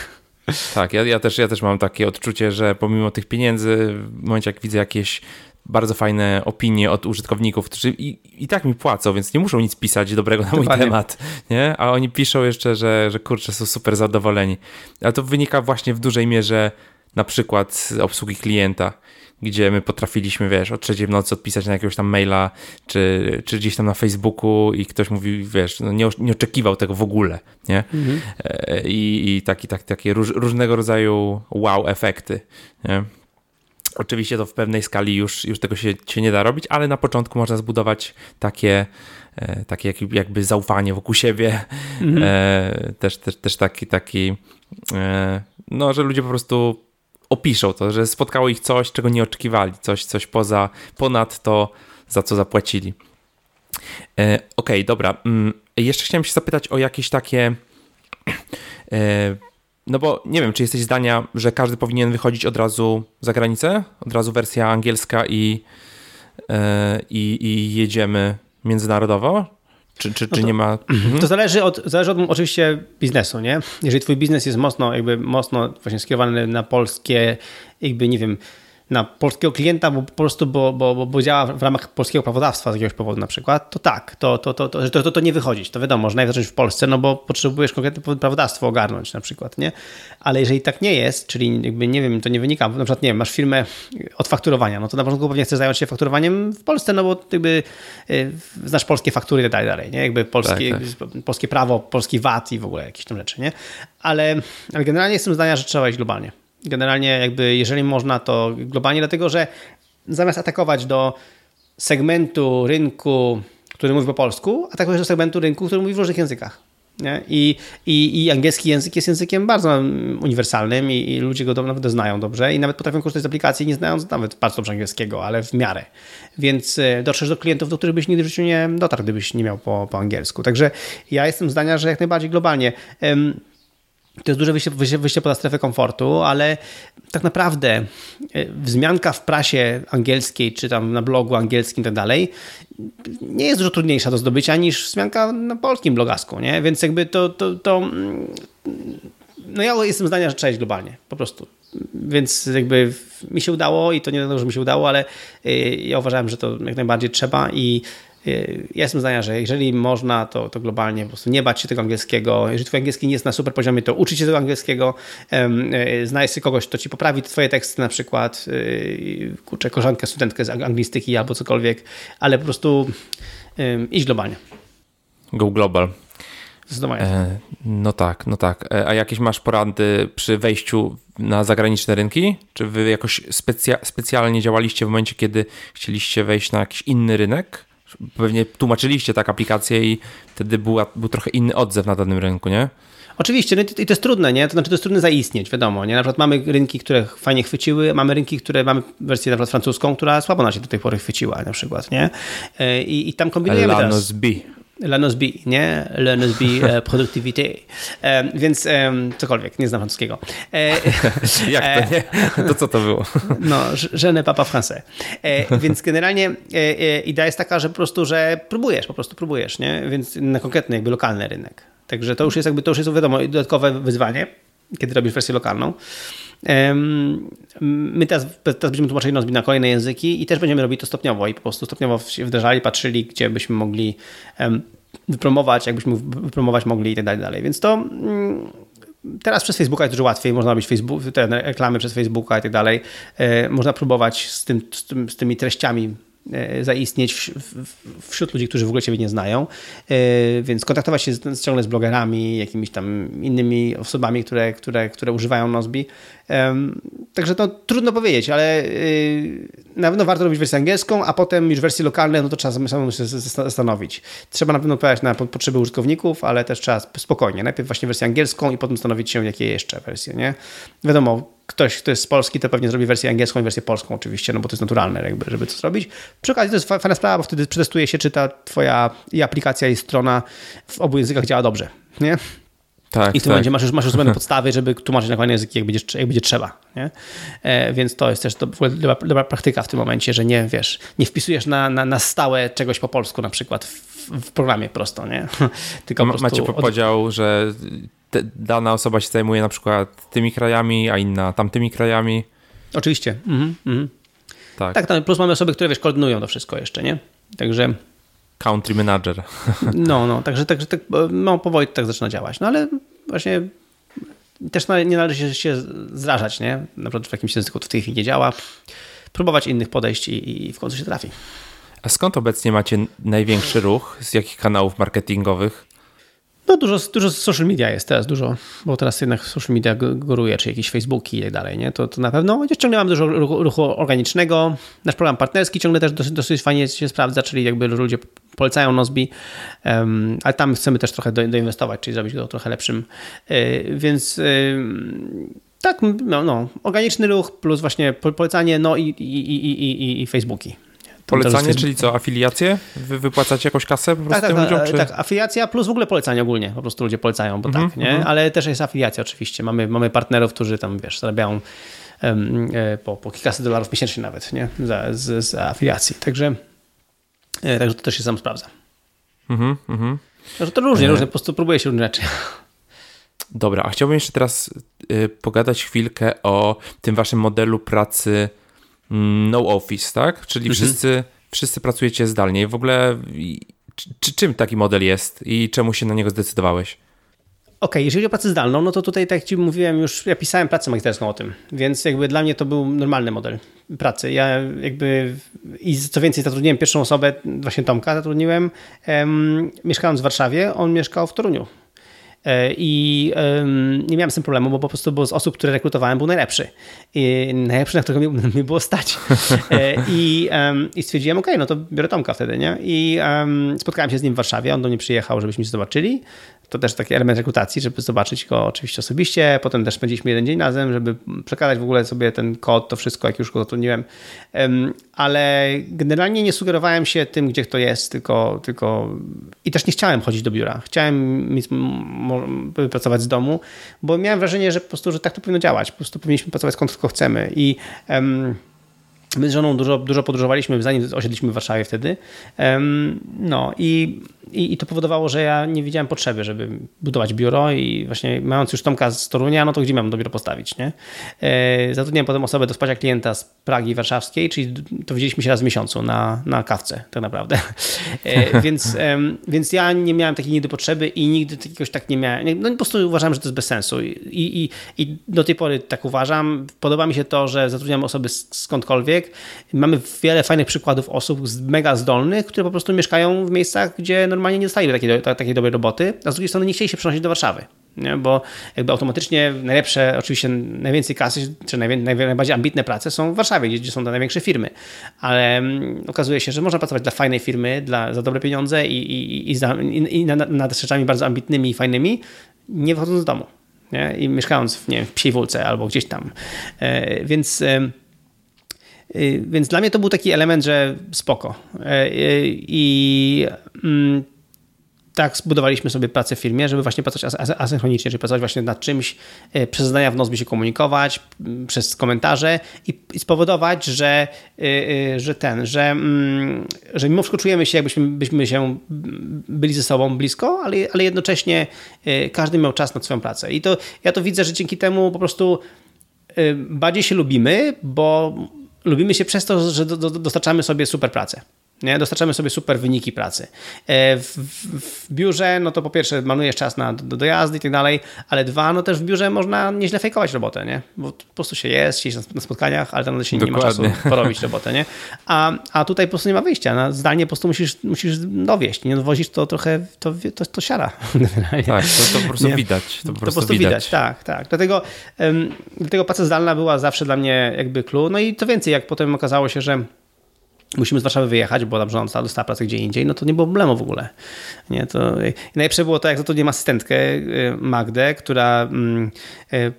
Tak, ja, ja, też, ja też mam takie odczucie, że pomimo tych pieniędzy, w momencie jak widzę jakieś bardzo fajne opinie od użytkowników, którzy i, i tak mi płacą, więc nie muszą nic pisać dobrego na mój temat, nie? A oni piszą jeszcze, że, że kurczę, są super zadowoleni. Ale to wynika właśnie w dużej mierze na przykład obsługi klienta, gdzie my potrafiliśmy, wiesz, o trzeciej w nocy odpisać na jakiegoś tam maila, czy, czy gdzieś tam na Facebooku i ktoś mówi, wiesz, no nie, nie oczekiwał tego w ogóle, nie? Mhm. E, I, i taki, tak, takie róż, różnego rodzaju wow efekty, nie? Oczywiście to w pewnej skali już, już tego się, się nie da robić, ale na początku można zbudować takie, e, takie jakby zaufanie wokół siebie. Mhm. E, też, też, też taki, taki no, że ludzie po prostu opiszą to, że spotkało ich coś, czego nie oczekiwali, coś, coś poza, ponad to, za co zapłacili. E, Okej, okay, dobra. Mm, jeszcze chciałem się zapytać o jakieś takie. E, no bo nie wiem, czy jesteś zdania, że każdy powinien wychodzić od razu za granicę? Od razu wersja angielska i, e, i, i jedziemy międzynarodowo? Czy, czy, no czy to, nie ma. Mhm. To zależy od, zależy od oczywiście biznesu, nie? Jeżeli twój biznes jest mocno, jakby mocno właśnie skierowany na polskie, jakby nie wiem, na polskiego klienta, bo po prostu, bo, bo, bo działa w ramach polskiego prawodawstwa z jakiegoś powodu na przykład, to tak, to, to, to, to, to, to nie wychodzić. To wiadomo, że najpierw zacząć w Polsce, no bo potrzebujesz konkretne prawodawstwo ogarnąć na przykład, nie? Ale jeżeli tak nie jest, czyli jakby nie wiem, to nie wynika, na przykład nie wiem, masz firmę od fakturowania, no to na początku pewnie chcesz zająć się fakturowaniem w Polsce, no bo jakby y, znasz polskie faktury i tak dalej, nie? Jakby polskie, tak, tak. polskie prawo, polski VAT i w ogóle jakieś tam rzeczy, nie? Ale, ale generalnie jestem zdania, że trzeba iść globalnie. Generalnie jakby jeżeli można, to globalnie, dlatego że zamiast atakować do segmentu rynku, który mówi po polsku, atakujesz do segmentu rynku, który mówi w różnych językach. Nie? I, i, I angielski język jest językiem bardzo uniwersalnym i, i ludzie go do, nawet znają dobrze i nawet potrafią korzystać z aplikacji, nie znając nawet bardzo dobrze angielskiego, ale w miarę. Więc e, dotrzesz do klientów, do których byś nigdy w życiu nie dotarł, gdybyś nie miał po, po angielsku. Także ja jestem zdania, że jak najbardziej globalnie. To jest duże wyjście, wyjście, wyjście poza strefę komfortu, ale tak naprawdę e, wzmianka w prasie angielskiej, czy tam na blogu angielskim i tak dalej, nie jest dużo trudniejsza do zdobycia niż wzmianka na polskim blogasku, nie? Więc jakby to, to, to no ja jestem zdania, że trzeba iść globalnie, po prostu. Więc jakby mi się udało i to nie dlatego, że mi się udało, ale e, ja uważałem, że to jak najbardziej trzeba i ja jestem zdania, że jeżeli można, to, to globalnie po prostu nie bać się tego angielskiego. Jeżeli twój angielski nie jest na super poziomie, to uczyć się tego angielskiego. E, znajdź sobie kogoś, kto ci poprawi twoje teksty na przykład, e, kurczę, koleżankę, studentkę z anglistyki albo cokolwiek, ale po prostu iść globalnie. Go global. Zdecydowanie. E, no tak, no tak. E, a jakieś masz porady przy wejściu na zagraniczne rynki? Czy wy jakoś specja specjalnie działaliście w momencie, kiedy chcieliście wejść na jakiś inny rynek? Pewnie tłumaczyliście tak aplikację i wtedy była, był trochę inny odzew na danym rynku, nie? Oczywiście, no i to jest trudne, nie? To znaczy, to jest trudne zaistnieć, wiadomo, nie? Na przykład mamy rynki, które fajnie chwyciły, mamy rynki, które mamy wersję na przykład francuską, która słabo nas się do tej pory chwyciła, na przykład, nie? E, I, i tam kombinujemy Lanos B. Lanosby, nie? Lanosby e, Productivity. E, więc e, cokolwiek, nie znam francuskiego. E, Jak to nie? To co to było? No, je ne papa français. Więc generalnie idea jest taka, że po prostu, że próbujesz, po prostu próbujesz, nie? Więc na konkretny, jakby lokalny rynek. Także to już jest jakby, to już jest wiadomo, dodatkowe wyzwanie, kiedy robisz wersję lokalną. My teraz, teraz będziemy tłumaczyli Nozbi na kolejne języki i też będziemy robić to stopniowo i po prostu stopniowo się wdrażali, patrzyli, gdzie byśmy mogli wypromować, jakbyśmy wypromować mogli i tak dalej. Więc to mm, teraz przez Facebooka jest dużo łatwiej, można robić Facebook, te reklamy przez Facebooka i tak dalej. E, można próbować z, tym, z, tym, z tymi treściami E, zaistnieć wśród ludzi, którzy w ogóle Ciebie nie znają. E, więc kontaktować się ciągle z blogerami, jakimiś tam innymi osobami, które, które, które używają Nozbi. Także to trudno powiedzieć, ale y, na pewno warto robić wersję angielską, a potem już wersje lokalne, no to trzeba samemu się zastanowić. Trzeba na pewno odpowiadać na potrzeby użytkowników, ale też trzeba spokojnie. Najpierw właśnie wersję angielską i potem zastanowić się, jakie jeszcze wersje, nie? Wiadomo, ktoś, kto jest z Polski, to pewnie zrobi wersję angielską i wersję polską oczywiście, no bo to jest naturalne, jakby, żeby to zrobić. Przy okazji to jest fajna sprawa, bo wtedy przetestuje się, czy ta twoja i aplikacja, i strona w obu językach działa dobrze, nie? Tak, I w tym tak. momencie masz już, masz już zrobione podstawy, żeby tłumaczyć na kolejne języki, jak będzie, jak będzie trzeba. Nie? E, więc to jest też dobra, dobra, praktyka w tym momencie, że nie wiesz, nie wpisujesz na, na, na stałe czegoś po polsku na przykład w, w programie prosto, nie? Tylko Ma, Macie od... podział, że dana osoba się zajmuje na przykład tymi krajami, a inna tamtymi krajami. Oczywiście. Mhm, mhm. Tak. tak, plus mamy osoby, które wiesz, koordynują to wszystko jeszcze, nie? Także country manager. No, no, także, także tak, no, powoli to tak zaczyna działać. No ale właśnie też nie należy się zrażać, nie? Na przykład w jakimś języku to w tej chwili nie działa. Próbować innych podejść i, i w końcu się trafi. A skąd obecnie macie największy ruch? Z jakich kanałów marketingowych? No dużo, dużo social media jest teraz, dużo, bo teraz jednak social media góruje, czy jakieś Facebooki i tak dalej, nie? To, to na pewno. Chociaż ciągle mamy dużo ruchu, ruchu organicznego. Nasz program partnerski ciągle też dosyć, dosyć fajnie się sprawdza, czyli jakby ludzie polecają Nozbi, um, ale tam chcemy też trochę do, doinwestować, czyli zrobić go trochę lepszym. Yy, więc yy, Tak, no, no, organiczny ruch plus właśnie polecanie, no i, i, i, i, i Facebooki. Polecanie, czyli co, afiliacje? Wy wypłacacie jakąś kasę po prostu tak, tak, ludziom? Czy... Tak, afiliacja plus w ogóle polecanie ogólnie. Po prostu ludzie polecają, bo mm -hmm, tak, nie? Mm -hmm. Ale też jest afiliacja oczywiście. Mamy, mamy partnerów, którzy tam, wiesz, zarabiają um, po, po kilkaset dolarów miesięcznie nawet, nie? Za, z, z afiliacji. Także, e, także to też się sam sprawdza. Mhm, mhm. Także to różnie, e... różnie, po prostu próbuje się różne rzeczy. Dobra, a chciałbym jeszcze teraz y, pogadać chwilkę o tym waszym modelu pracy mm, no office, tak? Czyli mhm. wszyscy, wszyscy pracujecie zdalnie. W ogóle czy, czym taki model jest i czemu się na niego zdecydowałeś? Okej, okay, jeżeli chodzi o pracę zdalną, no to tutaj, tak jak Ci mówiłem, już ja pisałem pracę magisterską o tym, więc jakby dla mnie to był normalny model pracy. Ja jakby i co więcej zatrudniłem pierwszą osobę, właśnie Tomka zatrudniłem, um, mieszkając w Warszawie, on mieszkał w Toruniu. E, I nie miałem z tym problemu, bo po prostu bo z osób, które rekrutowałem, był najlepszy. I najlepszy, na którego mi, mi było stać. E, I, i stwierdziłem, ok, no to biorę Tomka wtedy, nie? I spotkałem się z nim w Warszawie, on do mnie przyjechał, żebyśmy się zobaczyli to też taki element rekrutacji, żeby zobaczyć go oczywiście osobiście. Potem też spędziliśmy jeden dzień razem, żeby przekazać w ogóle sobie ten kod, to wszystko, jak już go zatrudniłem. Ale generalnie nie sugerowałem się tym, gdzie kto jest, tylko, tylko i też nie chciałem chodzić do biura. Chciałem pracować z domu, bo miałem wrażenie, że po prostu, że tak to powinno działać. Po prostu powinniśmy pracować skąd tylko chcemy. I My z żoną dużo, dużo podróżowaliśmy, zanim osiedliśmy w Warszawie wtedy. No i, i, i, to powodowało, że ja nie widziałem potrzeby, żeby budować biuro i właśnie mając już Tomka z Torunia, no to gdzie mam to biuro postawić, nie? E, zatrudniałem potem osobę do wsparcia klienta z Pragi warszawskiej, czyli to widzieliśmy się raz w miesiącu na, na kawce tak naprawdę. E, więc, więc ja nie miałem takiej nigdy potrzeby i nigdy jakiegoś tak nie miałem. No po prostu uważałem, że to jest bez sensu i, i, i do tej pory tak uważam. Podoba mi się to, że zatrudniam osoby skądkolwiek, Mamy wiele fajnych przykładów osób mega zdolnych, które po prostu mieszkają w miejscach, gdzie normalnie nie dostali takiej, takiej dobrej roboty, a z drugiej strony nie chcieli się przenosić do Warszawy. Nie? Bo jakby automatycznie najlepsze, oczywiście najwięcej kasy, czy najbardziej ambitne prace są w Warszawie, gdzie, są te największe firmy. Ale mm, okazuje się, że można pracować dla fajnej firmy, dla, za dobre pieniądze i, i, i, za, i, i nad, nad rzeczami bardzo ambitnymi i fajnymi, nie wychodząc z domu. Nie? I mieszkając w, nie wiem, Psiej Wólce albo gdzieś tam. E, więc... E, Y, więc dla mnie to był taki element, że spoko. Y, y, I mm, tak zbudowaliśmy sobie pracę w firmie, żeby właśnie pracować asynchronicznie, czyli pracować właśnie nad czymś, przez zadania w Nozbi się komunikować, przez komentarze i, i spowodować, że, że ten, że, mm, że mimo wszystko czujemy się, jakbyśmy byśmy się byli ze sobą blisko, ale, ale jednocześnie każdy miał czas na swoją pracę. I to ja to widzę, że dzięki temu po prostu bardziej się lubimy, bo lubimy się przez to, że do, do, dostarczamy sobie super pracę. Nie? Dostarczamy sobie super wyniki pracy. E, w, w, w, biurze, no to po pierwsze marnujesz czas na do, dojazdy i tak dalej, ale dwa, no też w biurze można nieźle fejkować robotę, nie? Bo po prostu się jest, siedzisz na, na spotkaniach, ale tam się Dokładnie. nie ma czasu porobić robotę, nie? A, a tutaj po prostu nie ma wyjścia. Na zdalnie po prostu musisz, musisz dowieść. Nie dowozisz to trochę, to, to, to siara. Tak, to, to po prostu nie? widać. To po prostu, to po prostu widać. widać. Tak, tak. Dlatego, um, dlatego praca zdalna była zawsze dla mnie jakby clue. No i to więcej, jak potem okazało się, że musimy z Warszawy wyjechać, bo tam żona dostała pracę gdzie indziej, no to nie było problemu w ogóle. Nie, to... najlepsze było to, jak zatrudniłem asystentkę y, Magdę, która mm, y,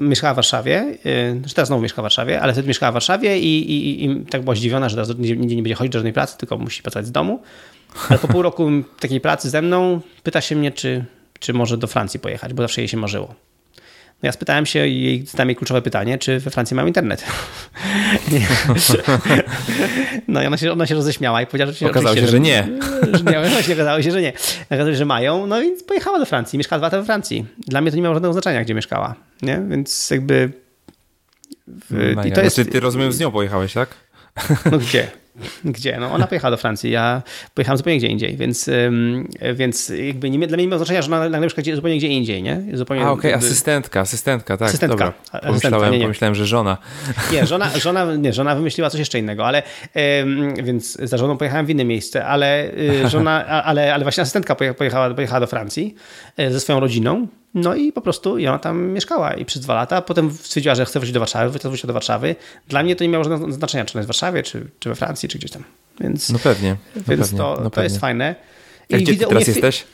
mieszkała w Warszawie, y, znaczy teraz znowu mieszka w Warszawie, ale wtedy mieszkała w Warszawie i, i, i tak była zdziwiona, że teraz nigdzie nie będzie chodzić do żadnej pracy, tylko musi pracować z domu. Ale po pół roku takiej pracy ze mną pyta się mnie, czy, czy może do Francji pojechać, bo zawsze jej się marzyło. No ja spytałem się jej, zadałem jej kluczowe pytanie, czy we Francji mają internet. no i ona się, ona się roześmiała i powiedziała, że Okazało się, że, nie. Że nie. Właśnie okazało się, że nie. Okazało się, że mają, no i pojechała do Francji. Mieszkała dwa lata we Francji. Dla mnie to nie miało żadnego znaczenia, gdzie mieszkała. Nie? Więc jakby... W... No I to jest... Znaczy, ty rozumiem, z nią pojechałeś, tak? No gdzie? Gdzie? No ona pojechała do Francji, ja pojechałem zupełnie gdzie indziej, więc, więc jakby nie, dla mnie nie ma znaczenia, że ona na gdzie, zupełnie gdzie indziej, nie? Zupełnie, A okej, okay, asystentka, asystentka, tak, asystentka. dobra. Pomyślałem, asystentka, nie, nie. pomyślałem, że żona. Nie, żona, żona, nie, żona wymyśliła coś jeszcze innego, ale więc za żoną pojechałem w inne miejsce, ale y, żona, ale, ale właśnie asystentka pojechała, pojechała do Francji e, ze swoją rodziną, no i po prostu ona tam mieszkała i przez dwa lata. Potem stwierdziła, że chce wrócić do Warszawy, wróciła do Warszawy. Dla mnie to nie miało żadnego znaczenia, czy ona jest w Warszawie, czy, czy we Francji, czy gdzieś tam. Więc, no pewnie. No więc pewnie, to, no to jest fajne. I Jak gdzie teraz jesteś?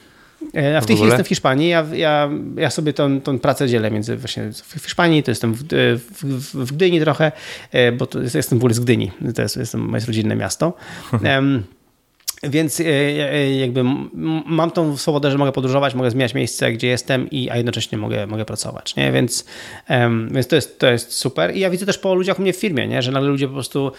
E, a w tej chwili jestem w Hiszpanii. Ja, ja, ja sobie tą, tą pracę dzielę między właśnie w Hiszpanii, to jestem w, w, w Gdyni trochę, e, bo to jest, jestem w ogóle z Gdyni, to jest, jest moje rodzinne miasto. Więc jakby mam tą swobodę, że mogę podróżować, mogę zmieniać miejsce, gdzie jestem, i, a jednocześnie mogę, mogę pracować. Nie? Więc, więc to, jest, to jest super. I ja widzę też po ludziach u mnie w firmie, nie? że nagle ludzie po prostu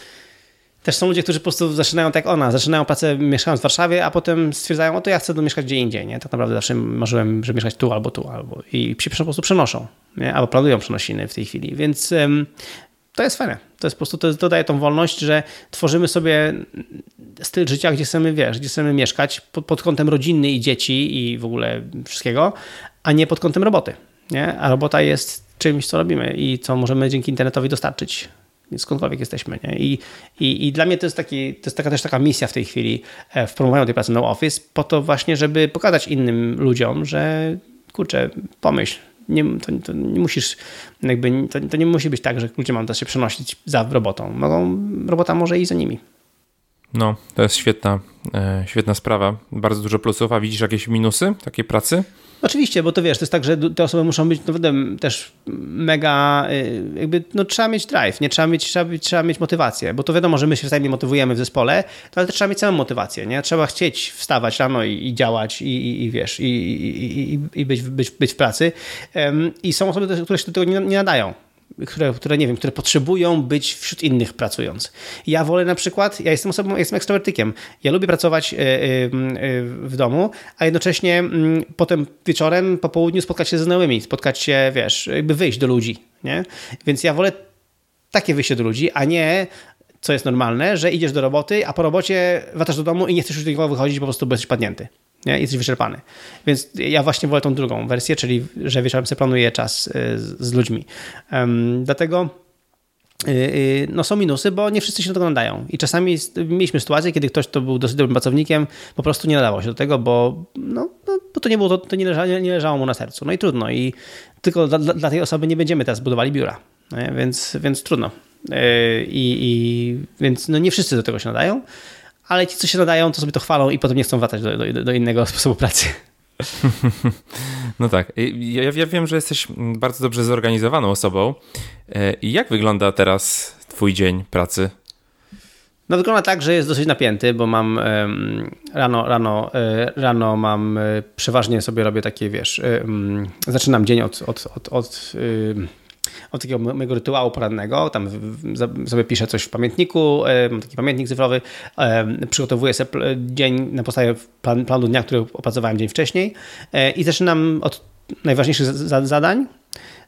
też są ludzie, którzy po prostu zaczynają tak ona, zaczynają pracę mieszkając w Warszawie, a potem stwierdzają, o to ja chcę mieszkać gdzie indziej, nie? Tak naprawdę zawsze marzyłem, żeby mieszkać tu albo tu, albo i się po prostu przenoszą, nie? Albo planują przenosiny w tej chwili, więc to jest fajne. To jest po prostu, to, jest, to daje tą wolność, że tworzymy sobie styl życia, gdzie chcemy, wiesz, gdzie chcemy mieszkać pod, pod kątem rodziny i dzieci i w ogóle wszystkiego, a nie pod kątem roboty, nie? A robota jest czymś, co robimy i co możemy dzięki internetowi dostarczyć skądkolwiek jesteśmy. Nie? I, i, I dla mnie to jest, taki, to jest taka też taka misja w tej chwili e, w promowaniu tej pracy no office, po to właśnie, żeby pokazać innym ludziom, że kurczę, pomyśl, nie, to, to, nie musisz, jakby, to, to, nie musi być tak, że ludzie mają się przenosić za robotą. Mogą, robota może i za nimi. No, to jest świetna, e, świetna sprawa. Bardzo dużo plusów. A widzisz jakieś minusy takiej pracy? Oczywiście, bo to wiesz, to jest tak, że te osoby muszą być naprawdę też mega, y, jakby, no trzeba mieć drive, nie? Trzeba mieć, trzeba, trzeba mieć motywację, bo to wiadomo, że my się wzajemnie motywujemy w zespole, ale też trzeba mieć całą motywację, nie? Trzeba chcieć wstawać rano i, i działać i, i, i wiesz, i, i, i, być, być, być w pracy. I są osoby, które się do tego nie, nie nadają które, które nie wiem, które potrzebują być wśród innych pracując. Ja wolę na przykład, ja jestem osobą, jestem ekstrowertykiem. Ja lubię pracować e, e, w domu, a jednocześnie mm, potem wieczorem, po południu spotkać się ze znajomymi, spotkać się, wiesz, jakby wyjść do ludzi, nie? Więc ja wolę takie wyjście do ludzi, a nie co jest normalne, że idziesz do roboty, a po robocie wracasz do domu i nie chcesz już do nikogo wychodzić, po prostu jesteś padnięty. Nie? Jesteś wyczerpany. Więc ja właśnie wolę tą drugą wersję, czyli że wieczorem sobie planuję czas y, z, ludźmi. Dlatego y, y, no są minusy, bo nie wszyscy się do tego nadają. I czasami mieliśmy sytuację, kiedy ktoś, kto był dosyć dobrym pracownikiem, po prostu nie nadawał się do tego, bo, no, no, bo to nie było, to, to nie, leżało, nie, leżało mu na sercu. No i trudno. I tylko dla, dla tej osoby nie będziemy teraz budowali biura. Więc, więc trudno. I, i, więc no nie wszyscy do tego się nadają ale ci, co się nadają, to sobie to chwalą i potem nie chcą wracać do, do, do innego sposobu pracy. No tak. Ja, ja, wiem, że jesteś bardzo dobrze zorganizowaną osobą. E, I jak wygląda teraz Twój dzień pracy? No wygląda tak, że jest dosyć napięty, bo mam rano, rano, e, rano mam e, przeważnie sobie robię takie, wiesz, zaczynam dzień od, od, od, od od takiego mojego rytuału porannego, tam sobie piszę coś w pamiętniku, e, mam taki pamiętnik cyfrowy, e, przygotowuję sobie dzień na podstawie planu dnia, który opracowałem dzień wcześniej e, i zaczynam od najważniejszych zadań,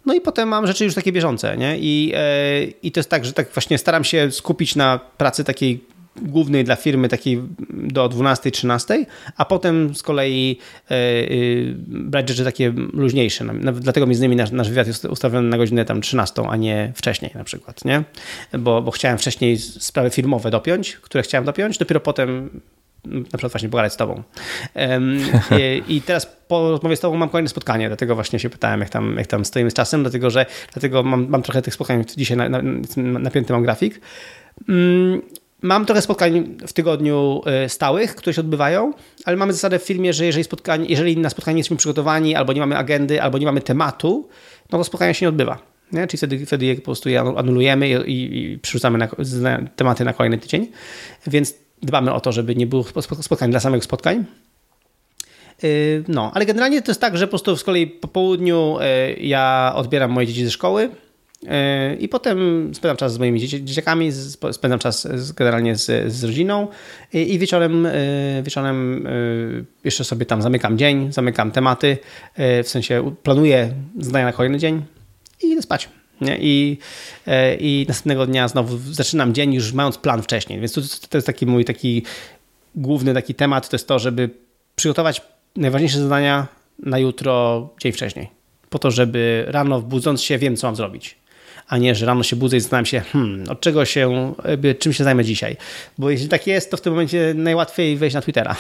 no i potem mam rzeczy już takie bieżące, nie? I, I to jest tak, że tak właśnie staram się skupić na pracy takiej głównej dla firmy takiej do 12-13, a potem z kolei e, e, brać rzeczy takie luźniejsze. Dlatego między innymi nasz, nasz wywiad jest ustawiony na godzinę tam 13, a nie wcześniej na przykład, nie? Bo, bo chciałem wcześniej sprawy firmowe dopiąć, które chciałem dopiąć, dopiero potem na przykład właśnie pogadać z tobą. I teraz po rozmowie z tobą mam kolejne spotkanie, dlatego właśnie się pytałem, jak tam, jak tam stoimy z czasem, dlatego że dlatego mam, mam trochę tych spotkań dzisiaj na, na, napięty mam grafik. Mam trochę spotkań w tygodniu e, stałych, które się odbywają, ale mamy zasadę w filmie, że jeżeli, spotkanie, jeżeli na spotkanie nie jesteśmy przygotowani, albo nie mamy agendy, albo nie mamy tematu, no to spotkanie się nie odbywa. Nie? Czyli wtedy, wtedy je po prostu je anulujemy i, i przerzucamy na, na tematy na kolejny tydzień. Więc dbamy o to, żeby nie było spotkań dla samych spotkań. E, no, ale generalnie to jest tak, że po prostu z kolei po południu e, ja odbieram moje dzieci ze szkoły, i potem spędzam czas z moimi dzieciakami, spędzam czas generalnie z, z rodziną i wieczorem, e, wieczorem e, jeszcze sobie tam zamykam dzień, zamykam tematy, e, w sensie planuję zdania na kolejny dzień i idę spać. Nie? I, I następnego dnia znowu zaczynam dzień już mając plan wcześniej, więc to, to jest taki mój taki główny taki temat, to jest to, żeby przygotować najważniejsze zadania na jutro dzień wcześniej. Po to, żeby rano budząc się wiem, co mam zrobić a nie, że rano się budzę i zastanawiam się, hmm, od czego się, czym się zajmę dzisiaj. Bo jeśli tak jest, to w tym momencie najłatwiej wejść na Twittera.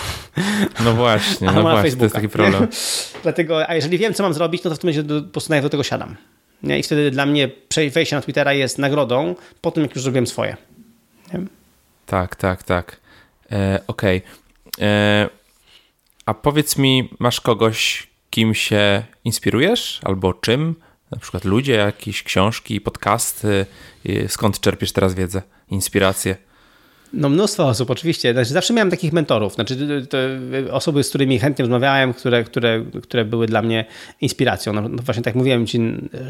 No właśnie, no właśnie, to jest taki problem. Dlatego, a jeżeli wiem, co mam zrobić, no to w tym momencie do, po prostu do tego siadam. Nie? I wtedy dla mnie wejście na Twittera jest nagrodą po tym, jak już zrobiłem swoje. Nie? Tak, tak, tak. E, Okej. Okay. E, A powiedz mi, masz kogoś, kim się inspirujesz albo czym? Na przykład ludzie, jakieś książki, podcasty. Skąd czerpiesz teraz wiedzę, inspirację? No mnóstwo osób oczywiście. Znaczy, zawsze miałem takich mentorów, znaczy osoby, z którymi chętnie rozmawiałem, które, które, które były dla mnie inspiracją. No, no, właśnie tak mówiłem Ci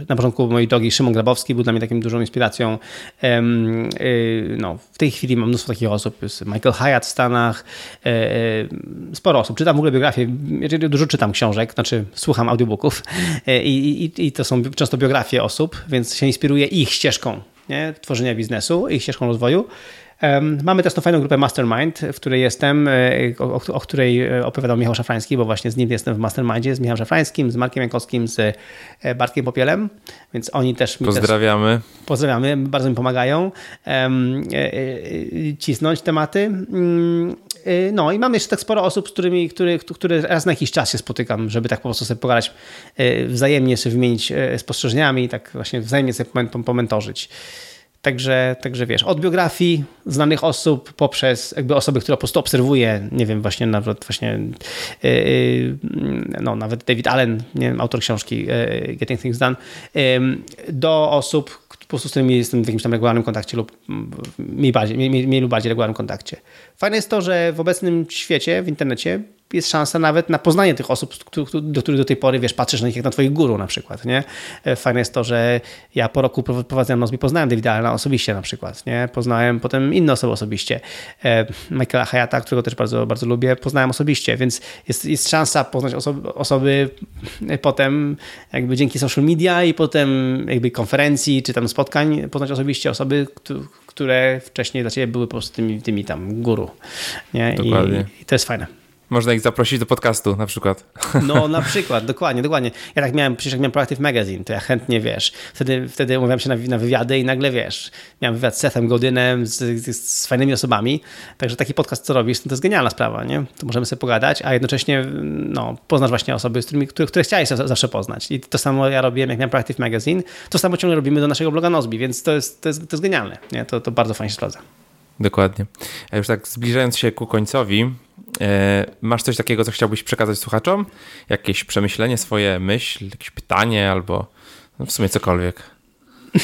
na początku mojej drogi, Szymon Grabowski był dla mnie taką dużą inspiracją. Y, no, w tej chwili mam mnóstwo takich osób. Michael Hyatt w Stanach, e, e, sporo osób. Czytam w ogóle biografię, dużo czytam książek, znaczy słucham audiobooków e, i, i, i to są często biografie osób, więc się inspiruję ich ścieżką nie? tworzenia biznesu, ich ścieżką rozwoju. Mamy też tą fajną grupę Mastermind, w której jestem, e, o, o której e, opowiadał Michał Szafrański, bo właśnie z nim jestem w Mastermindzie, z Michałem Szafrańskim, z Markiem Jankowskim, z e, Bartkiem Popielem, więc oni też Pozdrawiamy. Też, pozdrawiamy, bardzo mi pomagają cisnąć tematy. Mm, no i mam jeszcze tak sporo osób, z którymi, który, które raz na jakiś czas się spotykam, żeby tak po prostu sobie pogadać wzajemnie, sobie wymienić spostrzeżeniami tak właśnie wzajemnie sobie pomentorzyć. Także, także wiesz, od biografii znanych osób poprzez jakby osoby, które po prostu obserwuję, nie wiem, właśnie nawet właśnie yy, no, nawet David Allen, nie wiem, autor książki yy, Getting Things Done, yy, do osób, po prostu z którymi jestem w jakimś tam regularnym kontakcie lub mniej, bardziej, mniej, mniej lub bardziej regularnym kontakcie. Fajne jest to, że w obecnym świecie, w internecie jest szansa nawet na poznanie tych osób, do których do tej pory, wiesz, patrzysz na nich jak na twoich guru na przykład, nie? E, fajne jest to, że ja po roku prowadzenia Nozbi poznałem Davida Allena osobiście na przykład, nie? Poznałem potem inne osoby osobiście. E, Michaela Hayata, którego też bardzo, bardzo lubię, poznałem osobiście, więc jest, jest szansa poznać osoby, osoby potem jakby dzięki social media i potem jakby konferencji czy tam spotkań poznać osobiście osoby, które wcześniej dla ciebie były po prostu tymi, tymi tam guru. Nie? Dokładnie. I, I to jest fajne. Można ich zaprosić do podcastu na przykład. No na przykład, dokładnie, dokładnie. Ja tak miałem, przecież jak miałem Proactive Magazine, to ja chętnie, wiesz, wtedy, wtedy umawiałem się na, na wywiady i nagle, wiesz, miałem wywiad z Sethem Godynem, z, z, z, fajnymi osobami, także taki podcast, co robisz, to jest genialna sprawa, nie? To możemy sobie pogadać, a jednocześnie, no, poznasz właśnie osoby, z którymi, które, które chciałeś zawsze poznać. I to samo ja robiłem, jak miałem Proactive Magazine, to samo ciągle robimy do naszego bloga Nozbi, więc to jest, to jest, to jest genialne, nie? To, to bardzo fajnie się sprawdza. Dokładnie. A już tak zbliżając się ku końcowi, e, masz coś takiego, co chciałbyś przekazać słuchaczom? Jakieś przemyślenie, swoje myśl, jakieś pytanie albo no w sumie cokolwiek?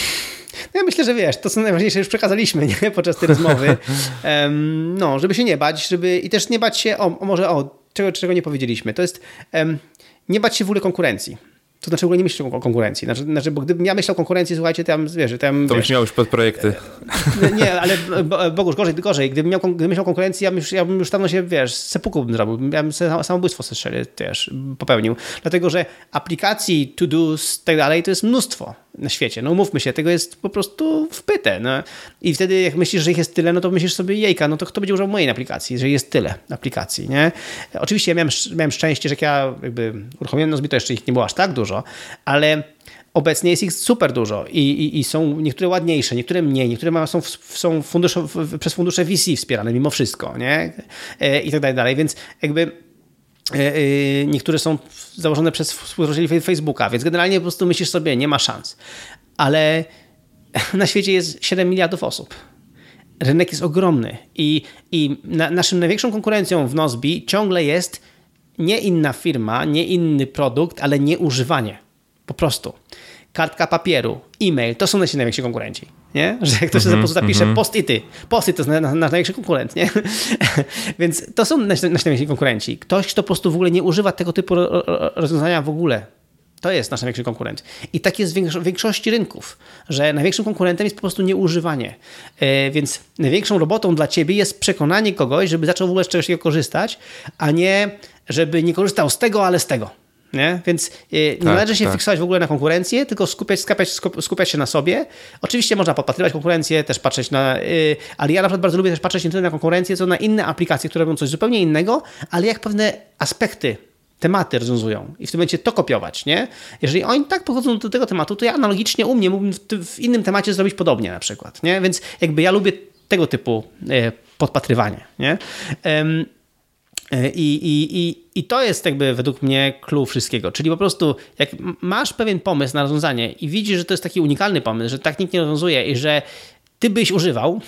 No ja myślę, że wiesz, to co najważniejsze już przekazaliśmy nie? podczas tej rozmowy. Um, no, żeby się nie bać, żeby i też nie bać się, o, może o, czego, czego nie powiedzieliśmy, to jest um, nie bać się w ogóle konkurencji. To znaczy w ogóle nie myślę o konkurencji. Znaczy, znaczy, bo gdybym ja myślał o konkurencji, słuchajcie, to ja wiesz, to, ja, to byś miał już podprojekty. Nie, ale Bogusz, gorzej, gorzej. Gdybym miał gdybym myślał o konkurencji, ja bym, już, ja bym już dawno się, wiesz, sepuku bym zrobił. Ja bym samobójstwo strzelił, wiesz, popełnił. Dlatego, że aplikacji, to-dos, tak dalej, to jest mnóstwo na świecie. No umówmy się, tego jest po prostu wpyte. No. I wtedy jak myślisz, że ich jest tyle, no to myślisz sobie, jejka, no to kto będzie używał mojej aplikacji, że jest tyle aplikacji, nie? Oczywiście ja miałem, miałem szczęście, że jak ja jakby uruchomiłem Nozbi, to jeszcze ich nie było aż tak dużo, ale obecnie jest ich super dużo i, i, i, są niektóre ładniejsze, niektóre mniej, niektóre są, są fundusze, przez fundusze VC wspierane mimo wszystko, nie? E, I tak dalej, dalej. Więc jakby niektóre są założone przez współtworzycieli Facebooka, więc generalnie po prostu myślisz sobie, nie ma szans. Ale na świecie jest 7 miliardów osób. Rynek jest ogromny i, i na, naszym największą konkurencją w Nozbi ciągle jest nie inna firma, nie inny produkt, ale nie używanie. Po prostu. Kartka papieru, e-mail, to są nasi najwięksi konkurenci. Nie? Że jak ktoś mm -hmm, po prostu zapisze mm -hmm. post-ity, post-it to jest nasz największy konkurent, nie? Więc to są nasi, nasi najwięksi konkurenci. Ktoś, kto po prostu w ogóle nie używa tego typu rozwiązania w ogóle. To jest nasz największy konkurent. I tak jest w większości rynków, że największym konkurentem jest po prostu nieużywanie. E, więc największą robotą dla ciebie jest przekonanie kogoś, żeby zaczął w ogóle z czegoś korzystać, a nie żeby nie korzystał z tego, ale z tego. Nie? Więc nie tak, należy się tak. fiksować w ogóle na konkurencję, tylko skupiać, skupiać, skupiać się na sobie. Oczywiście można podpatrywać konkurencję, też patrzeć na. Yy, ale ja na przykład bardzo lubię też patrzeć nie tyle na konkurencję, co na inne aplikacje, które robią coś zupełnie innego, ale jak pewne aspekty tematy rozwiązują i w tym momencie to kopiować, nie? Jeżeli oni tak podchodzą do tego tematu, to ja analogicznie u mnie mógłbym w, innym temacie zrobić podobnie na przykład, nie? Więc jakby ja lubię tego typu e, podpatrywanie, nie? I, i, i, I to jest jakby według mnie clue wszystkiego. Czyli po prostu, jak masz pewien pomysł na rozwiązanie i widzisz, że to jest taki unikalny pomysł, że tak nikt nie rozwiązuje i że ty byś używał,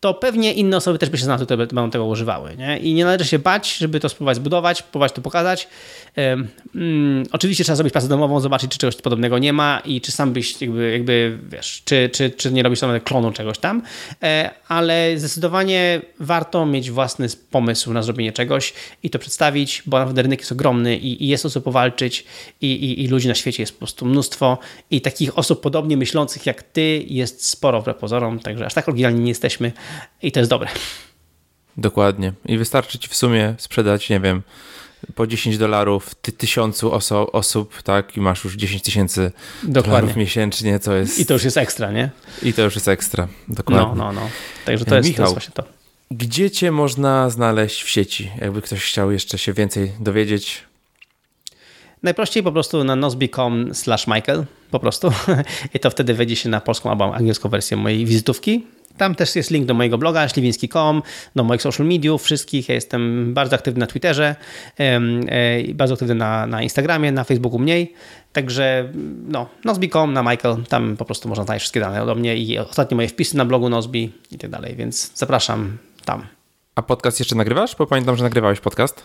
to pewnie inne osoby też by się na to będą tego używały. Nie? I nie należy się bać, żeby to spróbować zbudować, próbować to pokazać. Um, oczywiście trzeba zrobić pracę domową, zobaczyć, czy czegoś podobnego nie ma i czy sam byś jakby, jakby wiesz, czy, czy, czy nie robisz samego klonu czegoś tam, e, ale zdecydowanie warto mieć własny pomysł na zrobienie czegoś i to przedstawić, bo naprawdę rynek jest ogromny i, i jest o co powalczyć i, i, i ludzi na świecie jest po prostu mnóstwo i takich osób podobnie myślących jak ty jest sporo wbrew pozorom, także aż tak oryginalni nie jesteśmy i to jest dobre. Dokładnie. I wystarczy ci w sumie sprzedać, nie wiem, po 10 dolarów ty, tysiącu oso osób, tak, i masz już 10 tysięcy dolarów miesięcznie, co jest... I to już jest ekstra, nie? I to już jest ekstra, dokładnie. No, no, no. Także to jest, Michał, to jest właśnie to. Gdzie cię można znaleźć w sieci? Jakby ktoś chciał jeszcze się więcej dowiedzieć. Najprościej po prostu na nozbi.com slash Michael, po prostu. I to wtedy wejdzie się na polską albo angielską wersję mojej wizytówki. Tam też jest link do mojego bloga śliwiński.com, do moich social mediów wszystkich. Ja jestem bardzo aktywny na Twitterze, e, bardzo aktywny na, na Instagramie, na Facebooku mniej. Także no, Nozbi.com na Michael, tam po prostu można znaleźć wszystkie dane ode mnie i ostatnie moje wpisy na blogu Nozbi i tak dalej, więc zapraszam tam. A podcast jeszcze nagrywasz? Bo pamiętam, że nagrywałeś podcast.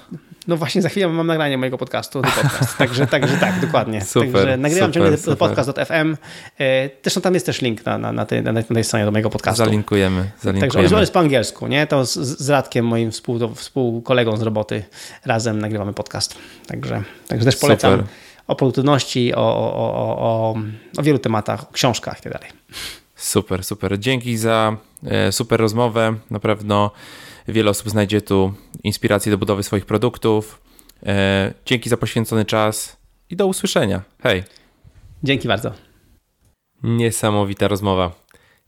No właśnie, za chwilę mam nagranie mojego podcastu. Podcast. Także, także tak, dokładnie. Super, także nagrywam super, ciągle super. podcast.fm. E, zresztą tam jest też link na, na, na, tej, na tej stronie do mojego podcastu. Zalinkujemy. zalinkujemy. Także on jest po angielsku, nie? To z, z Radkiem, moim współ, współkolegą z roboty, razem nagrywamy podcast. Także, także też polecam super. o produktywności, o, o, o, o, o wielu tematach, o książkach i tak dalej. Super, super. Dzięki za e, super rozmowę. Na pewno Wiele osób znajdzie tu inspirację do budowy swoich produktów. E, dzięki za poświęcony czas i do usłyszenia. Hej. Dzięki bardzo. Niesamowita rozmowa.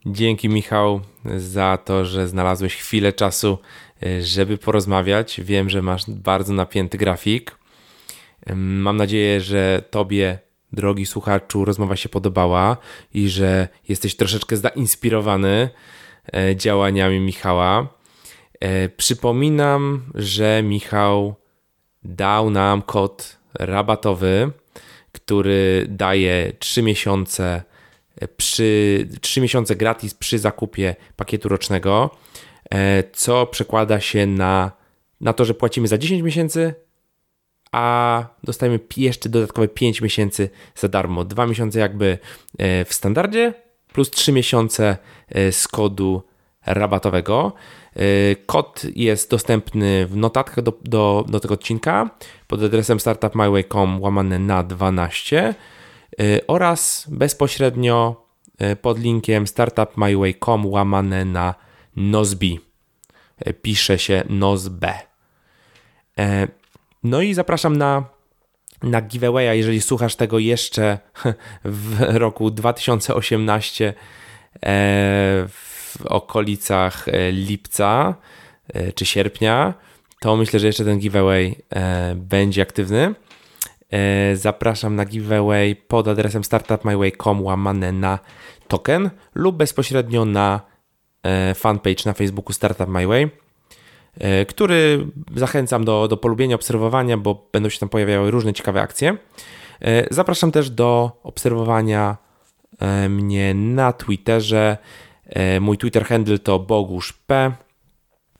Dzięki Michał za to, że znalazłeś chwilę czasu, e, żeby porozmawiać. Wiem, że masz bardzo napięty grafik. Mam nadzieję, że Tobie, drogi słuchaczu, rozmowa się podobała i że jesteś troszeczkę zainspirowany e, działaniami Michała. E, przypominam, że Michał dał nam kod rabatowy, który daje 3 miesiące e, przy 3 miesiące gratis przy zakupie pakietu rocznego, e, co przekłada się na, na to, że płacimy za 10 miesięcy, a dostajemy jeszcze dodatkowe 5 miesięcy za darmo. 2 miesiące jakby w standardzie, plus 3 miesiące z kodu rabatowego. Y, kod jest dostępny w notatkach do, do, do tego odcinka pod adresem startupmyway.com łamane na 12 y, oraz bezpośrednio y, pod linkiem startupmyway.com łamane na nozbi. Pisze się nozb. No i zapraszam na, na giveawaya, jeżeli słuchasz tego jeszcze w roku 2018 w w okolicach e, lipca e, czy sierpnia, to myślę, że jeszcze ten giveaway e, będzie aktywny. Zapraszam na giveaway pod adresem startupmyway.com łamane na token lub bezpośrednio na fanpage na Facebooku Startup My Way, który zachęcam do, do polubienia, obserwowania, bo będą się tam pojawiały różne ciekawe akcje. Zapraszam też do obserwowania mnie na Twitterze mój Twitter handle to boguszp.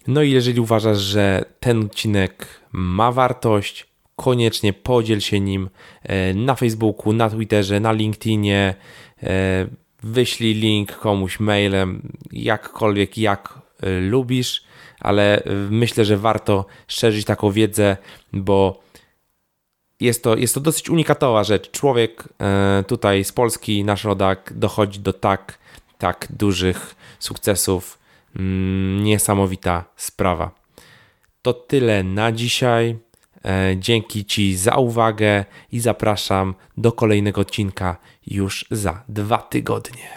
No i jeżeli uważasz, że ten odcinek ma wartość, koniecznie podziel się nim e, na Facebooku, na Twitterze, na LinkedInie. E, wyślij link komuś mailem, jakkolwiek, jak lubisz, ale myślę, że warto szerzyć taką wiedzę, bo jest to, jest to dosyć unikatowa rzecz. Człowiek tutaj z Polski, nasz rodak, dochodzi do tak tak dużych sukcesów. Mm, niesamowita sprawa. To tyle na dzisiaj. E, dzięki Ci za uwagę i zapraszam do kolejnego odcinka już za dwa tygodnie.